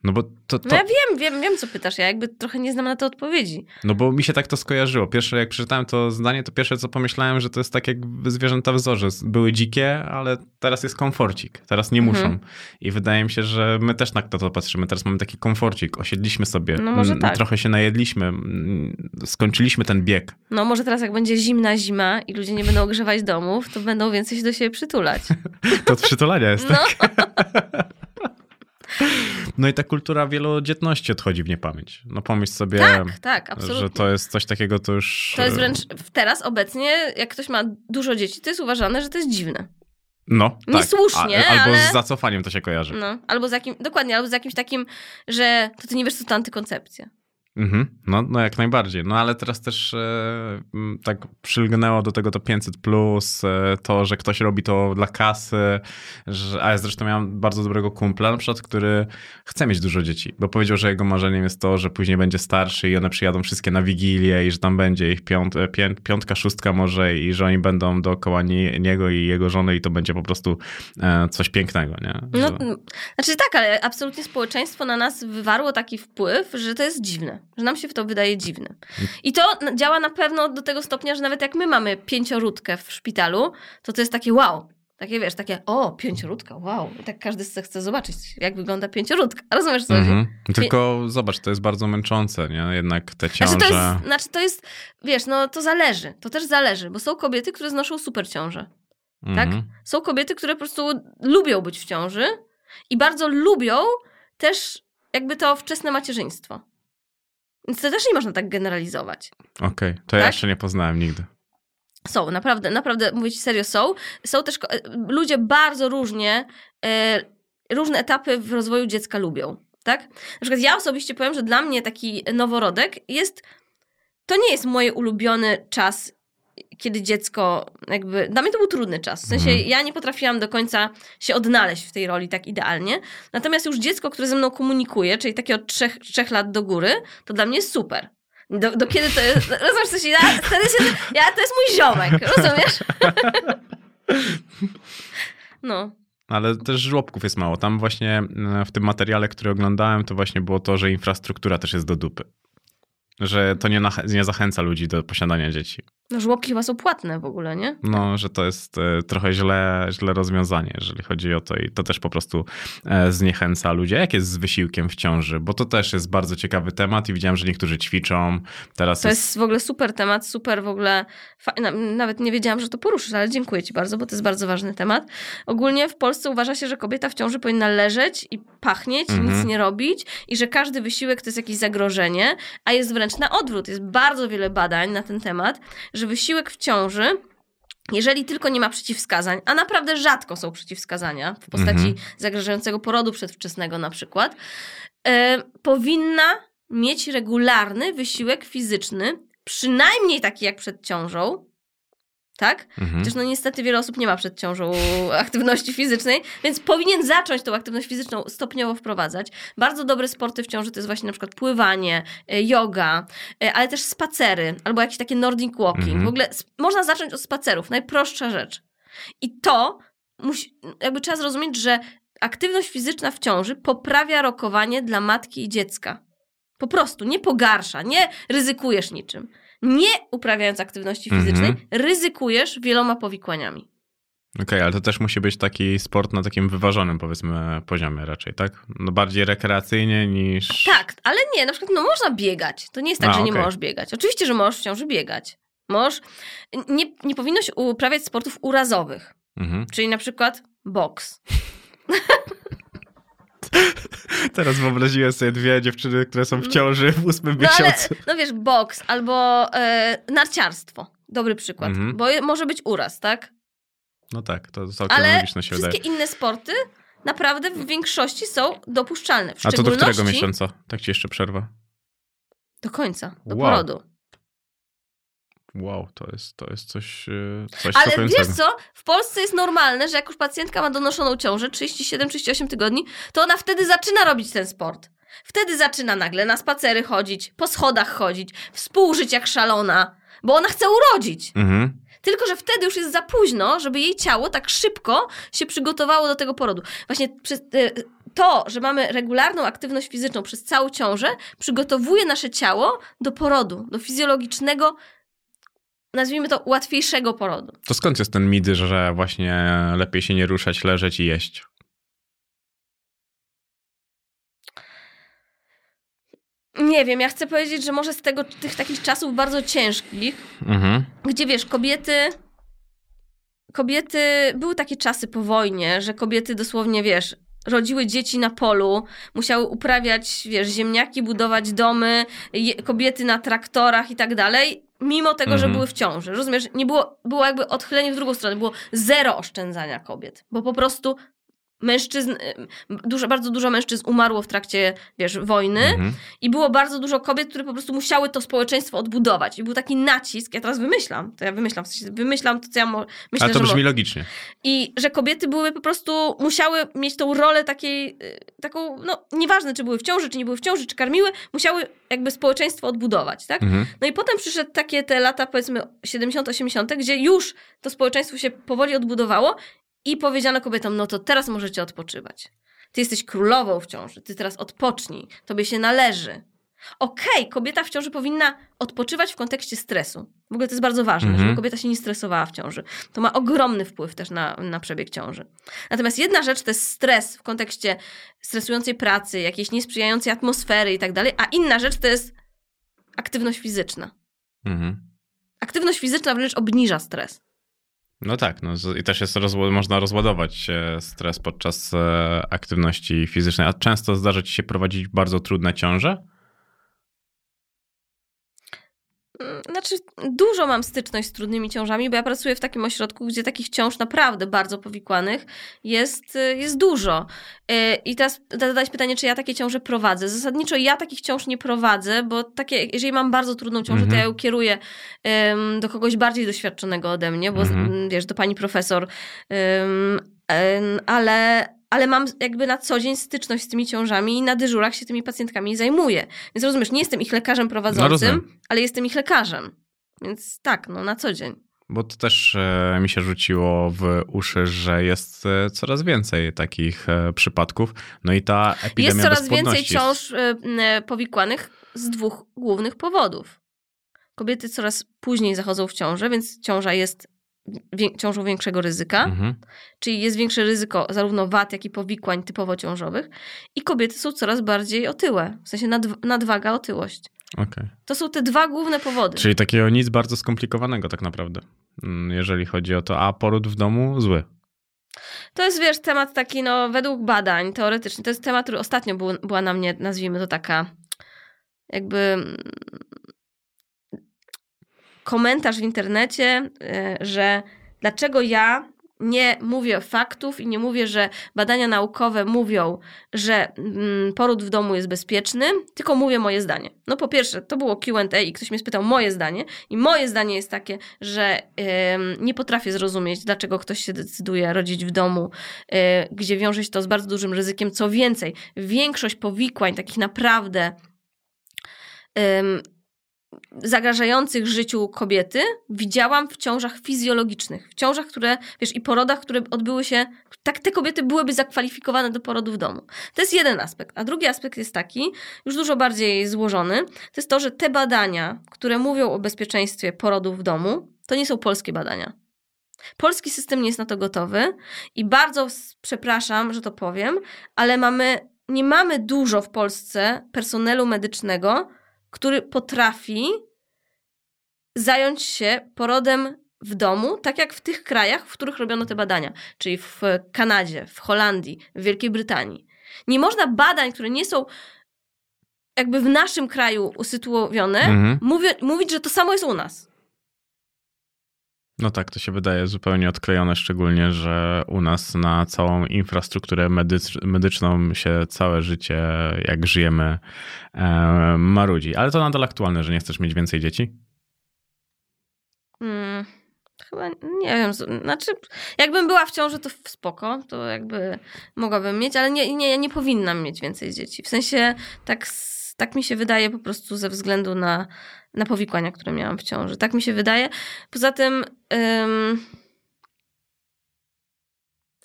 No bo to, to, No ja wiem, wiem, wiem co pytasz, ja jakby trochę nie znam na to odpowiedzi. No bo mi się tak to skojarzyło. Pierwsze, jak przeczytałem to zdanie, to pierwsze co pomyślałem, że to jest tak jak zwierzęta w zorze. Były dzikie, ale teraz jest komforcik. Teraz nie Mhm. muszą. I wydaje mi się, że my też na to patrzymy. Teraz mamy taki komforcik. Osiedliśmy sobie. No może Mm, tak. Trochę się najedliśmy. Mm, Skończyliśmy ten bieg. No może teraz jak będzie zimna zima i ludzie nie będą ogrzewać domów, to będą więcej się do siebie przytulać. To od przytulania jest. No. No i ta kultura wielodzietności odchodzi w niepamięć. No pomyśl sobie, Tak, tak, absolutnie. że to jest coś takiego, to już... To jest wręcz teraz obecnie, jak ktoś ma dużo dzieci, to jest uważane, że to jest dziwne. No, tak. niesłusznie, A- Albo ale- z zacofaniem to się kojarzy. No, albo z jakim, dokładnie, albo z jakimś takim, że to ty nie wiesz, co to antykoncepcja. Mhm, no, no jak najbardziej. No ale teraz też e, tak przylgnęło do tego to 500 plus, e, to, że ktoś robi to dla kasy, że, a ja zresztą miałem bardzo dobrego kumpla na przykład, który chce mieć dużo dzieci, bo powiedział, że jego marzeniem jest to, że później będzie starszy i one przyjadą wszystkie na Wigilię i że tam będzie ich piąt, e, pię, piątka, szóstka może i że oni będą dookoła nie, niego i jego żony i to będzie po prostu e, coś pięknego, nie? No, Że- m, znaczy tak, ale absolutnie społeczeństwo na nas wywarło taki wpływ, że to jest dziwne, że nam się to wydaje dziwne. I to działa na pewno do tego stopnia, że nawet jak my mamy pięcioródkę w szpitalu, to to jest takie wow. Takie wiesz, takie o, pięcioródka, wow. I tak każdy chce zobaczyć, jak wygląda pięcioródka. Rozumiesz co? Mhm. Tylko zobacz, to jest bardzo męczące, nie? Jednak te ciąże... Znaczy to, jest, znaczy to jest, wiesz, no to zależy, to też zależy, bo są kobiety, które znoszą super ciążę. tak? Mhm. Są kobiety, które po prostu lubią być w ciąży i bardzo lubią też jakby to wczesne macierzyństwo. Więc to też nie można tak generalizować. Okej, to ja Tak? jeszcze nie poznałem nigdy. Są, naprawdę, naprawdę, mówię ci serio, są. Są też ludzie bardzo różnie, e, różne etapy w rozwoju dziecka lubią, tak? Na przykład ja osobiście powiem, że dla mnie taki noworodek jest, to nie jest mój ulubiony czas, kiedy dziecko jakby, dla mnie to był trudny czas. W sensie Mhm. ja nie potrafiłam do końca się odnaleźć w tej roli tak idealnie. Natomiast już dziecko, które ze mną komunikuje, czyli takie od trzech, trzech lat do góry, to dla mnie jest super. Do, do kiedy to jest, rozumiesz, co się, ja, wtedy się, ja, to jest mój ziomek, rozumiesz? No. Ale też żłobków jest mało. Tam właśnie e, w tym materiale, który oglądałem, to właśnie było to, że infrastruktura też jest do dupy. Że to nie, nie zachęca ludzi do posiadania dzieci. No żłobki chyba są płatne w ogóle, nie? No, że to jest e, trochę źle, źle rozwiązanie, jeżeli chodzi o to i to też po prostu e, zniechęca ludzi. A Jak jest z wysiłkiem w ciąży? Bo to też jest bardzo ciekawy temat i widziałem, że niektórzy ćwiczą. Teraz To jest w ogóle super temat, super w ogóle. Fa- na- Nawet nie wiedziałam, że to poruszysz, ale dziękuję Ci bardzo, bo to jest bardzo ważny temat. Ogólnie w Polsce uważa się, że kobieta w ciąży powinna leżeć i pachnieć, Mhm. nic nie robić i że każdy wysiłek to jest jakieś zagrożenie, a jest wręcz na odwrót. Jest bardzo wiele badań na ten temat, że wysiłek w ciąży jeżeli tylko nie ma przeciwwskazań, a naprawdę rzadko są przeciwwskazania w postaci Mhm. zagrażającego porodu przedwczesnego na przykład, e, powinna mieć regularny wysiłek fizyczny, przynajmniej taki jak przed ciążą, tak? Mhm. Chociaż no niestety wiele osób nie ma przed ciążą aktywności fizycznej, więc powinien zacząć tą aktywność fizyczną stopniowo wprowadzać. Bardzo dobre sporty w ciąży to jest właśnie na przykład pływanie, y, yoga, y, ale też spacery albo jakieś takie nordic walking. Mhm. W ogóle można zacząć od spacerów, najprostsza rzecz. I to musi, jakby trzeba zrozumieć, że aktywność fizyczna w ciąży poprawia rokowanie dla matki i dziecka. Po prostu, nie pogarsza, nie ryzykujesz niczym. Nie uprawiając aktywności Mhm. fizycznej, ryzykujesz wieloma powikłaniami. Okej, ale to też musi być taki sport na takim wyważonym, powiedzmy, poziomie raczej, tak? No bardziej rekreacyjnie niż... Tak, ale nie, na przykład no można biegać. To nie jest tak, A, że nie okej. możesz biegać. Oczywiście, że możesz w ciąży biegać. Możesz, nie, nie powinnoś uprawiać sportów urazowych, Mhm. czyli na przykład boks. Teraz wyobraziłem sobie dwie dziewczyny, które są w ciąży w ósmym No ale, miesiącu. no wiesz, boks albo e, narciarstwo. Dobry przykład, Mhm. bo może być uraz, tak? No tak, to całkiem Ale logiczne się wszystkie wydaje. inne sporty naprawdę w większości są dopuszczalne. W A to do którego miesiąca? Tak ci jeszcze przerwa. Do końca, do Wow. porodu. Wow, to jest, to jest coś, yy, coś Ale wiesz co? W Polsce jest normalne, że jak już pacjentka ma donoszoną ciążę, 37-38 tygodni, to ona wtedy zaczyna robić ten sport. Wtedy zaczyna nagle na spacery chodzić, po schodach chodzić, współżyć jak szalona, bo ona chce urodzić. Mhm. Tylko, że wtedy już jest za późno, żeby jej ciało tak szybko się przygotowało do tego porodu. Właśnie przez, e, to, że mamy regularną aktywność fizyczną przez całą ciążę, przygotowuje nasze ciało do porodu, do fizjologicznego, nazwijmy to łatwiejszego porodu. To skąd jest ten mit, że właśnie lepiej się nie ruszać, leżeć i jeść? Nie wiem, ja chcę powiedzieć, że może z tego, tych takich czasów bardzo ciężkich, Mhm. gdzie wiesz, kobiety. Kobiety. Były takie czasy po wojnie, że kobiety dosłownie, wiesz, rodziły dzieci na polu, musiały uprawiać, wiesz, ziemniaki, budować domy, je, kobiety na traktorach i tak dalej, mimo tego, że Mhm. były w ciąży. Rozumiesz, nie było, było jakby odchylenie w drugą stronę, było zero oszczędzania kobiet, bo po prostu mężczyzn, dużo, bardzo dużo mężczyzn umarło w trakcie, wiesz, wojny, Mhm. i było bardzo dużo kobiet, które po prostu musiały to społeczeństwo odbudować. I był taki nacisk, ja teraz wymyślam, to ja wymyślam, w sensie wymyślam to, co ja mo- myślę, Ale to że... brzmi Mo- logicznie. I że kobiety były po prostu, musiały mieć tą rolę takiej, y, taką, no nieważne, czy były w ciąży, czy nie były w ciąży, czy karmiły, musiały jakby społeczeństwo odbudować, tak? Mhm. No i potem przyszedł takie te lata, powiedzmy 70-80, gdzie już to społeczeństwo się powoli odbudowało i powiedziano kobietom, no to teraz możecie odpoczywać. Ty jesteś królową w ciąży, ty teraz odpocznij, tobie się należy. Okej, kobieta w ciąży powinna odpoczywać w kontekście stresu. W ogóle to jest bardzo ważne, Mhm. żeby kobieta się nie stresowała w ciąży. To ma ogromny wpływ też na, na przebieg ciąży. Natomiast jedna rzecz to jest stres w kontekście stresującej pracy, jakiejś niesprzyjającej atmosfery i tak dalej, a inna rzecz to jest aktywność fizyczna. Mhm. Aktywność fizyczna wręcz obniża stres. No tak, no, i też jest rozła- można rozładować e, stres podczas e, aktywności fizycznej. A często zdarza ci się prowadzić bardzo trudne ciąże? Mm, Znaczy, dużo mam styczność z trudnymi ciążami, bo ja pracuję w takim ośrodku, gdzie takich ciąż naprawdę bardzo powikłanych jest, y, jest dużo. Y, I teraz zadać pytanie, czy ja takie ciąże prowadzę. Zasadniczo ja takich ciąż nie prowadzę, bo takie, jeżeli mam bardzo trudną ciążę, Mhm. to ja ją kieruję ym, do kogoś bardziej doświadczonego ode mnie, bo Mhm. wiesz, do pani profesor. Ym, ale, ale mam jakby na co dzień styczność z tymi ciążami i na dyżurach się tymi pacjentkami zajmuję. Więc rozumiesz, nie jestem ich lekarzem prowadzącym, rozumiem. ale jestem ich lekarzem. Więc tak, no na co dzień. Bo to też e, mi się rzuciło w uszy, że jest e, coraz więcej takich e, przypadków. No i ta epidemia Jest coraz więcej ciąż powikłanych z dwóch głównych powodów. Kobiety coraz później zachodzą w ciążę, więc ciąża jest ciążą większego ryzyka, Mhm. czyli jest większe ryzyko zarówno wad, jak i powikłań typowo ciążowych. I kobiety są coraz bardziej otyłe, w sensie nadw- nadwaga, otyłość. Okej. To są te dwa główne powody. Czyli takiego nic bardzo skomplikowanego tak naprawdę, mm, jeżeli chodzi o to, a poród w domu zły. To jest, wiesz, temat taki, no, według badań teoretycznie, to jest temat, który ostatnio był, była na mnie, nazwijmy to taka, jakby komentarz w internecie, y, że dlaczego ja nie mówię faktów i nie mówię, że badania naukowe mówią, że mm, poród w domu jest bezpieczny, tylko mówię moje zdanie. No po pierwsze, to było Q&A i ktoś mnie spytał moje zdanie i moje zdanie jest takie, że nie potrafię zrozumieć, dlaczego ktoś się decyduje rodzić w domu, yy, gdzie wiąże się to z bardzo dużym ryzykiem. Co więcej, większość powikłań takich naprawdę zagrażających życiu kobiety widziałam w ciążach fizjologicznych. W ciążach, które, wiesz, i porodach, które odbyły się, tak te kobiety byłyby zakwalifikowane do porodu w domu. To jest jeden aspekt. A drugi aspekt jest taki, już dużo bardziej złożony, to jest to, że te badania, które mówią o bezpieczeństwie porodu w domu, to nie są polskie badania. Polski system nie jest na to gotowy i bardzo przepraszam, że to powiem, ale mamy, nie mamy dużo w Polsce personelu medycznego, który potrafi zająć się porodem w domu, tak jak w tych krajach, w których robiono te badania, czyli w Kanadzie, w Holandii, w Wielkiej Brytanii. Nie można badań, które nie są jakby w naszym kraju usytuowane, mhm. mówi, mówić, że to samo jest u nas. No tak, to się wydaje zupełnie odklejone, szczególnie, że u nas na całą infrastrukturę medycz medyczną się całe życie, jak żyjemy, marudzi. Ale to nadal aktualne, że nie chcesz mieć więcej dzieci? Hmm, chyba nie wiem. Znaczy, jakbym była w ciąży, to spoko, to jakby mogłabym mieć, ale nie, nie, nie powinnam mieć więcej dzieci. W sensie tak, tak mi się wydaje po prostu ze względu na na powikłania, które miałam w ciąży. Tak mi się wydaje. Poza tym, ym,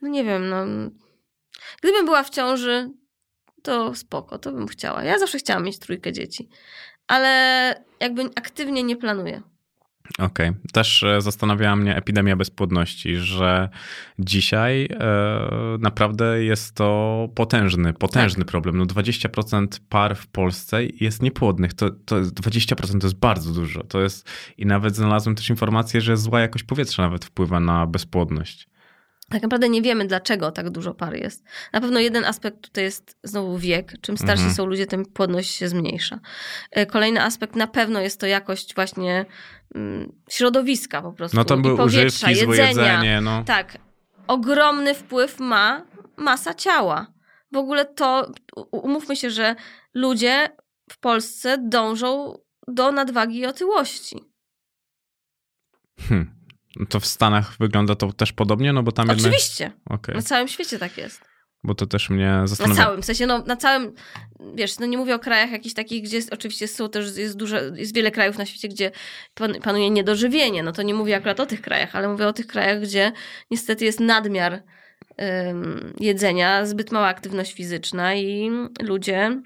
no nie wiem, no. Gdybym była w ciąży, to spoko, to bym chciała. Ja zawsze chciałam mieć trójkę dzieci, ale jakby aktywnie nie planuję. Okej. Okay. Też e, zastanawiała mnie epidemia bezpłodności, że dzisiaj e, naprawdę jest to potężny, potężny tak. problem. No 20% par w Polsce jest niepłodnych. To, to 20% to jest bardzo dużo. To jest, I nawet znalazłem też informację, że zła jakość powietrza nawet wpływa na bezpłodność tak naprawdę nie wiemy, dlaczego tak dużo par jest. Na pewno jeden aspekt tutaj jest znowu wiek. Czym starsi mhm. są ludzie, tym płodność się zmniejsza. E, kolejny aspekt na pewno jest to jakość właśnie środowiska po prostu. No to były używki, jedzenia. Jedzenie, no. Tak. Ogromny wpływ ma masa ciała. W ogóle to, umówmy się, że ludzie w Polsce dążą do nadwagi i otyłości. Hmm. To w Stanach wygląda to też podobnie, no bo tam Oczywiście. Jednak... Okay. Na całym świecie tak jest. Bo to też mnie zastanawia. Na całym, w sensie no na całym, wiesz, no nie mówię o krajach jakichś takich, gdzie jest, oczywiście są też, jest dużo, jest wiele krajów na świecie, gdzie panuje niedożywienie, no to nie mówię akurat o tych krajach, ale mówię o tych krajach, gdzie niestety jest nadmiar jedzenia, zbyt mała aktywność fizyczna i ludzie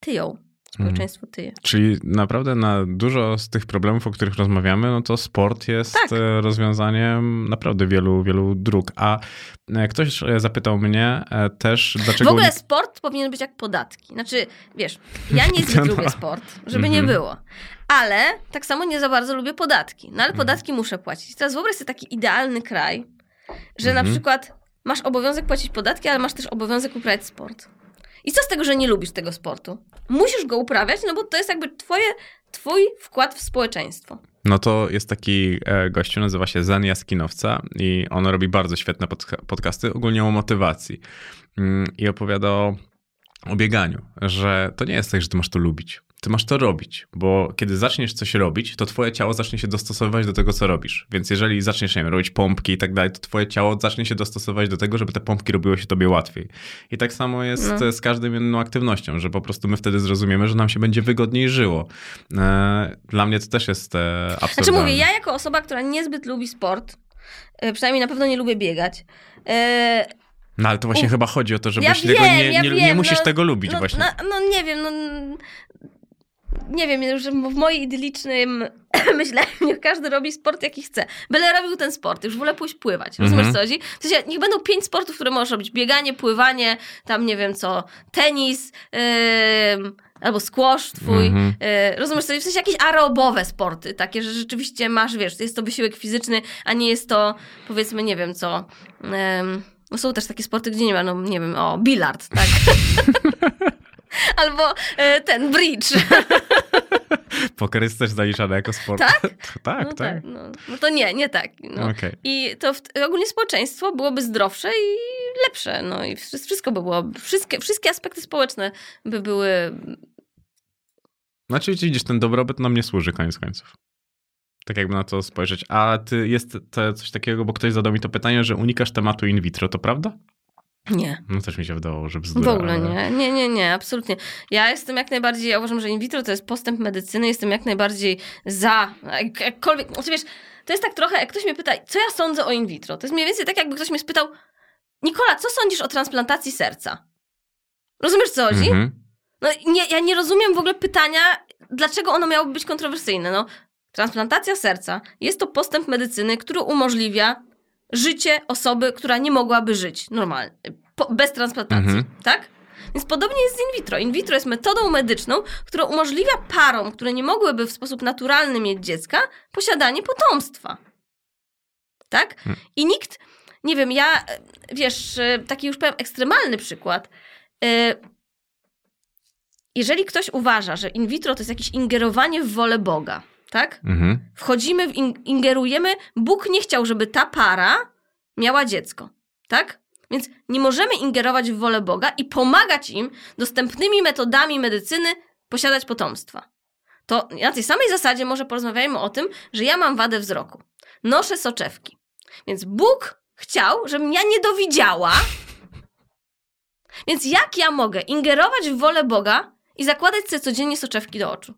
tyją społeczeństwo tyje. Czyli naprawdę na dużo z tych problemów, o których rozmawiamy, no to sport jest tak. E, rozwiązaniem naprawdę wielu, wielu dróg. A e, ktoś e, zapytał mnie też, dlaczego... W ogóle sport powinien być jak podatki. Znaczy, wiesz, ja nie no. lubię sport, żeby nie mhm. było. Ale tak samo nie za bardzo lubię podatki. No ale mhm. podatki muszę płacić. Teraz wyobraź sobie taki idealny kraj, że na mhm. przykład masz obowiązek płacić podatki, ale masz też obowiązek uprawiać sport. I co z tego, że nie lubisz tego sportu? Musisz go uprawiać, no bo to jest jakby twoje, twój wkład w społeczeństwo. No to jest taki e, gościu, nazywa się Zen Jaskinowca i on robi bardzo świetne podcasty, ogólnie o motywacji. Mm, I opowiada o, o bieganiu, że to nie jest tak, że ty masz to lubić ty masz to robić, bo kiedy zaczniesz coś robić, to twoje ciało zacznie się dostosowywać do tego, co robisz. Więc jeżeli zaczniesz, nie wiem, robić pompki i tak dalej, to twoje ciało zacznie się dostosować do tego, żeby te pompki robiły się tobie łatwiej. I tak samo jest no. z każdą inną aktywnością, że po prostu my wtedy zrozumiemy, że nam się będzie wygodniej żyło. E, dla mnie to też jest e, absurdalne. Znaczy mówię, ja jako osoba, która niezbyt lubi sport, e, przynajmniej na pewno nie lubię biegać, no ale to właśnie U... chyba chodzi o to, żebyś ja tego wiem, nie, ja nie, nie, musisz no, tego lubić no, właśnie. No, no, nie wiem, no nie wiem, że w moim idylicznym myśleniu niech każdy robi sport, jaki chce. Byle robił ten sport, już wolę pójść pływać. Rozumiesz, mhm. co chodzi? W sensie, niech będą pięć sportów, które możesz robić. Bieganie, pływanie, tam nie wiem co, tenis, yy, albo squash twój. Mhm. Yy, rozumiesz, co? W sensie jakieś aerobowe sporty, takie, że rzeczywiście masz, wiesz, jest to wysiłek fizyczny, a nie jest to, powiedzmy, nie wiem co... No są też takie sporty, gdzie nie ma, no nie wiem, o, bilard, tak? Albo e, ten bridge. Poker jest też zaliczany jako sport. Tak? tak, no tak. No, no to nie, nie tak. No. Okej. I to w, ogólnie społeczeństwo byłoby zdrowsze i lepsze. No i wszy- wszystko by było, wszystkie, wszystkie aspekty społeczne by były Znaczy, widzisz, ten dobrobyt nam nie służy koniec końców. Tak jakby na to spojrzeć. A ty jest to coś takiego, bo ktoś zadał mi to pytanie, że unikasz tematu in vitro, to prawda? Nie. No też mi się wydawało, że W bzdura. ogóle ale- nie. Nie, nie, nie, absolutnie. Ja jestem jak najbardziej, ja uważam, że in vitro to jest postęp medycyny, jestem jak najbardziej za. Jak, jakkolwiek, znaczy wiesz, to jest tak trochę, jak ktoś mnie pyta, co ja sądzę o in vitro. To jest mniej więcej tak, jakby ktoś mnie spytał, Nikola, co sądzisz o transplantacji serca? Rozumiesz, co chodzi? Mhm. No nie, ja nie rozumiem w ogóle pytania, dlaczego ono miałoby być kontrowersyjne. No, transplantacja serca jest to postęp medycyny, który umożliwia życie osoby, która nie mogłaby żyć normalnie, po, bez transplantacji, Mhm. tak? Więc podobnie jest z in vitro. In vitro jest metodą medyczną, która umożliwia parom, które nie mogłyby w sposób naturalny mieć dziecka, posiadanie potomstwa. Tak? Hmm. I nikt, nie wiem, ja, wiesz, taki już powiem ekstremalny przykład. E, Jeżeli ktoś uważa, że in vitro to jest jakieś ingerowanie w wolę Boga, tak? Mhm. Wchodzimy, ingerujemy. Bóg nie chciał, żeby ta para miała dziecko, tak? Więc nie możemy ingerować w wolę Boga i pomagać im dostępnymi metodami medycyny posiadać potomstwa. To na tej samej zasadzie może porozmawiajmy o tym, że ja mam wadę wzroku. Noszę soczewki. Więc Bóg chciał, żebym ja nie dowidziała. Więc jak ja mogę ingerować w wolę Boga i zakładać sobie codziennie soczewki do oczu?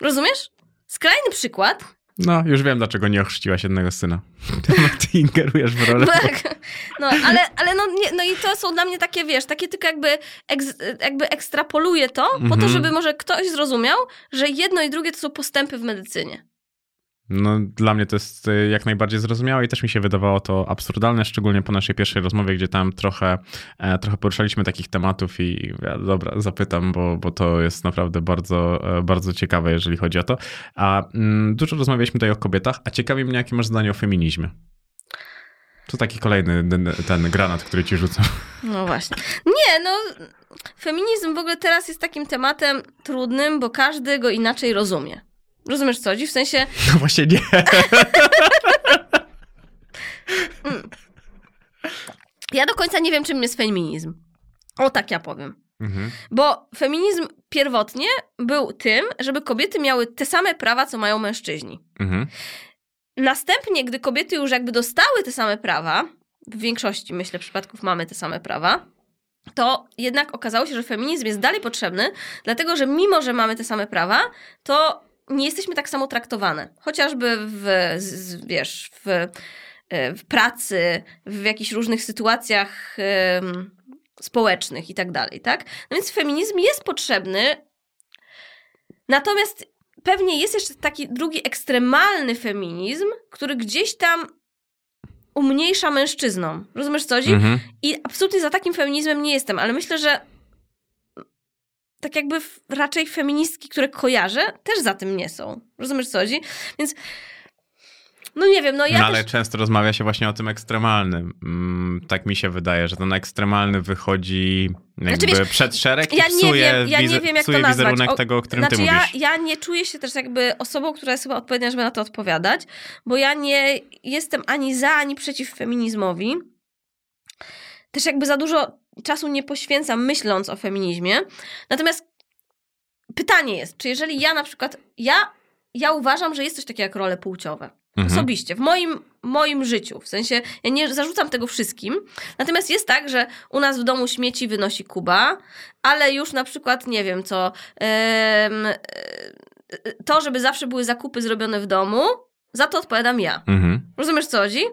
Rozumiesz? Skrajny przykład. No, już wiem, dlaczego nie ochrzciłaś jednego syna. Ty ingerujesz w rolę. Tak. No, ale, ale no, nie, no i to są dla mnie takie, wiesz, takie tylko jakby, eks, jakby ekstrapoluję to, po to, Mhm. żeby może ktoś zrozumiał, że jedno i drugie to są postępy w medycynie. No, dla mnie to jest y, jak najbardziej zrozumiałe i też mi się wydawało to absurdalne, szczególnie po naszej pierwszej rozmowie, gdzie tam trochę, e, trochę poruszaliśmy takich tematów i ja, dobra, zapytam, bo, bo to jest naprawdę bardzo, e, bardzo ciekawe, jeżeli chodzi o to. A mm, dużo rozmawialiśmy tutaj o kobietach, a ciekawi mnie, jakie masz zdanie o feminizmie. To taki kolejny ten, ten granat, który ci rzucam. No właśnie. Nie, no, feminizm w ogóle teraz jest takim tematem trudnym, bo każdy go inaczej rozumie. Rozumiesz co chodzi? W sensie, No właśnie nie. ja do końca nie wiem, czym jest feminizm. O tak ja powiem. Mhm. Bo feminizm pierwotnie był tym, żeby kobiety miały te same prawa, co mają mężczyźni. Mhm. Następnie, gdy kobiety już jakby dostały te same prawa, w większości, myślę, przypadków mamy te same prawa, to jednak okazało się, że feminizm jest dalej potrzebny, dlatego że mimo, że mamy te same prawa, to nie jesteśmy tak samo traktowane. Chociażby w, z, wiesz, w, e, w pracy, w jakichś różnych sytuacjach społecznych i tak dalej, tak? No więc feminizm jest potrzebny, natomiast pewnie jest jeszcze taki drugi ekstremalny feminizm, który gdzieś tam umniejsza mężczyznom. Rozumiesz co chodzi? Mhm. I absolutnie za takim feminizmem nie jestem, ale myślę, że tak jakby raczej feministki, które kojarzę, też za tym nie są. Rozumiesz co chodzi? Więc no nie wiem, no ja no ale też... często rozmawia się właśnie o tym ekstremalnym. Mm, tak mi się wydaje, że ten ekstremalny wychodzi jakby Znaczy, wiesz, przed szereg i ja nie psuje, wiem- ja nie wiem, jak to nazwać. wizerunek O- tego, o którym Znaczy ty ja, mówisz. ja nie czuję się też jakby osobą, która jest chyba odpowiednia, żeby na to odpowiadać, bo ja nie jestem ani za, ani przeciw feminizmowi. Też jakby za dużo czasu nie poświęcam myśląc o feminizmie. Natomiast pytanie jest, czy jeżeli ja na przykład, ja, ja uważam, że jest coś takiego jak role płciowe. Mhm. Osobiście, w moim, moim życiu. W sensie, ja nie zarzucam tego wszystkim. Natomiast jest tak, że u nas w domu śmieci wynosi Kuba, ale już na przykład, nie wiem co, e, to, żeby zawsze były zakupy zrobione w domu, za to odpowiadam ja. Mhm. Rozumiesz, co chodzi?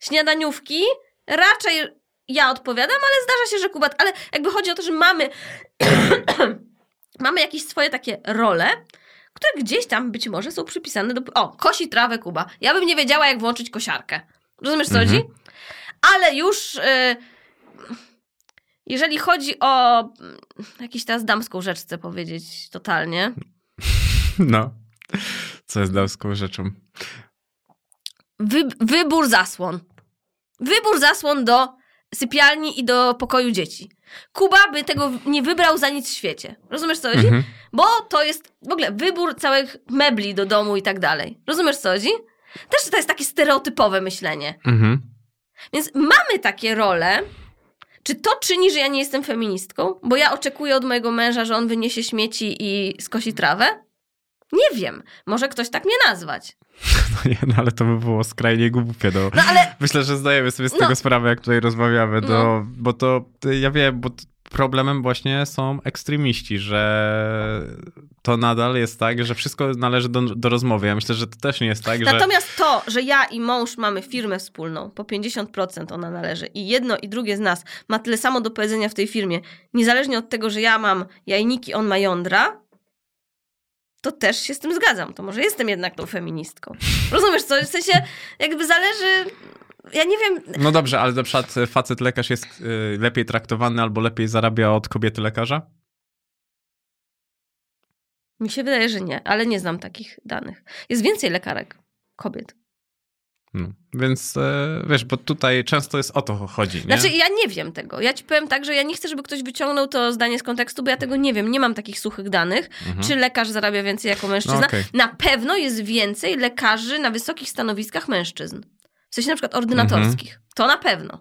Śniadaniówki raczej ja odpowiadam, ale zdarza się, że Kuba... Ale jakby chodzi o to, że mamy... mamy jakieś swoje takie role, które gdzieś tam być może są przypisane do... O, kosi trawę Kuba. Ja bym nie wiedziała, jak włączyć kosiarkę. Rozumiesz, co Mhm. chodzi? Ale już... Y... Jeżeli chodzi o mm, jakąś teraz damską rzecz, chcę powiedzieć totalnie. No. Co jest damską rzeczą. Wy, wybór zasłon. Wybór zasłon do sypialni i do pokoju dzieci. Kuba by tego nie wybrał za nic w świecie. Rozumiesz co chodzi? Mhm. Bo to jest w ogóle wybór całych mebli do domu i tak dalej. Rozumiesz co chodzi? Też to jest takie stereotypowe myślenie. Mhm. Więc mamy takie role. Czy to czyni, że ja nie jestem feministką? Bo ja oczekuję od mojego męża, że on wyniesie śmieci i skosi trawę? Nie wiem. Może ktoś tak mnie nazwać. No nie, no ale to by było skrajnie głupie. No. No ale Myślę, że zdajemy sobie z No. tego sprawę, jak tutaj rozmawiamy, do, No. bo to ja wiem, bo problemem właśnie są ekstremiści, że to nadal jest tak, że wszystko należy do, do rozmowy. Ja myślę, że to też nie jest tak, że... Natomiast to, że ja i mąż mamy firmę wspólną, po 50% ona należy i jedno i drugie z nas ma tyle samo do powiedzenia w tej firmie, niezależnie od tego, że ja mam jajniki, on ma jądra, to też się z tym zgadzam. To może jestem jednak tą feministką. Rozumiesz co? W sensie jakby zależy... Ja nie wiem... No dobrze, ale na przykład facet lekarz jest y, lepiej traktowany albo lepiej zarabia od kobiety lekarza? Mi się wydaje, że nie, ale nie znam takich danych. Jest więcej lekarek kobiet. No. Więc e, wiesz, bo tutaj często jest o to chodzi, nie? Znaczy, ja nie wiem tego. Ja ci powiem tak, że ja nie chcę, żeby ktoś wyciągnął to zdanie z kontekstu, bo ja tego nie wiem. Nie mam takich suchych danych. Mhm. Czy lekarz zarabia więcej jako mężczyzna? No, okej. Na pewno jest więcej lekarzy na wysokich stanowiskach mężczyzn. W sensie na przykład ordynatorskich. Mhm. To na pewno.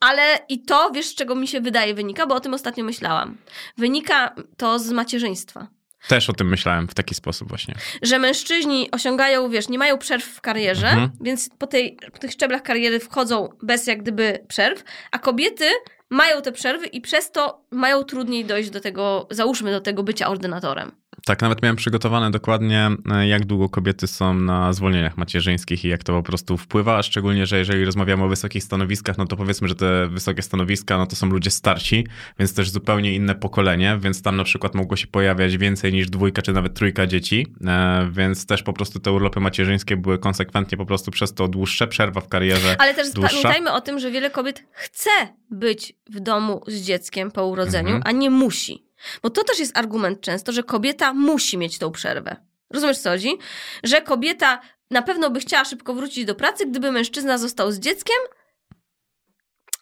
Ale i to, wiesz, z czego mi się wydaje, wynika, bo o tym ostatnio myślałam. Wynika to z macierzyństwa. Też o tym myślałem w taki sposób właśnie. że mężczyźni osiągają, wiesz, nie mają przerw w karierze, Mhm. więc po, tej, po tych szczeblach kariery wchodzą bez jak gdyby przerw, a kobiety mają te przerwy i przez to mają trudniej dojść do tego, załóżmy, do tego bycia ordynatorem. Tak, nawet miałem przygotowane dokładnie, e, jak długo kobiety są na zwolnieniach macierzyńskich i jak to po prostu wpływa, a szczególnie, że jeżeli rozmawiamy o wysokich stanowiskach, no to powiedzmy, że te wysokie stanowiska, no to są ludzie starsi, więc też zupełnie inne pokolenie, więc tam na przykład mogło się pojawiać więcej niż dwójka czy nawet trójka dzieci, e, więc też po prostu te urlopy macierzyńskie były konsekwentnie po prostu przez to dłuższe, przerwa w karierze Ale też dłuższa. pamiętajmy o tym, że wiele kobiet chce być w domu z dzieckiem po urodzeniu, Mhm. a nie musi. Bo to też jest argument często, że kobieta musi mieć tą przerwę. Rozumiesz co chodzi? Że kobieta na pewno by chciała szybko wrócić do pracy, gdyby mężczyzna został z dzieckiem.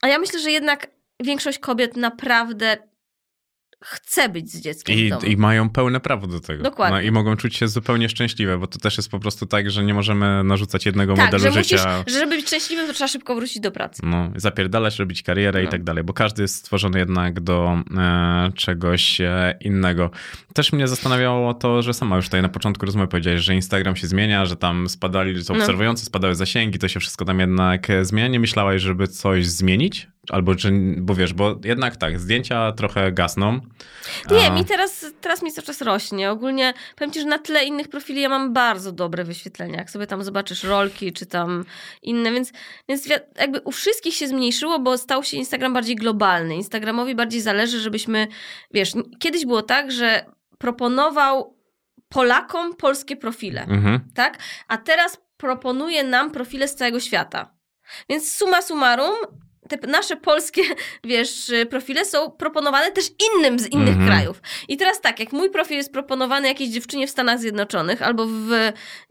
A ja myślę, że jednak większość kobiet naprawdę chce być z dzieckiem I. I mają pełne prawo do tego. Dokładnie. No, I mogą czuć się zupełnie szczęśliwe, bo to też jest po prostu tak, że nie możemy narzucać jednego tak, modelu że życia. musisz, że żeby być szczęśliwym, to trzeba szybko wrócić do pracy. No, zapierdalać, robić karierę i No. tak dalej, bo każdy jest stworzony jednak do e, czegoś e, innego. Też mnie zastanawiało to, że sama już tutaj na początku rozmowy powiedziałeś, że Instagram się zmienia, że tam spadali, co No. obserwujący, spadały zasięgi, to się wszystko tam jednak zmienia. Nie myślałaś, żeby coś zmienić? Albo czy, bo wiesz, bo jednak tak, zdjęcia trochę gasną. Nie, a- mi teraz, teraz mi cały czas rośnie. Ogólnie powiem ci, że na tle innych profili ja mam bardzo dobre wyświetlenia. Jak sobie tam zobaczysz rolki, czy tam inne, więc, więc wi- jakby u wszystkich się zmniejszyło, bo stał się Instagram bardziej globalny. Instagramowi bardziej zależy, żebyśmy, wiesz, kiedyś było tak, że proponował Polakom polskie profile, Mhm. tak? A teraz proponuje nam profile z całego świata. Więc summa summarum, te nasze polskie, wiesz, y, profile są proponowane też innym z innych Mhm. krajów. I teraz tak, jak mój profil jest proponowany jakiejś dziewczynie w Stanach Zjednoczonych, albo w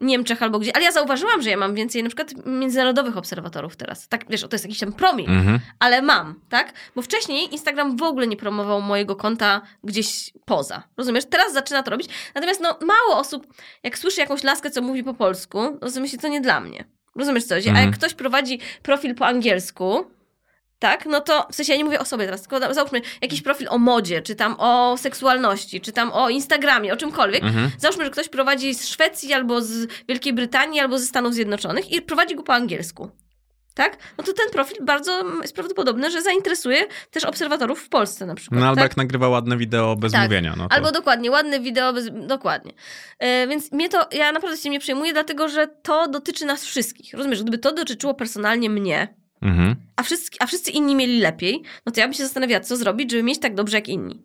Niemczech, albo gdzie, ale ja zauważyłam, że ja mam więcej na przykład międzynarodowych obserwatorów teraz. Tak, wiesz, to jest jakiś tam promil, Mhm. ale mam, tak? Bo wcześniej Instagram w ogóle nie promował mojego konta gdzieś poza. Rozumiesz? Teraz zaczyna to robić. Natomiast no, mało osób, jak słyszy jakąś laskę, co mówi po polsku, myśli, to nie dla mnie. Rozumiesz co? A Mhm. jak ktoś prowadzi profil po angielsku, tak, no to w sensie ja nie mówię o sobie teraz, tylko załóżmy jakiś profil o modzie, czy tam o seksualności, czy tam o Instagramie, o czymkolwiek. Mhm. Załóżmy, że ktoś prowadzi z Szwecji albo z Wielkiej Brytanii, albo ze Stanów Zjednoczonych i prowadzi go po angielsku. Tak? No to ten profil bardzo jest prawdopodobne, że zainteresuje też obserwatorów w Polsce na przykład. No albo tak? jak nagrywa ładne wideo bez Tak. mówienia. No to... Albo dokładnie, ładne wideo, bez... dokładnie. E, więc mnie to, ja naprawdę się nie przejmuję, dlatego że to dotyczy nas wszystkich. Rozumiesz, gdyby to dotyczyło personalnie mnie, Mhm. a wszyscy, a wszyscy inni mieli lepiej, no to ja bym się zastanawiała, co zrobić, żeby mieć tak dobrze jak inni.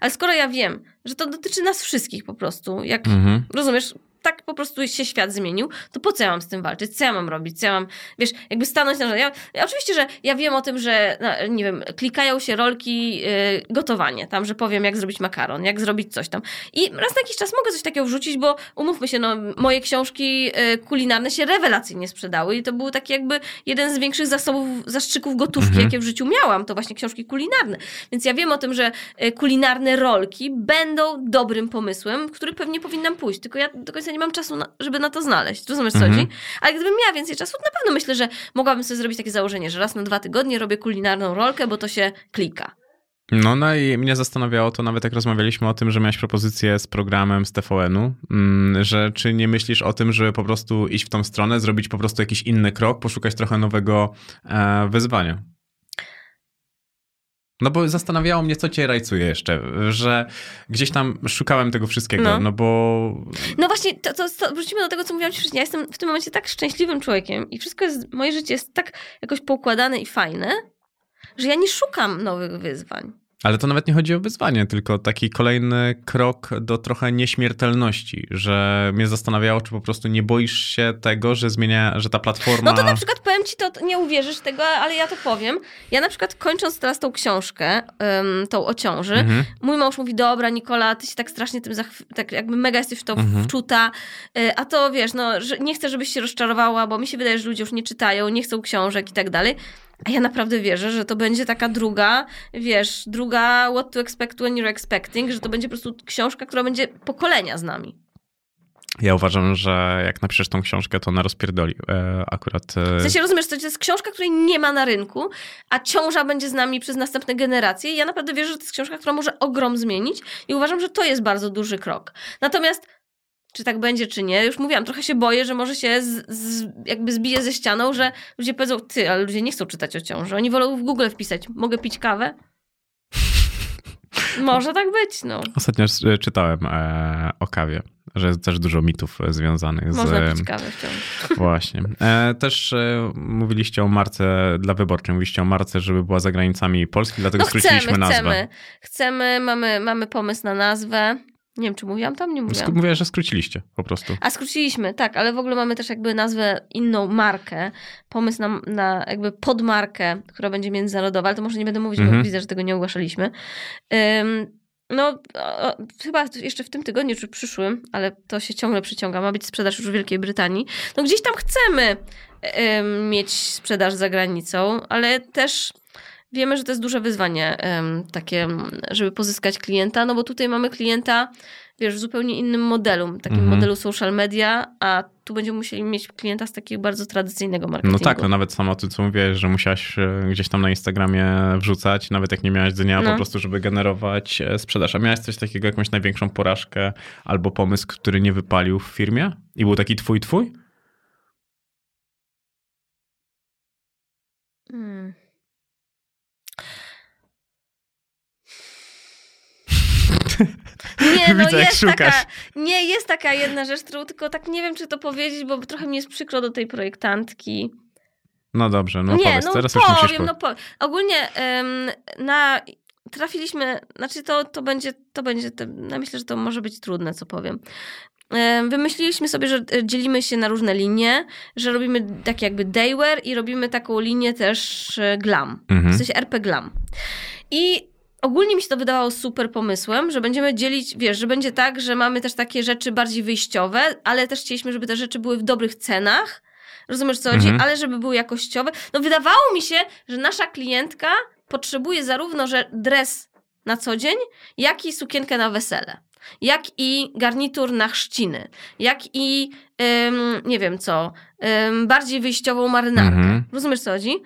Ale skoro ja wiem, że to dotyczy nas wszystkich po prostu, jak Mhm. rozumiesz, tak po prostu się świat zmienił, to po co ja mam z tym walczyć? Co ja mam robić? Co ja mam, wiesz, jakby stanąć na... Ja, ja, oczywiście, że ja wiem o tym, że, no, nie wiem, klikają się rolki y, gotowanie, tam, że powiem, jak zrobić makaron, jak zrobić coś tam. I raz na jakiś czas mogę coś takiego wrzucić, bo umówmy się, no, moje książki y, kulinarne się rewelacyjnie sprzedały i to był taki jakby jeden z większych zasobów, zastrzyków gotówki, Mhm. jakie w życiu miałam, to właśnie książki kulinarne. Więc ja wiem o tym, że y, kulinarne rolki będą dobrym pomysłem, który pewnie powinnam pójść, tylko ja do końca nie mam czasu, na, żeby na to znaleźć. Rozumiesz, co Mhm. chodzi? Ale gdybym miała więcej czasu, to na pewno myślę, że mogłabym sobie zrobić takie założenie, że raz na dwa tygodnie robię kulinarną rolkę, bo to się klika. No, no i mnie zastanawiało to nawet jak rozmawialiśmy o tym, że miałeś propozycję z programem z TVN-u, mm, że czy nie myślisz o tym, żeby po prostu iść w tą stronę, zrobić po prostu jakiś inny krok, poszukać trochę nowego e, wyzwania? No bo zastanawiało mnie, co cię rajcuje jeszcze, że gdzieś tam szukałem tego wszystkiego, no, No. bo No właśnie, to, to, to wrócimy do tego, co mówiłam ci wcześniej. Ja jestem w tym momencie tak szczęśliwym człowiekiem i wszystko jest, moje życie jest tak jakoś poukładane i fajne, że ja nie szukam nowych wyzwań. Ale to nawet nie chodzi o wyzwanie, tylko taki kolejny krok do trochę nieśmiertelności, że mnie zastanawiało, czy po prostu nie boisz się tego, że zmienia, że ta platforma... No to na przykład powiem ci, to nie uwierzysz tego, ale ja to powiem. Ja na przykład kończąc teraz tą książkę, tą o ciąży, Mhm. mój mąż mówi, dobra Nikola, ty się tak strasznie tym zachwy- tak jakby mega jesteś w to Mhm. wczuta, y, a to wiesz, no, że nie chcę, żebyś się rozczarowała, bo mi się wydaje, że ludzie już nie czytają, nie chcą książek i tak dalej. A ja naprawdę wierzę, że to będzie taka druga, wiesz, druga what to expect when you're expecting, że to będzie po prostu książka, która będzie pokolenia z nami. Ja uważam, że jak napiszesz tą książkę, to ona rozpierdoli e, akurat... E, W sensie rozumiesz, to jest książka, której nie ma na rynku, a ciąża będzie z nami przez następne generacje. I ja naprawdę wierzę, że to jest książka, która może ogrom zmienić i uważam, że to jest bardzo duży krok. Natomiast czy tak będzie, czy nie, już mówiłam, trochę się boję, że może się z, z, jakby zbije ze ścianą, że ludzie powiedzą, ty, ale ludzie nie chcą czytać o ciąży. Oni wolą w Google wpisać, mogę pić kawę? Może tak być, no. Ostatnio e, czytałem e, o kawie, że jest też dużo mitów e, związanych Można z... pić kawę w ciąży. Właśnie. E, też mówiliście o marce dla wyborczej, mówiliście o marce, żeby była za granicami Polski, dlatego No skróciliśmy chcemy, nazwę. chcemy. Chcemy, mamy, mamy pomysł na nazwę. Nie wiem, czy mówiłam tam? Nie mówiłam. Mówię, że skróciliście po prostu. A skróciliśmy, tak, ale w ogóle mamy też jakby nazwę, inną markę, pomysł na, na jakby podmarkę, która będzie międzynarodowa, ale to może nie będę mówić, Mhm. bo widzę, że tego nie ogłaszaliśmy. Ym, no, o, chyba jeszcze w tym tygodniu czy przyszłym, ale to się ciągle przyciąga, ma być sprzedaż już w Wielkiej Brytanii. No gdzieś tam chcemy mieć sprzedaż za granicą, ale też wiemy, że to jest duże wyzwanie takie, żeby pozyskać klienta, no bo tutaj mamy klienta, wiesz, w zupełnie innym modelu, takim Mhm. modelu social media, a tu będziemy musieli mieć klienta z takiego bardzo tradycyjnego No marketingu. tak, no nawet sama ty co mówiłeś, że musiałaś e, gdzieś tam na Instagramie wrzucać, nawet jak nie miałaś dnia, No. po prostu, żeby generować e, sprzedaż. A miałaś coś takiego, jakąś największą porażkę albo pomysł, który nie wypalił w firmie i był taki twój, twój? Hmm. Nie, no Widzę, jest szukasz. taka, nie, jest taka jedna rzecz, którą tylko tak nie wiem, czy to powiedzieć, bo trochę mi jest przykro do tej projektantki. No dobrze, no nie, powiedz, no teraz już musisz powiem, po... no powiem. Ogólnie em, na, trafiliśmy, znaczy to, to będzie, to będzie, te, no myślę, że to może być trudne, co powiem. Em, Wymyśliliśmy sobie, że e, dzielimy się na różne linie, że robimy takie jakby daywear i robimy taką linię też e, glam. Mhm. W sensie RP Glam. I ogólnie mi się to wydawało super pomysłem, że będziemy dzielić, wiesz, że będzie tak, że mamy też takie rzeczy bardziej wyjściowe, ale też chcieliśmy, żeby te rzeczy były w dobrych cenach. Rozumiesz, co chodzi? Mhm. Ale żeby były jakościowe. No wydawało mi się, że nasza klientka potrzebuje zarówno że dres na co dzień, jak i sukienkę na wesele. Jak i garnitur na chrzciny. Jak i, ym, nie wiem co, ym, bardziej wyjściową marynarkę. Mhm. Rozumiesz, co chodzi?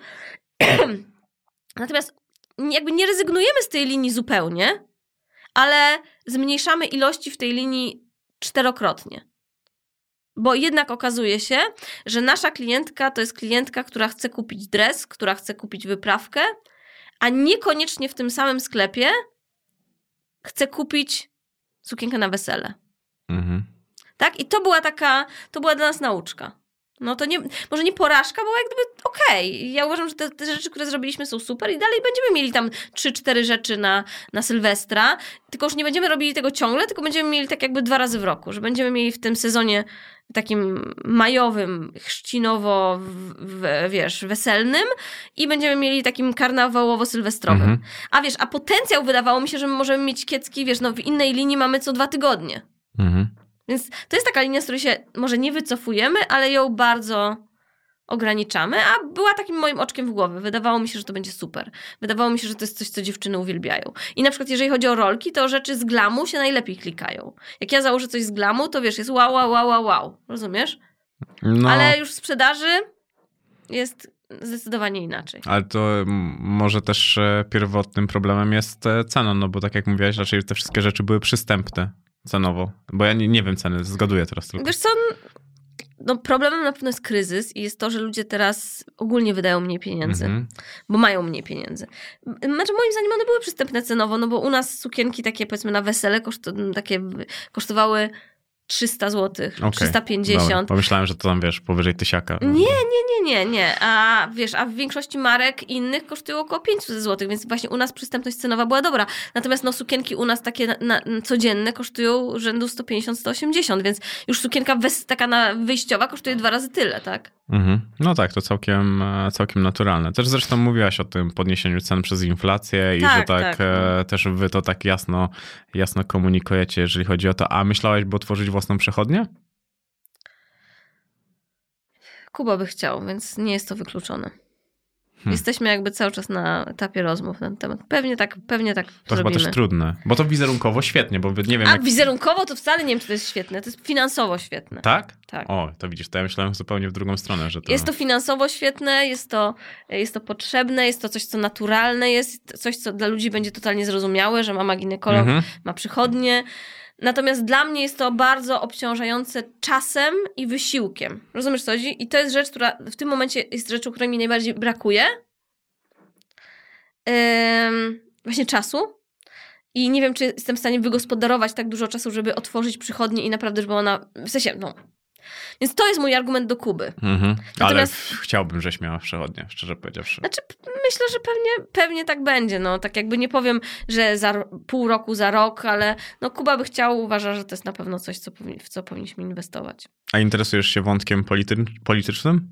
Natomiast jakby nie rezygnujemy z tej linii zupełnie, ale zmniejszamy ilości w tej linii czterokrotnie. Bo jednak okazuje się, że nasza klientka to jest klientka, która chce kupić dres, która chce kupić wyprawkę, a niekoniecznie w tym samym sklepie chce kupić sukienkę na wesele. Mhm. Tak? I to była taka, to była dla nas nauczka. No to nie, może nie porażka, bo jak gdyby okej. Ja uważam, że te, te rzeczy, które zrobiliśmy są super i dalej będziemy mieli tam 3-4 rzeczy na, na Sylwestra, tylko już nie będziemy robili tego ciągle, tylko będziemy mieli tak jakby dwa razy w roku, że będziemy mieli w tym sezonie takim majowym, chrzcinowo, w, w, wiesz, weselnym i będziemy mieli takim karnawałowo-sylwestrowym. Mhm. A wiesz, a potencjał wydawało mi się, że my możemy mieć kiecki, wiesz, no w innej linii mamy co dwa tygodnie. Mhm. Więc to jest taka linia, z której się może nie wycofujemy, ale ją bardzo ograniczamy, a była takim moim oczkiem w głowie. Wydawało mi się, że to będzie super. Wydawało mi się, że to jest coś, co dziewczyny uwielbiają. I na przykład, jeżeli chodzi o rolki, to rzeczy z glamu się najlepiej klikają. Jak ja założę coś z glamu, to wiesz, jest wow, wow, wow, wow. Rozumiesz? No, ale... Ale już w sprzedaży jest zdecydowanie inaczej. to mm, może też e, pierwotnym problemem jest e, cena, no bo tak jak mówiłaś, raczej te wszystkie rzeczy były przystępne cenowo. Bo ja nie, nie wiem ceny, zgaduję teraz tylko. Wiesz co, no problemem na pewno jest kryzys i jest to, że ludzie teraz ogólnie wydają mniej pieniędzy. Mhm. bo mają mniej pieniędzy. Znaczy, moim zdaniem one były przystępne cenowo, no bo u nas sukienki takie powiedzmy na wesele kosztu, takie kosztowały 300 zł, Okej, 350. Dobra, pomyślałem, że to tam wiesz, powyżej tysiaka. Nie, nie, nie, nie, nie. A wiesz, a w większości marek innych kosztują około 500 zł, więc właśnie u nas przystępność cenowa była dobra. Natomiast no sukienki u nas takie na, na, codzienne kosztują rzędu 150-180, więc już sukienka wes, taka na wyjściowa kosztuje dwa razy tyle, tak? Mhm. No tak, to całkiem, całkiem naturalne. Też zresztą mówiłaś o tym podniesieniu cen przez inflację i Tak, że tak, tak. e, też wy to tak jasno, jasno komunikujecie, jeżeli chodzi o to. A myślałaś, by otworzyć własną przechodnię? Kuba by chciał, więc nie jest to wykluczone. Hmm. Jesteśmy jakby cały czas na etapie rozmów na ten temat. Pewnie tak, pewnie tak To chyba zrobimy. też trudne, bo to wizerunkowo świetnie, bo nie wiem A jak... wizerunkowo to wcale nie wiem, czy to jest świetne. To jest finansowo świetne. Tak? Tak. O, to widzisz, to ja myślałem zupełnie w drugą stronę, że to... Jest to finansowo świetne, jest to, jest to potrzebne, jest to coś, co naturalne jest, coś, co dla ludzi będzie totalnie zrozumiałe, że mama ginekolog Mhm. ma przychodnie. Natomiast dla mnie jest to bardzo obciążające czasem i wysiłkiem. Rozumiesz, co chodzi? I to jest rzecz, która w tym momencie jest rzeczą, której mi najbardziej brakuje. Właśnie czasu. I nie wiem, czy jestem w stanie wygospodarować tak dużo czasu, żeby otworzyć przychodnię i naprawdę, żeby ona... W sensie, no... Więc to jest mój argument do Kuby. Mhm. Natomiast- Ale chciałbym, żeś miała przechodnie, szczerze powiedziawszy. Znaczy, myślę, że pewnie, pewnie tak będzie. No, tak jakby nie powiem, że za pół roku, za rok, ale no, Kuba by chciał, uważa, że to jest na pewno coś, co powinni, w co powinniśmy inwestować. A interesujesz się wątkiem polity- politycznym?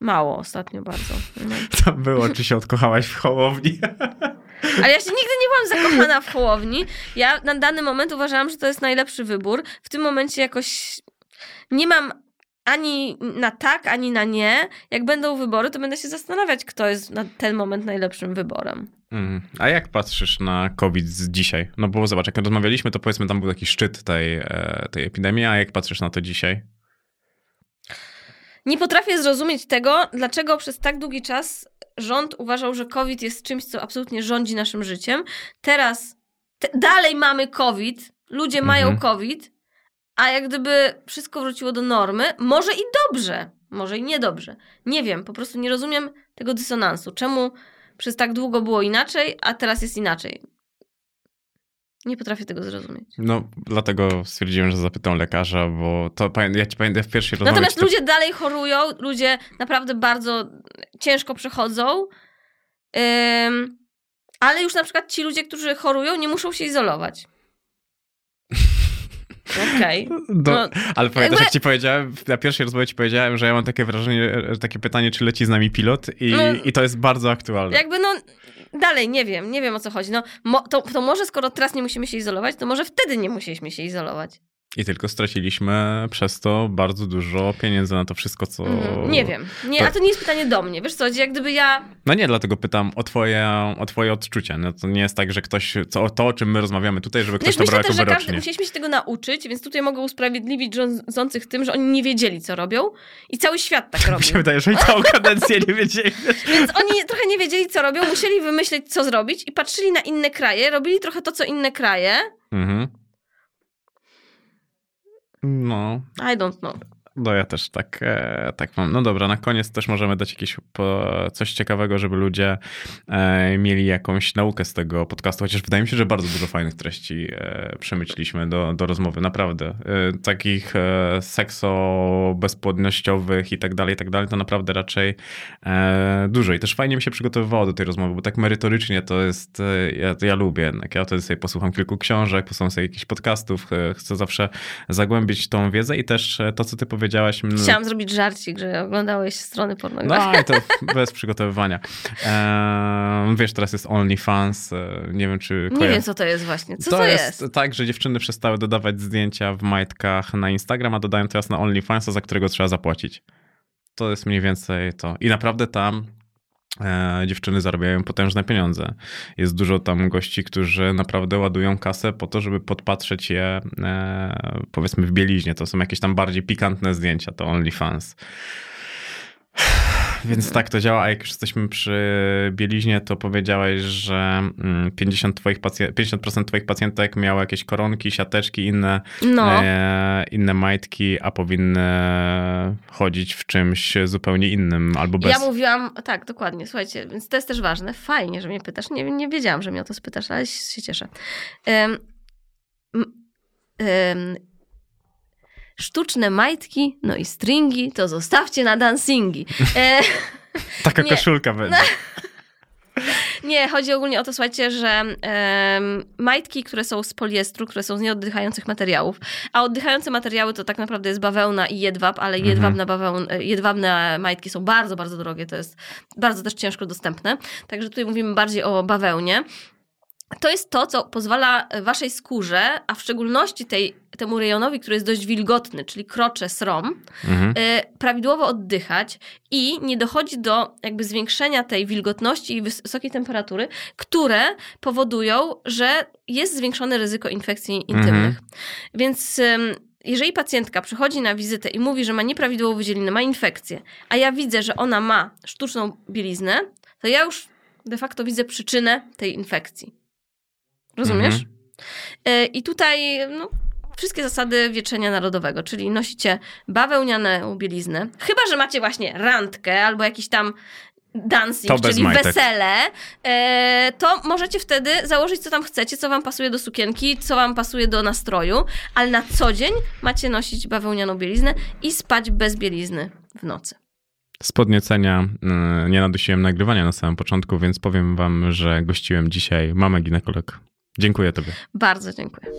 Mało ostatnio bardzo. No. To było, czy się odkochałaś w Hołowni? Ale ja się nigdy nie byłam zakochana w Hołowni. Ja na dany moment uważałam, że to jest najlepszy wybór. W tym momencie jakoś nie mam ani na tak, ani na nie. Jak będą wybory, to będę się zastanawiać, kto jest na ten moment najlepszym wyborem. Mhm. A jak patrzysz na COVID dzisiaj? No bo zobacz, jak rozmawialiśmy, to powiedzmy tam był taki szczyt tej, e, tej epidemii, a jak patrzysz na to dzisiaj? Nie potrafię zrozumieć tego, dlaczego przez tak długi czas rząd uważał, że COVID jest czymś, co absolutnie rządzi naszym życiem. Teraz te, dalej mamy COVID, ludzie Mhm. mają COVID, a jak gdyby wszystko wróciło do normy, może i dobrze, może i niedobrze. Nie wiem, po prostu nie rozumiem tego dysonansu. Czemu przez tak długo było inaczej, a teraz jest inaczej? Nie potrafię tego zrozumieć. No, dlatego stwierdziłem, że zapytam lekarza, bo to ja ci pamiętam w pierwszej rozmowie... Natomiast czy to- ludzie dalej chorują, ludzie naprawdę bardzo ciężko przechodzą. Ym, ale już na przykład ci ludzie, którzy chorują, nie muszą się izolować. Okej. Do, no, ale pamiętasz, jak ci powiedziałem, na pierwszej rozmowie ci powiedziałem, że ja mam takie wrażenie, że takie pytanie, czy leci z nami pilot i, No. i to jest bardzo aktualne. Jakby no, dalej, nie wiem, nie wiem o co chodzi. No, mo, to, to może skoro teraz nie musimy się izolować, to może wtedy nie musieliśmy się izolować. I tylko straciliśmy przez to bardzo dużo pieniędzy na to wszystko, co... Mhm. Nie wiem. Nie, to- A to nie jest pytanie do mnie. Wiesz co, jak gdyby ja... No nie, dlatego pytam o twoje, o twoje odczucia. No to nie jest tak, że ktoś, co, to o czym my rozmawiamy tutaj, żeby ktoś Wiesz, to brał jako też, że każdy, wyrocznie. musieliśmy się tego nauczyć, więc tutaj mogę usprawiedliwić rządzących tym, że oni nie wiedzieli, co robią i cały świat tak robi. Mi się wydaje, że i całą kadencję nie wiedzieli. Więc oni trochę nie wiedzieli, co robią, musieli wymyśleć, co zrobić i patrzyli na inne kraje, robili trochę to, co inne kraje. Mhm. No, I don't know. No ja też tak, e, tak mam. No dobra, na koniec też możemy dać jakieś po, coś ciekawego, żeby ludzie e, mieli jakąś naukę z tego podcastu, chociaż wydaje mi się, że bardzo dużo fajnych treści e, przemyśliliśmy do, do rozmowy, naprawdę. E, takich e, sekso bezpłodnościowych i tak dalej, i tak dalej, to naprawdę raczej e, dużo. I też fajnie mi się przygotowywało do tej rozmowy, bo tak merytorycznie to jest, ja, ja lubię jednak. Ja wtedy sobie posłucham kilku książek, posłucham sobie jakichś podcastów, chcę zawsze zagłębić tą wiedzę i też to, co ty powiedziałaś. Chciałam zrobić żarcik, że oglądałeś strony pornograficzne. no i to bez przygotowywania. Eee, wiesz, teraz jest OnlyFans, e, nie wiem czy Nie wiem, co to jest właśnie. Co to, to, jest, jest? tak, że dziewczyny przestały dodawać zdjęcia w majtkach na Instagram, a dodają teraz na OnlyFansa, za którego trzeba zapłacić. To jest mniej więcej to. I naprawdę tam dziewczyny zarabiają potężne pieniądze. Jest dużo tam gości, którzy naprawdę ładują kasę po to, żeby podpatrzeć je e, powiedzmy w bieliźnie. To są jakieś tam bardziej pikantne zdjęcia, to OnlyFans. Więc tak to działa, a jak już jesteśmy przy bieliźnie, to powiedziałeś, że mm, 50%, twoich pacjent, 50% twoich pacjentek miało jakieś koronki, siateczki, inne, No. e, inne majtki, a powinny chodzić w czymś zupełnie innym albo bez. Ja mówiłam, tak, dokładnie, słuchajcie, więc to jest też ważne. Fajnie, że mnie pytasz. Nie, nie wiedziałam, że mnie o to spytasz, ale się cieszę. Em, m- em, sztuczne majtki, no i stringi, to zostawcie na dancingi. E, Taka nie. koszulka będzie. nie, chodzi ogólnie o to, słuchajcie, że majtki, które są z poliestru, które są z nieoddychających materiałów, a oddychające materiały to tak naprawdę jest bawełna i jedwab, ale Mhm. bawełn, jedwabne majtki są bardzo, bardzo drogie, to jest bardzo też ciężko dostępne. Także tutaj mówimy bardziej o bawełnie. To jest to, co pozwala waszej skórze, a w szczególności tej, temu rejonowi, który jest dość wilgotny, czyli krocze, srom, Mhm. y, prawidłowo oddychać i nie dochodzi do jakby zwiększenia tej wilgotności i wys- wysokiej temperatury, które powodują, że jest zwiększone ryzyko infekcji intymnych. Więc ym, jeżeli pacjentka przychodzi na wizytę i mówi, że ma nieprawidłową wydzielinę, ma infekcję, a ja widzę, że ona ma sztuczną bieliznę, to ja już de facto widzę przyczynę tej infekcji. Rozumiesz? Mhm. Y, I tutaj no, wszystkie zasady wieczenia narodowego, czyli nosicie bawełnianą bieliznę, chyba, że macie właśnie randkę albo jakiś tam dancing, czyli majtek. wesele, e, to możecie wtedy założyć, co tam chcecie, co wam pasuje do sukienki, co wam pasuje do nastroju, ale na co dzień macie nosić bawełnianą bieliznę i spać bez bielizny w nocy. Z podniecenia y, nie nadusiłem nagrywania na samym początku, więc powiem wam, że gościłem dzisiaj mamę ginekolog. Dziękuję tobie. Bardzo dziękuję.